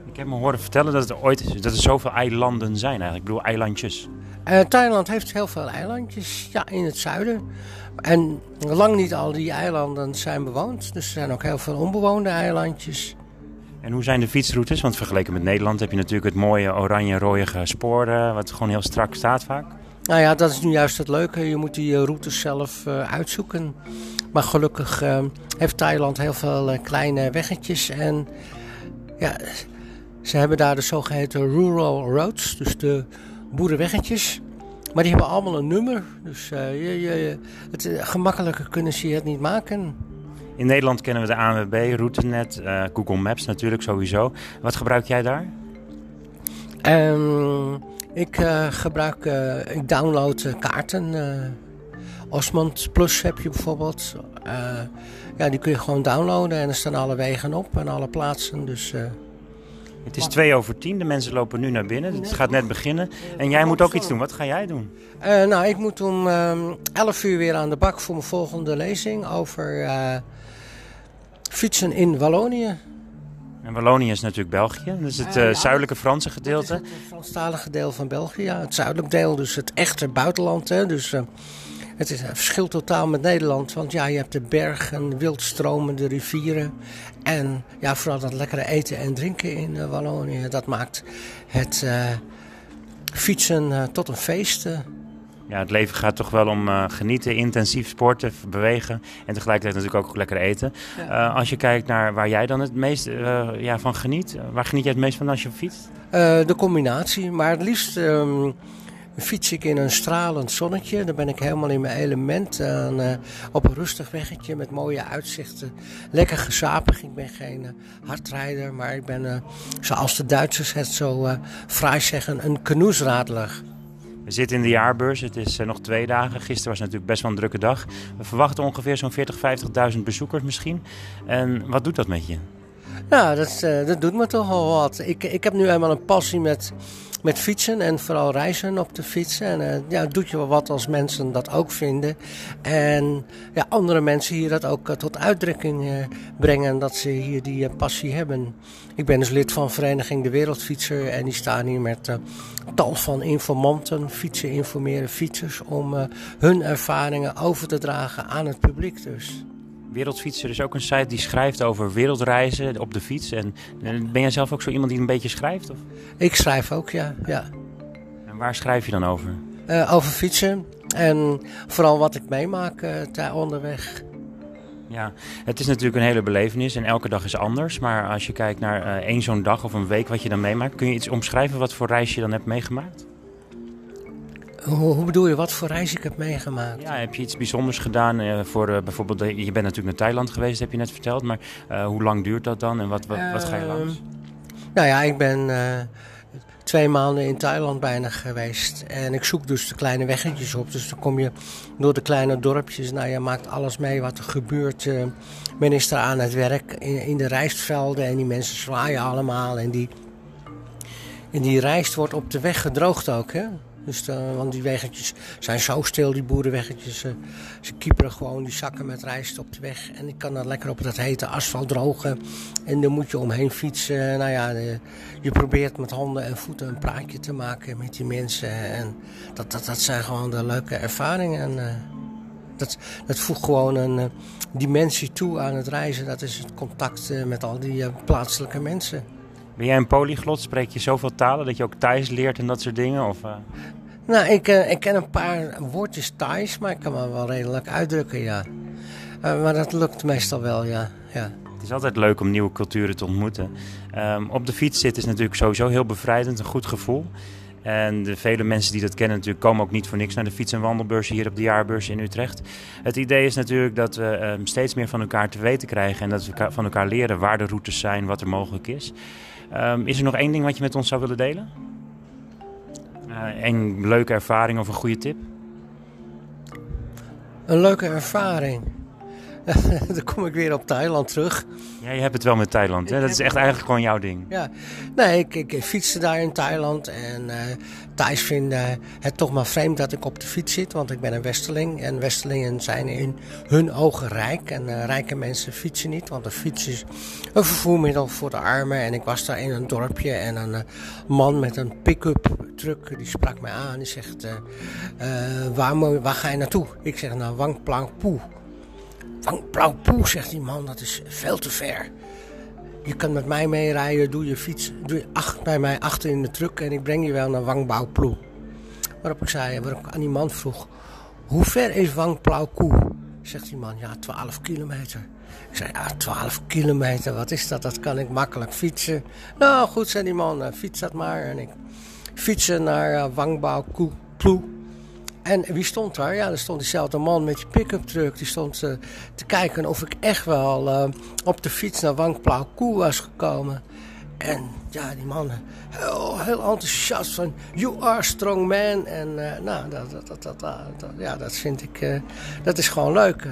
Ik heb me horen vertellen dat, het ooit, dat er zoveel eilanden zijn eigenlijk. Ik bedoel eilandjes. Uh, Thailand heeft heel veel eilandjes ja, in het zuiden. En lang niet al die eilanden zijn bewoond. Dus er zijn ook heel veel onbewoonde eilandjes. En hoe zijn de fietsroutes? Want vergeleken met Nederland heb je natuurlijk het mooie oranje-rooige spoor, uh, wat gewoon heel strak staat vaak. Nou ja, dat is nu juist het leuke. Je moet die routes zelf uh, uitzoeken. Maar gelukkig heeft Thailand heel veel kleine weggetjes. En ja, ze hebben daar de zogeheten rural roads, dus de boerenweggetjes. Maar die hebben allemaal een nummer. Dus je, je, het, gemakkelijker kunnen ze het niet maken. In Nederland kennen we de ANWB, Routenet, uh, Google Maps natuurlijk sowieso. Wat gebruik jij daar? Um, ik uh, gebruik, ik download kaarten. Osmond Plus heb je bijvoorbeeld. ja, die kun je gewoon downloaden en er staan alle wegen op en alle plaatsen. Dus het is twee over tien. De mensen lopen nu naar binnen. Het gaat net beginnen. En jij moet ook iets doen. Wat ga jij doen? Nou, ik moet om ehm, 11 uur weer aan de bak voor mijn volgende lezing over fietsen in Wallonië. En Wallonië is natuurlijk België. Dat is het uh, zuidelijke Franse gedeelte. Het, het Franstalige deel van België, ja. Het zuidelijk deel, dus het echte buitenland. Hè. Dus het is, verschilt totaal met Nederland. Want ja, je hebt de bergen, wildstromende rivieren. En ja, vooral dat lekkere eten en drinken in uh, Wallonië. Dat maakt het fietsen tot een feest. Ja, het leven gaat toch wel om genieten, intensief sporten, bewegen en tegelijkertijd natuurlijk ook lekker eten. Ja. als je kijkt naar waar jij dan het meest ja, van geniet, waar geniet jij het meest van als je fietst? de combinatie, maar het liefst... Um, fiets ik in een stralend zonnetje. Dan ben ik helemaal in mijn element. En, op een rustig weggetje met mooie uitzichten. Lekker gezapig. Ik ben geen hardrijder, maar ik ben, zoals de Duitsers het zo fraai zeggen, een knoesradler. We zitten in de jaarbeurs. Het is nog twee dagen. Gisteren was natuurlijk best wel een drukke dag. We verwachten ongeveer zo'n 40, 50.000 bezoekers misschien. En wat doet dat met je? Ja, dat, dat doet me toch wel wat. Ik, ik heb nu eenmaal een passie met met fietsen en vooral reizen op de fiets. En uh, ja, doet je wel wat als mensen dat ook vinden. En ja, andere mensen hier dat ook uh, tot uitdrukking uh, brengen dat ze hier die passie hebben. Ik ben dus lid van Vereniging De Wereldfietser en die staan hier met tal van informanten, fietsen informeren fietsers om hun ervaringen over te dragen aan het publiek dus. Wereldfietser is ook een site die schrijft over wereldreizen op de fiets. En, ben jij zelf ook zo iemand die een beetje schrijft? Of? Ik schrijf ook, ja. ja. En waar schrijf je dan over? Uh, over fietsen en vooral wat ik meemaak uh, onderweg. Ja, het is natuurlijk een hele belevenis en elke dag is anders. Maar als je kijkt naar uh, één zo'n dag of een week wat je dan meemaakt, kun je iets omschrijven wat voor reis je dan hebt meegemaakt? Hoe, hoe, bedoel je, wat voor reis ik heb meegemaakt? Ja, heb je iets bijzonders gedaan? Uh, voor uh, bijvoorbeeld, je bent natuurlijk naar Thailand geweest, heb je net verteld. Maar uh, hoe lang duurt dat dan en wat, wat, wat ga je langs? Ehm, nou ja, ik ben twee maanden in Thailand bijna geweest. En ik zoek dus de kleine weggetjes op. Dus dan kom je door de kleine dorpjes. Nou, je maakt alles mee wat er gebeurt. men is daar aan het werk in, in de rijstvelden. En die mensen zwaaien allemaal. En die, en die rijst wordt op de weg gedroogd ook, hè? Dus de, want die weggetjes zijn zo stil, die boerenweggetjes. Uh, ze kieperen gewoon die zakken met rijst op de weg. En ik kan dat lekker op dat hete asfalt drogen. En dan moet je omheen fietsen. Nou ja, je probeert met handen en voeten een praatje te maken met die mensen. En dat, dat, dat zijn gewoon de leuke ervaringen. En, dat, dat voegt gewoon een dimensie toe aan het reizen. Dat is het contact met al die plaatselijke mensen. Ben jij een polyglot? Spreek je zoveel talen dat je ook Thais leert en dat soort dingen? Of, uh... Nou, ik, uh, ik ken een paar woordjes Thais, maar ik kan me wel redelijk uitdrukken, ja. Uh, maar dat lukt meestal wel, ja. ja. Het is altijd leuk om nieuwe culturen te ontmoeten. Um, op de fiets zitten is natuurlijk sowieso heel bevrijdend, een goed gevoel. En de vele mensen die dat kennen natuurlijk komen ook niet voor niks naar de fiets- en wandelbeurs hier op de jaarbeurs in Utrecht. Het idee is natuurlijk dat we um, steeds meer van elkaar te weten krijgen en dat we van elkaar leren waar de routes zijn, wat er mogelijk is. Um, is er nog één ding wat je met ons zou willen delen? Uh, een leuke ervaring of een goede tip? Een leuke ervaring? dan kom ik weer op Thailand terug. Ja, je hebt het wel met Thailand. Hè? Dat is echt eigenlijk gewoon jouw ding. Ja, nee, ik, ik fietste daar in Thailand en uh, Thais vinden het toch maar vreemd dat ik op de fiets zit, want ik ben een Westerling. En Westerlingen zijn in hun ogen rijk en uh, rijke mensen fietsen niet, want een fiets is een vervoermiddel voor de armen. En ik was daar in een dorpje en een uh, man met een pick-up truck, die sprak mij aan. Die zegt, waar, waar ga je naartoe? Ik zeg, naar Wang Plang Poe. Wang Poe, zegt die man, dat is veel te ver. Je kan met mij meerijden, doe je fiets doe je acht, bij mij achter in de truck en ik breng je wel naar Wang Ploe. Waarop ik zei, waarop aan die man vroeg, hoe ver is Wang Koe? Zegt die man, ja 12 kilometer. Ik zei, ja 12 kilometer, wat is dat? Dat kan ik makkelijk fietsen. Nou goed, zei die man, fiets dat maar. En ik fietsen naar uh, Wang Ploe. En wie stond daar? Ja, er stond diezelfde man met die pick-up truck. Die stond uh, te kijken of ik echt wel uh, op de fiets naar Wang Plao Koe was gekomen. En ja, die man heel, heel enthousiast van you are strong man. En nou, dat, dat, dat, dat, ja, dat vind ik, dat is gewoon leuk.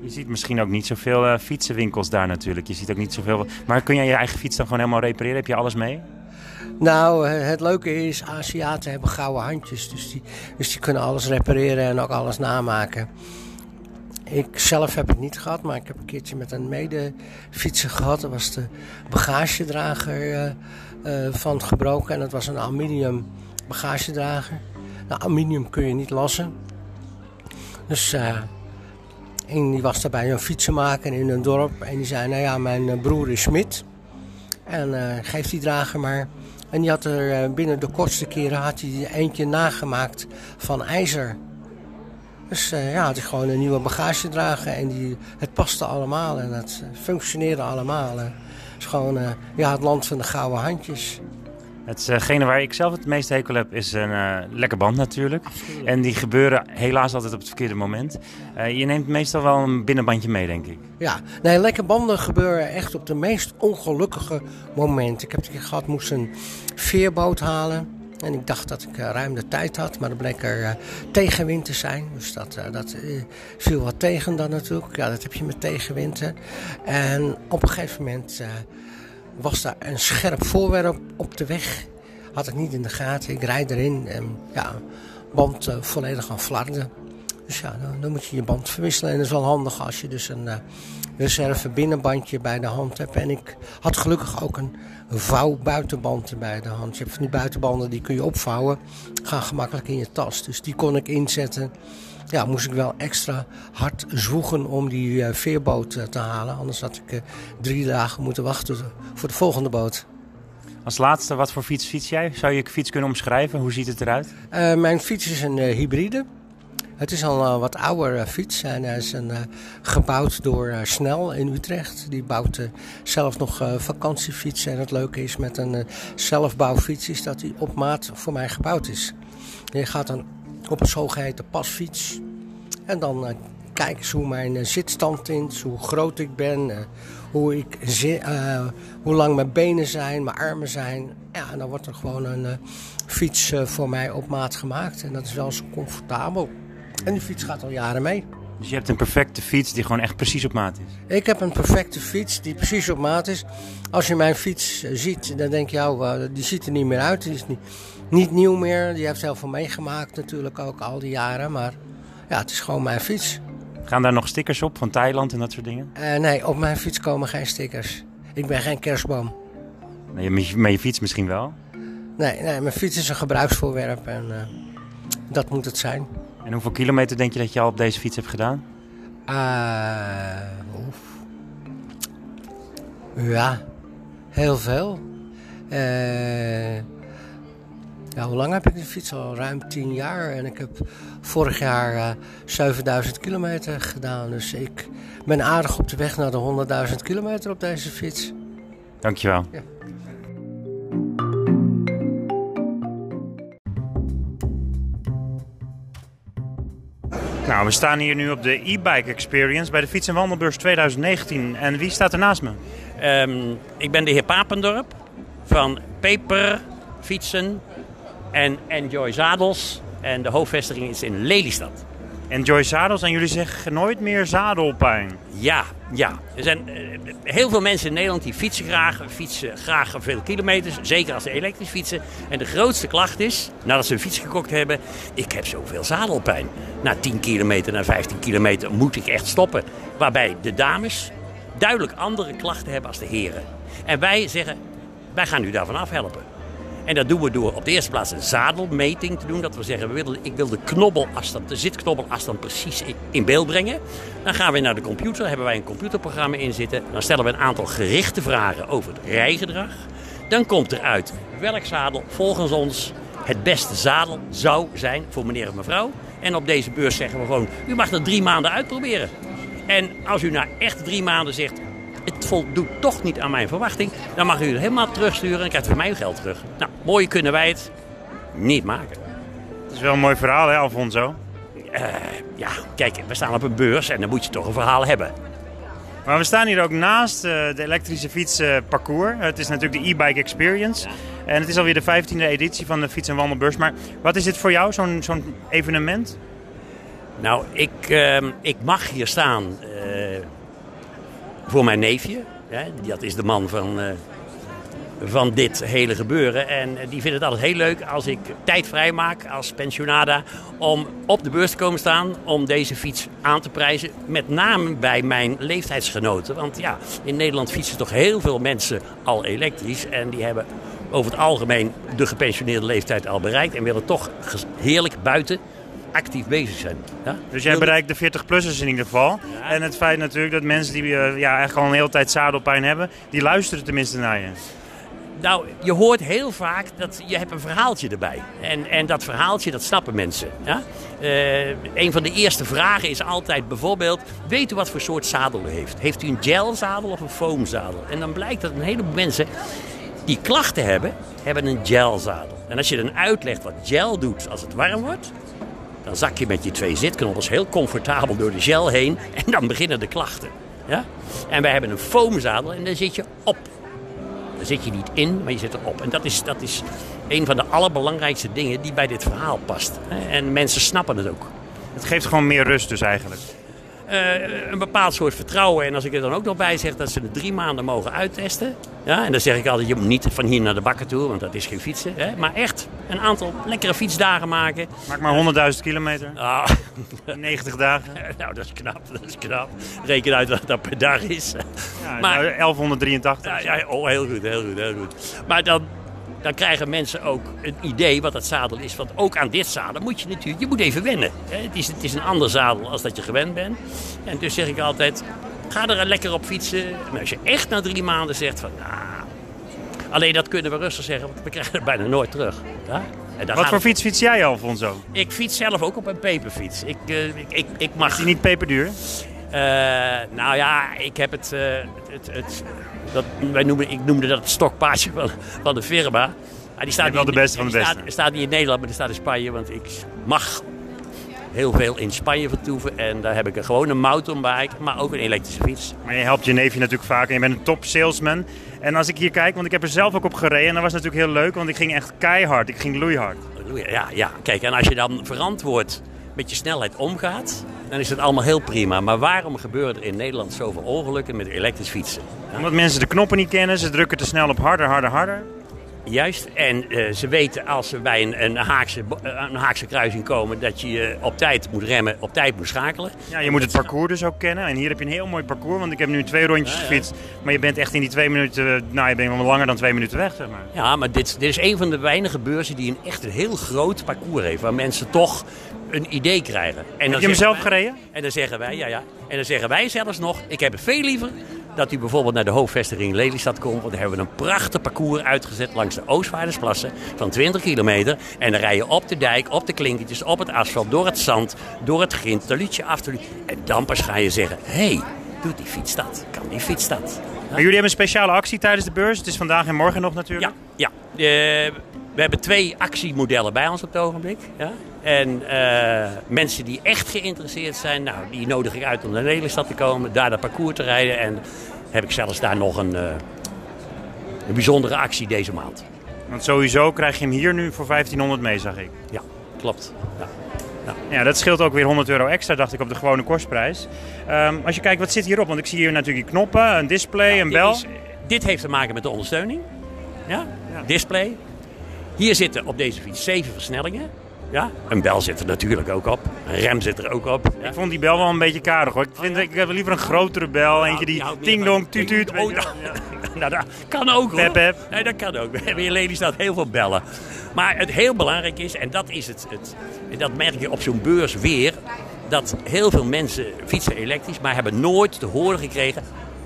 Je ziet misschien ook niet zoveel fietsenwinkels daar natuurlijk. Je ziet ook niet zoveel. Maar kun jij je eigen fiets dan gewoon helemaal repareren? Heb je alles mee? Nou, het leuke is, Aziaten hebben gouden handjes. Dus die, dus die kunnen alles repareren en ook alles namaken. Ik zelf heb het niet gehad, maar ik heb een keertje met een medefietser gehad. Dat was de bagagedrager uh, uh, van gebroken. En dat was een aluminium bagagedrager. Nou, aluminium kun je niet lossen. Dus en die was daarbij een fietsenmaker in een dorp. En die zei, nou ja, mijn broer is smid. En geef die drager maar. En die had er binnen de kortste keren had hij eentje nagemaakt van ijzer. Dus uh, ja, had ik gewoon een nieuwe bagage dragen en die, het paste allemaal en het functioneerde allemaal. Het is gewoon ja, het land van de gouden handjes. Hetgene waar ik zelf het meest hekel heb is een uh, lekker band natuurlijk. En die gebeuren helaas altijd op het verkeerde moment. Uh, je neemt meestal wel een binnenbandje mee, denk ik. Ja, nee, lekker banden gebeuren echt op de meest ongelukkige momenten. Ik heb het gehad, moest een veerboot halen. En ik dacht dat ik ruim de tijd had, maar dat bleek er uh, tegenwind te zijn. Dus dat, uh, dat viel wat tegen dan natuurlijk. Ja, dat heb je met tegenwind. En op een gegeven moment was daar een scherp voorwerp op de weg. Had ik niet in de gaten. Ik rijd erin en ja, band volledig aan flarden. Dus ja, dan, moet je je band verwisselen. En dat is wel handig als je dus een reserve binnenbandje bij de hand hebt. En ik had gelukkig ook een vouwbuitenband bij de hand. Je hebt van die buitenbanden die kun je opvouwen. Gaan gemakkelijk in je tas. Dus die kon ik inzetten. Ja, moest ik wel extra hard zwoegen om die uh, veerboot uh, te halen. Anders had ik uh, drie dagen moeten wachten voor de volgende boot. Als laatste, wat voor fiets fiets jij? Zou je je fiets kunnen omschrijven? Hoe ziet het eruit? mijn fiets is een hybride. Het is al een wat ouder fiets en hij is een, gebouwd door Snel in Utrecht. Die bouwt zelf nog vakantiefietsen. En het leuke is met een zelfbouwfiets is dat hij op maat voor mij gebouwd is. Je gaat dan op een zogeheten pasfiets. En dan kijk eens hoe mijn zitstand is, hoe groot ik ben, hoe, ik hoe lang mijn benen zijn, mijn armen zijn. Ja, en dan wordt er gewoon een fiets voor mij op maat gemaakt. En dat is wel zo comfortabel. En die fiets gaat al jaren mee. Dus je hebt een perfecte fiets die gewoon echt precies op maat is? Ik heb een perfecte fiets die precies op maat is. Als je mijn fiets ziet, dan denk je, oh, die ziet er niet meer uit. Die is niet, niet nieuw meer. Die heeft heel veel meegemaakt natuurlijk ook al die jaren. Maar ja, het is gewoon mijn fiets. Gaan daar nog stickers op van Thailand en dat soort dingen? Uh, nee, op mijn fiets komen geen stickers. Ik ben geen kerstboom. Nee, met, je, fiets misschien wel? Nee, nee, mijn fiets is een gebruiksvoorwerp en uh, dat moet het zijn. En hoeveel kilometer denk je dat je al op deze fiets hebt gedaan? Uh, oef. Ja, heel veel. Uh, ja, hoe lang heb ik de fiets al? Ruim 10 jaar. En ik heb vorig jaar uh, 7000 kilometer gedaan. Dus ik ben aardig op de weg naar de 100.000 kilometer op deze fiets. Dankjewel. Ja. Nou, we staan hier nu op de e-bike experience bij de Fiets- en Wandelbeurs 2019. En wie staat er naast me? Um, ik ben de heer Papendorp van Paper Fietsen en Enjoy Zadels. En de hoofdvestiging is in Lelystad. Enjoy zadels en jullie zeggen nooit meer zadelpijn. Ja, ja. Er zijn eh, heel veel mensen in Nederland die fietsen graag, fietsen graag veel kilometers, zeker als ze elektrisch fietsen. En de grootste klacht is, nadat ze een fiets gekocht hebben, ik heb zoveel zadelpijn. Na 10 kilometer, na 15 kilometer moet ik echt stoppen. Waarbij de dames duidelijk andere klachten hebben als de heren. En wij zeggen, wij gaan u daarvan afhelpen. En dat doen we door op de eerste plaats een zadelmeting te doen. Dat we zeggen, we willen, ik wil de knobbelafstand, de zitknobbelafstand precies in, beeld brengen. Dan gaan we naar de computer, hebben wij een computerprogramma in zitten. Dan stellen we een aantal gerichte vragen over het rijgedrag. Dan komt eruit welk zadel volgens ons het beste zadel zou zijn voor meneer of mevrouw. En op deze beurs zeggen we gewoon, u mag er drie maanden uitproberen. En als u na echt drie maanden zegt, het voldoet toch niet aan mijn verwachting, dan mag u het helemaal terugsturen en krijgt u van mij uw geld terug. Nou, mooi kunnen wij het niet maken. Het is wel een mooi verhaal, hè, Alfonso? Eh, ja, kijk, we staan op een beurs en dan moet je toch een verhaal hebben. Maar we staan hier ook naast uh, de elektrische fietsparcours. het is natuurlijk de e-bike experience. En het is alweer de 15e editie van de Fiets- en Wandelbeurs. Maar wat is dit voor jou, zo'n zo'n evenement? Nou, ik, uh, ik mag hier staan uh, voor mijn neefje. Hè? Dat is de man van, uh, van dit hele gebeuren. En die vindt het altijd heel leuk als ik tijd vrij maak als pensionada om op de beurs te komen staan om deze fiets aan te prijzen. Met name bij mijn leeftijdsgenoten. Want ja, in Nederland fietsen toch heel veel mensen al elektrisch. En die hebben over het algemeen de gepensioneerde leeftijd al bereikt. En willen toch heerlijk buiten actief bezig zijn. Ja? Dus jij bereikt de 40-plussers in ieder geval. En het feit natuurlijk dat mensen die uh, ja, eigenlijk al een hele tijd zadelpijn hebben, die luisteren tenminste naar je. Nou, je hoort heel vaak dat je hebt een verhaaltje erbij. En, en dat verhaaltje, dat snappen mensen. Ja? Uh, een van de eerste vragen is altijd bijvoorbeeld... weet u wat voor soort zadel u heeft? Heeft u een gelzadel of een foamzadel? En dan blijkt dat een heleboel mensen die klachten hebben, hebben een gelzadel. En als je dan uitlegt wat gel doet als het warm wordt... dan zak je met je twee zitknobbels heel comfortabel door de gel heen... en dan beginnen de klachten. Ja? En wij hebben een foamzadel en dan zit je op. Dan zit je niet in, maar je zit erop. En dat is, dat is een van de allerbelangrijkste dingen die bij dit verhaal past. En mensen snappen het ook. Het geeft gewoon meer rust dus eigenlijk. Uh, een bepaald soort vertrouwen. En als ik er dan ook nog bij zeg dat ze het drie maanden mogen uittesten. Ja, en dan zeg ik altijd, je moet niet van hier naar de bakken toe, want dat is geen fietsen. Hè, maar echt een aantal lekkere fietsdagen maken. Maak maar 100.000 kilometer. Ah. 90 dagen. nou, dat is knap, dat is knap. Reken uit wat dat per dag is. Ja, maar, nou, 1183. Ja, ja, oh, heel goed, heel goed, heel goed. Maar dan, dan krijgen mensen ook een idee wat dat zadel is. Want ook aan dit zadel moet je natuurlijk, je moet even wennen. Het is, het is een ander zadel als dat je gewend bent. En dus zeg ik altijd, ga er lekker op fietsen. En als je echt na drie maanden zegt van, nou, alleen dat kunnen we rustig zeggen, want we krijgen het bijna nooit terug. Ja? Wat voor fiets fiets jij, Alfonso? Ik fiets zelf ook op een peperfiets. Ik, uh, ik, ik, ik mag... Is die niet peperduur? Uh, nou ja, ik heb het, uh, het, het, dat, wij noemen, ik noemde dat het stokpaardje van, van de firma. Ah, die staat wel de beste van de beste. Staat, staat niet in Nederland, maar die staat in Spanje. Want ik mag heel veel in Spanje vertoeven. En daar heb ik een gewone mountainbike, maar ook een elektrische fiets. Maar je helpt je neefje natuurlijk vaak en je bent een top salesman. En als ik hier kijk, want ik heb er zelf ook op gereden. En dat was natuurlijk heel leuk, want ik ging echt keihard. Ik ging loeihard. Ja, ja. Kijk, en als je dan verantwoord met je snelheid omgaat, dan is het allemaal heel prima. Maar waarom gebeuren er in Nederland zoveel ongelukken met elektrisch fietsen? Omdat mensen de knoppen niet kennen, ze drukken te snel op harder, harder, harder. Juist, en uh, ze weten als ze bij een, een, Haakse, een Haakse kruising komen dat je uh, op tijd moet remmen, op tijd moet schakelen. Ja, je moet het parcours dus ook kennen. En hier heb je een heel mooi parcours, want ik heb nu twee rondjes ja, ja. gefietst. Maar je bent echt in die twee minuten, nou je bent wel langer dan twee minuten weg, zeg maar. Ja, maar dit, dit is een van de weinige beurzen die een echt een heel groot parcours heeft. Waar mensen toch een idee krijgen. En heb je hem zelf gereden? En dan zeggen wij, ja, ja. En dan zeggen wij zelfs nog, ik heb het veel liever dat u bijvoorbeeld naar de hoofdvestiging Lelystad komt. Want daar hebben we een prachtig parcours uitgezet langs de Oostvaardersplassen van 20 kilometer. En dan rij je op de dijk, op de klinkertjes, op het asfalt, door het zand, door het grind. Dan liet je af. En dan pas ga je zeggen, hé, hey, doet die fiets dat? Kan die fiets dat? Ja? Jullie hebben een speciale actie tijdens de beurs. Het is vandaag en morgen nog natuurlijk. Ja, ja. Uh, we hebben twee actiemodellen bij ons op het ogenblik. Ja? En uh, mensen die echt geïnteresseerd zijn, nou, die nodig ik uit om naar Nederland te komen, daar dat parcours te rijden. En heb ik zelfs daar nog een, uh, een bijzondere actie deze maand. Want sowieso krijg je hem hier nu voor 1500 mee, zag ik. Ja, klopt. Ja. Ja. Ja, dat scheelt ook weer 100 euro extra, dacht ik, op de gewone kostprijs. Ehm, als je kijkt, wat zit hierop? Want ik zie hier natuurlijk knoppen, een display, een Dit bel. is- dit heeft te maken met de ondersteuning. Ja? Display. Hier zitten op deze fiets zeven versnellingen. Ja? Een bel zit er natuurlijk ook op. Een rem zit er ook op. Ja? Ik vond die bel wel een beetje karig hoor. Ik, vind, ik heb liever een grotere bel, eentje die ting-dong, tuut-tuut. Oh, nou, nou, dat kan ook hoor. Pep, pep. Nee, dat kan ook. We hebben in Lelystad heel veel bellen. Maar het heel belangrijk is, en dat is het, het dat merk je op zo'n beurs weer, dat heel veel mensen fietsen elektrisch, maar hebben nooit te horen gekregen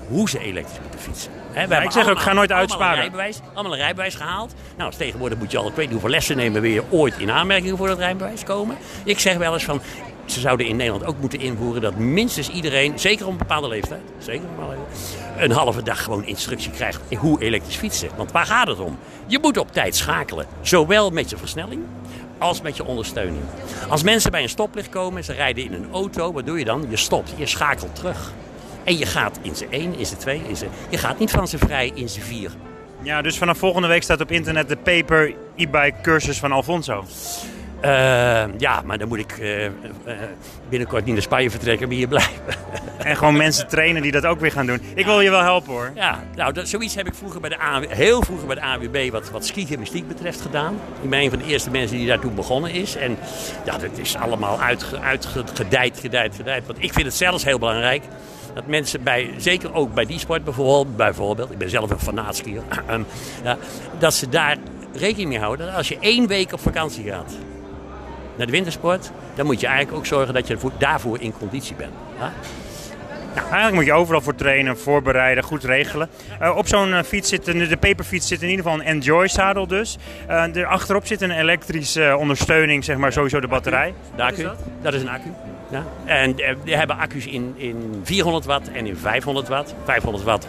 hoe ze elektrisch moeten fietsen. Ik zeg ook, allemaal- ga nooit allemaal uitsparen. Een rijbewijs, allemaal een rijbewijs gehaald. Nou, tegenwoordig moet je al, ik weet niet hoeveel lessen nemen, wil je ooit in aanmerking voor dat rijbewijs komen. Ik zeg wel eens van, ze zouden in Nederland ook moeten invoeren dat minstens iedereen, zeker op een bepaalde leeftijd, zeker op een bepaalde leeftijd, een halve dag gewoon instructie krijgt in hoe elektrisch fietsen. Want waar gaat het om? Je moet op tijd schakelen, zowel met je versnelling als met je ondersteuning. Als mensen bij een stoplicht komen, ze rijden in een auto, wat doe je dan? Je stopt, je schakelt terug. En je gaat in z'n 1, in z'n 2, in z'n... Je gaat niet van z'n vrij in z'n 4. Ja, dus vanaf volgende week staat op internet de paper e-bike cursus van Alfonso. Eh, ja, maar dan moet ik eh, eh, binnenkort niet naar Spanje vertrekken, maar hier blijven. En gewoon mensen trainen die dat ook weer gaan doen. Ik wil je wel helpen hoor. Ja, nou, dat, zoiets heb ik vroeger bij de AW, heel vroeger bij de AWB wat, wat skigymnastiek betreft gedaan. Ik ben een van de eerste mensen die daar toen begonnen is. En ja, dat is allemaal uitge, uitgedijd, gedijd, gedijd. Want ik vind het zelfs heel belangrijk dat mensen bij, zeker ook bij die sport bijvoorbeeld, bijvoorbeeld ik ben zelf een fanaatskier, ehm, ja, dat ze daar rekening mee houden dat als je één week op vakantie gaat naar de wintersport, dan moet je eigenlijk ook zorgen dat je daarvoor in conditie bent. Ja? Nou, eigenlijk moet je overal voor trainen, voorbereiden, goed regelen. Eh, op zo'n eh, fiets zit, een- de paperfiets zit in ieder geval een Enjoy zadel dus. Er achterop zit een elektrische ondersteuning, zeg maar sowieso de batterij. De accu, dat? is een accu. Ja. En eh, we hebben accu's in, in 400 watt en in 500 watt. 500 watt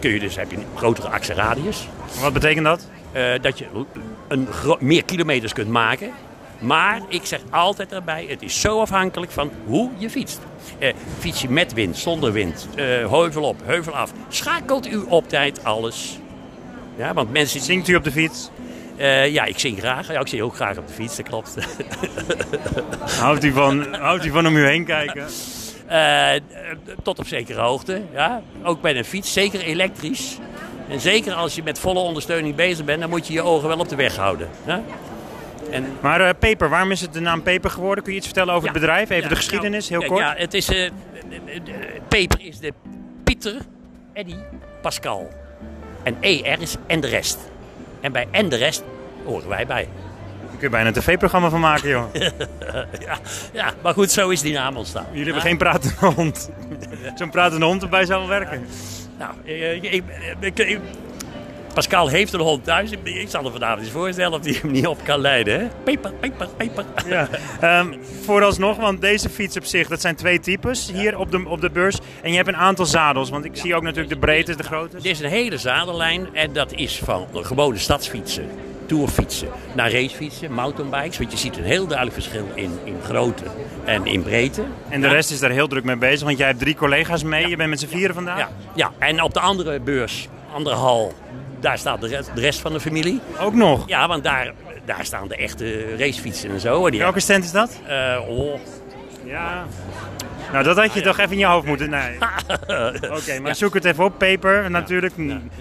kun je dus, heb je een grotere actieradius. Wat betekent dat? Eh, dat je een meer kilometers kunt maken. Maar ik zeg altijd erbij, het is zo afhankelijk van hoe je fietst. Eh, fiets je met wind, zonder wind, eh, heuvel op, heuvel af. Schakelt u op tijd alles. Ja, want mensen... Zingt u op de fiets? Eh, ja, ik zing graag. Ja, ik zing ook graag op de fiets, dat klopt. Houdt u van, houdt u van om u heen kijken? Eh, tot op zekere hoogte, ja. Ook bij een fiets, zeker elektrisch. En zeker als je met volle ondersteuning bezig bent, dan moet je je ogen wel op de weg houden. Ja? En, Maar eh Paper, waarom is het de naam Paper geworden? Kun je iets vertellen over het bedrijf? Even Ja, de geschiedenis, heel kijk, kort. Ja, het is, Peper is de Pieter, Eddy, Pascal. En ER is en de rest. En bij en de rest horen wij bij. Daar kun je bijna een tv-programma van maken, joh. ja, ja, maar goed, zo is die naam ontstaan. Jullie hebben geen pratende hond. Zo'n pratende hond erbij zou wel werken. Nou, eh, ik, ik- ik- Pascal heeft een hond thuis. Ik, zal er vanavond eens voorstellen of hij hem niet op kan leiden. Hè? Peper, peper, peper. Ja. Ehm, vooralsnog, want deze fiets op zich, dat zijn twee types hier op de, op de beurs. En je hebt een aantal zadels, want ik zie ook natuurlijk de breedte, de grootte. Dit is een hele zadellijn en dat is van gewone stadsfietsen, tourfietsen, naar racefietsen, mountainbikes. Want je ziet een heel duidelijk verschil in, in grootte en in breedte. En de Ja. rest is daar heel druk mee bezig, want jij hebt drie collega's mee. Je bent met z'n vieren vandaag. Ja, ja, en op de andere beurs, andere hal, daar staat de rest, de rest van de familie. Ook nog? Ja, want daar, daar staan de echte racefietsen en zo. En die Welke stand is dat? Eh, oh. Ja. Nou, dat had je toch even in je hoofd moeten. Nee. Oké, maar zoek het even op. Peper, natuurlijk.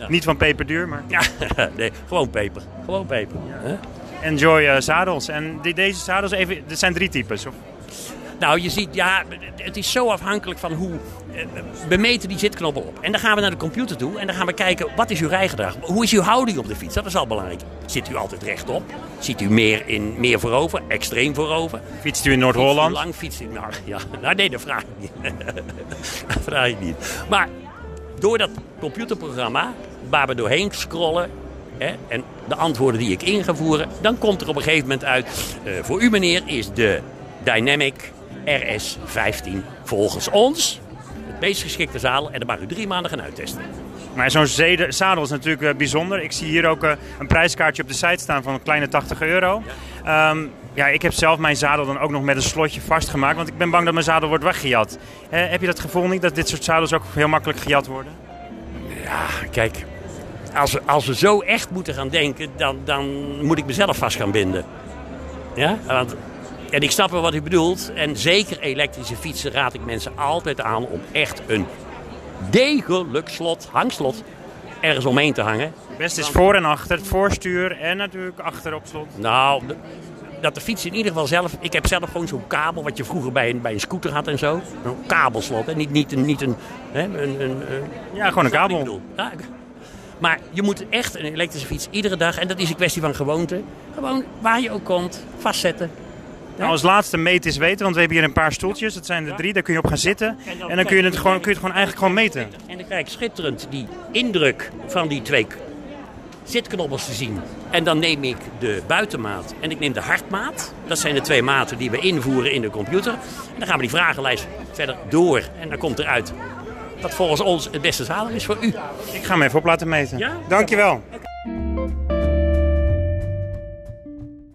Niet van peperduur, maar. Ja, nee, gewoon peper. Gewoon peper. Enjoy eh, zadels. En die, deze zadels, even, er zijn drie types. Of? Nou, je ziet, ja, het is zo afhankelijk van hoe... eh, We meten die zitknoppen op. En dan gaan we naar de computer toe en dan gaan we kijken, wat is uw rijgedrag? Hoe is uw houding op de fiets? Dat is al belangrijk. Zit u altijd rechtop? Ziet u meer, in, meer voorover? Extreem voorover? Fietst u in Noord-Holland? Lang fietst u... Nou, ja, nou, nee, dat vraag ik niet. dat vraag ik niet. Maar door dat computerprogramma, waar we doorheen scrollen... Hè, en de antwoorden die ik in ga voeren... dan komt er op een gegeven moment uit... eh, voor u meneer is de Dynamic RS15 volgens ons het meest geschikte zadel. En dan mag u drie maanden gaan uittesten. Maar zo'n zadel is natuurlijk eh, bijzonder. Ik zie hier ook eh, een prijskaartje op de site staan van een kleine 80 euro. Ja. ja, ik heb zelf mijn zadel dan ook nog met een slotje vastgemaakt. Want ik ben bang dat mijn zadel wordt weggejat. Eh, heb je dat gevoel niet, dat dit soort zadels ook heel makkelijk gejat worden? Ja, kijk. Als we, als we zo echt moeten gaan denken, dan, dan moet ik mezelf vast gaan binden. Ja? Want En ik snap wel wat u bedoelt. En zeker elektrische fietsen raad ik mensen altijd aan om echt een degelijk slot, hangslot, ergens omheen te hangen. Best is voor en achter, het voorstuur en natuurlijk achter op slot. Nou, dat de fiets in ieder geval zelf... Ik heb zelf gewoon zo'n kabel wat je vroeger bij een, bij een scooter had en zo. Een kabelslot, hè? Niet, niet een... Niet een, hè? een, een, Ja, gewoon een kabel. Ja, maar je moet echt een elektrische fiets iedere dag... En dat is een kwestie van gewoonte. Gewoon waar je ook komt, vastzetten. Nou, als laatste meet is weten, want we hebben hier een paar stoeltjes. Dat zijn er drie, daar kun je op gaan zitten. En dan kun je het gewoon, kun je het gewoon eigenlijk gewoon meten. En dan krijg ik schitterend die indruk van die twee zitknobbels te zien. En dan neem ik de buitenmaat en ik neem de hartmaat. Dat zijn de twee maten die we invoeren in de computer. En dan gaan we die vragenlijst verder door. En dan komt eruit wat volgens ons het beste zadel is voor u. Ik ga hem even op laten meten. Ja? Dankjewel. Oké.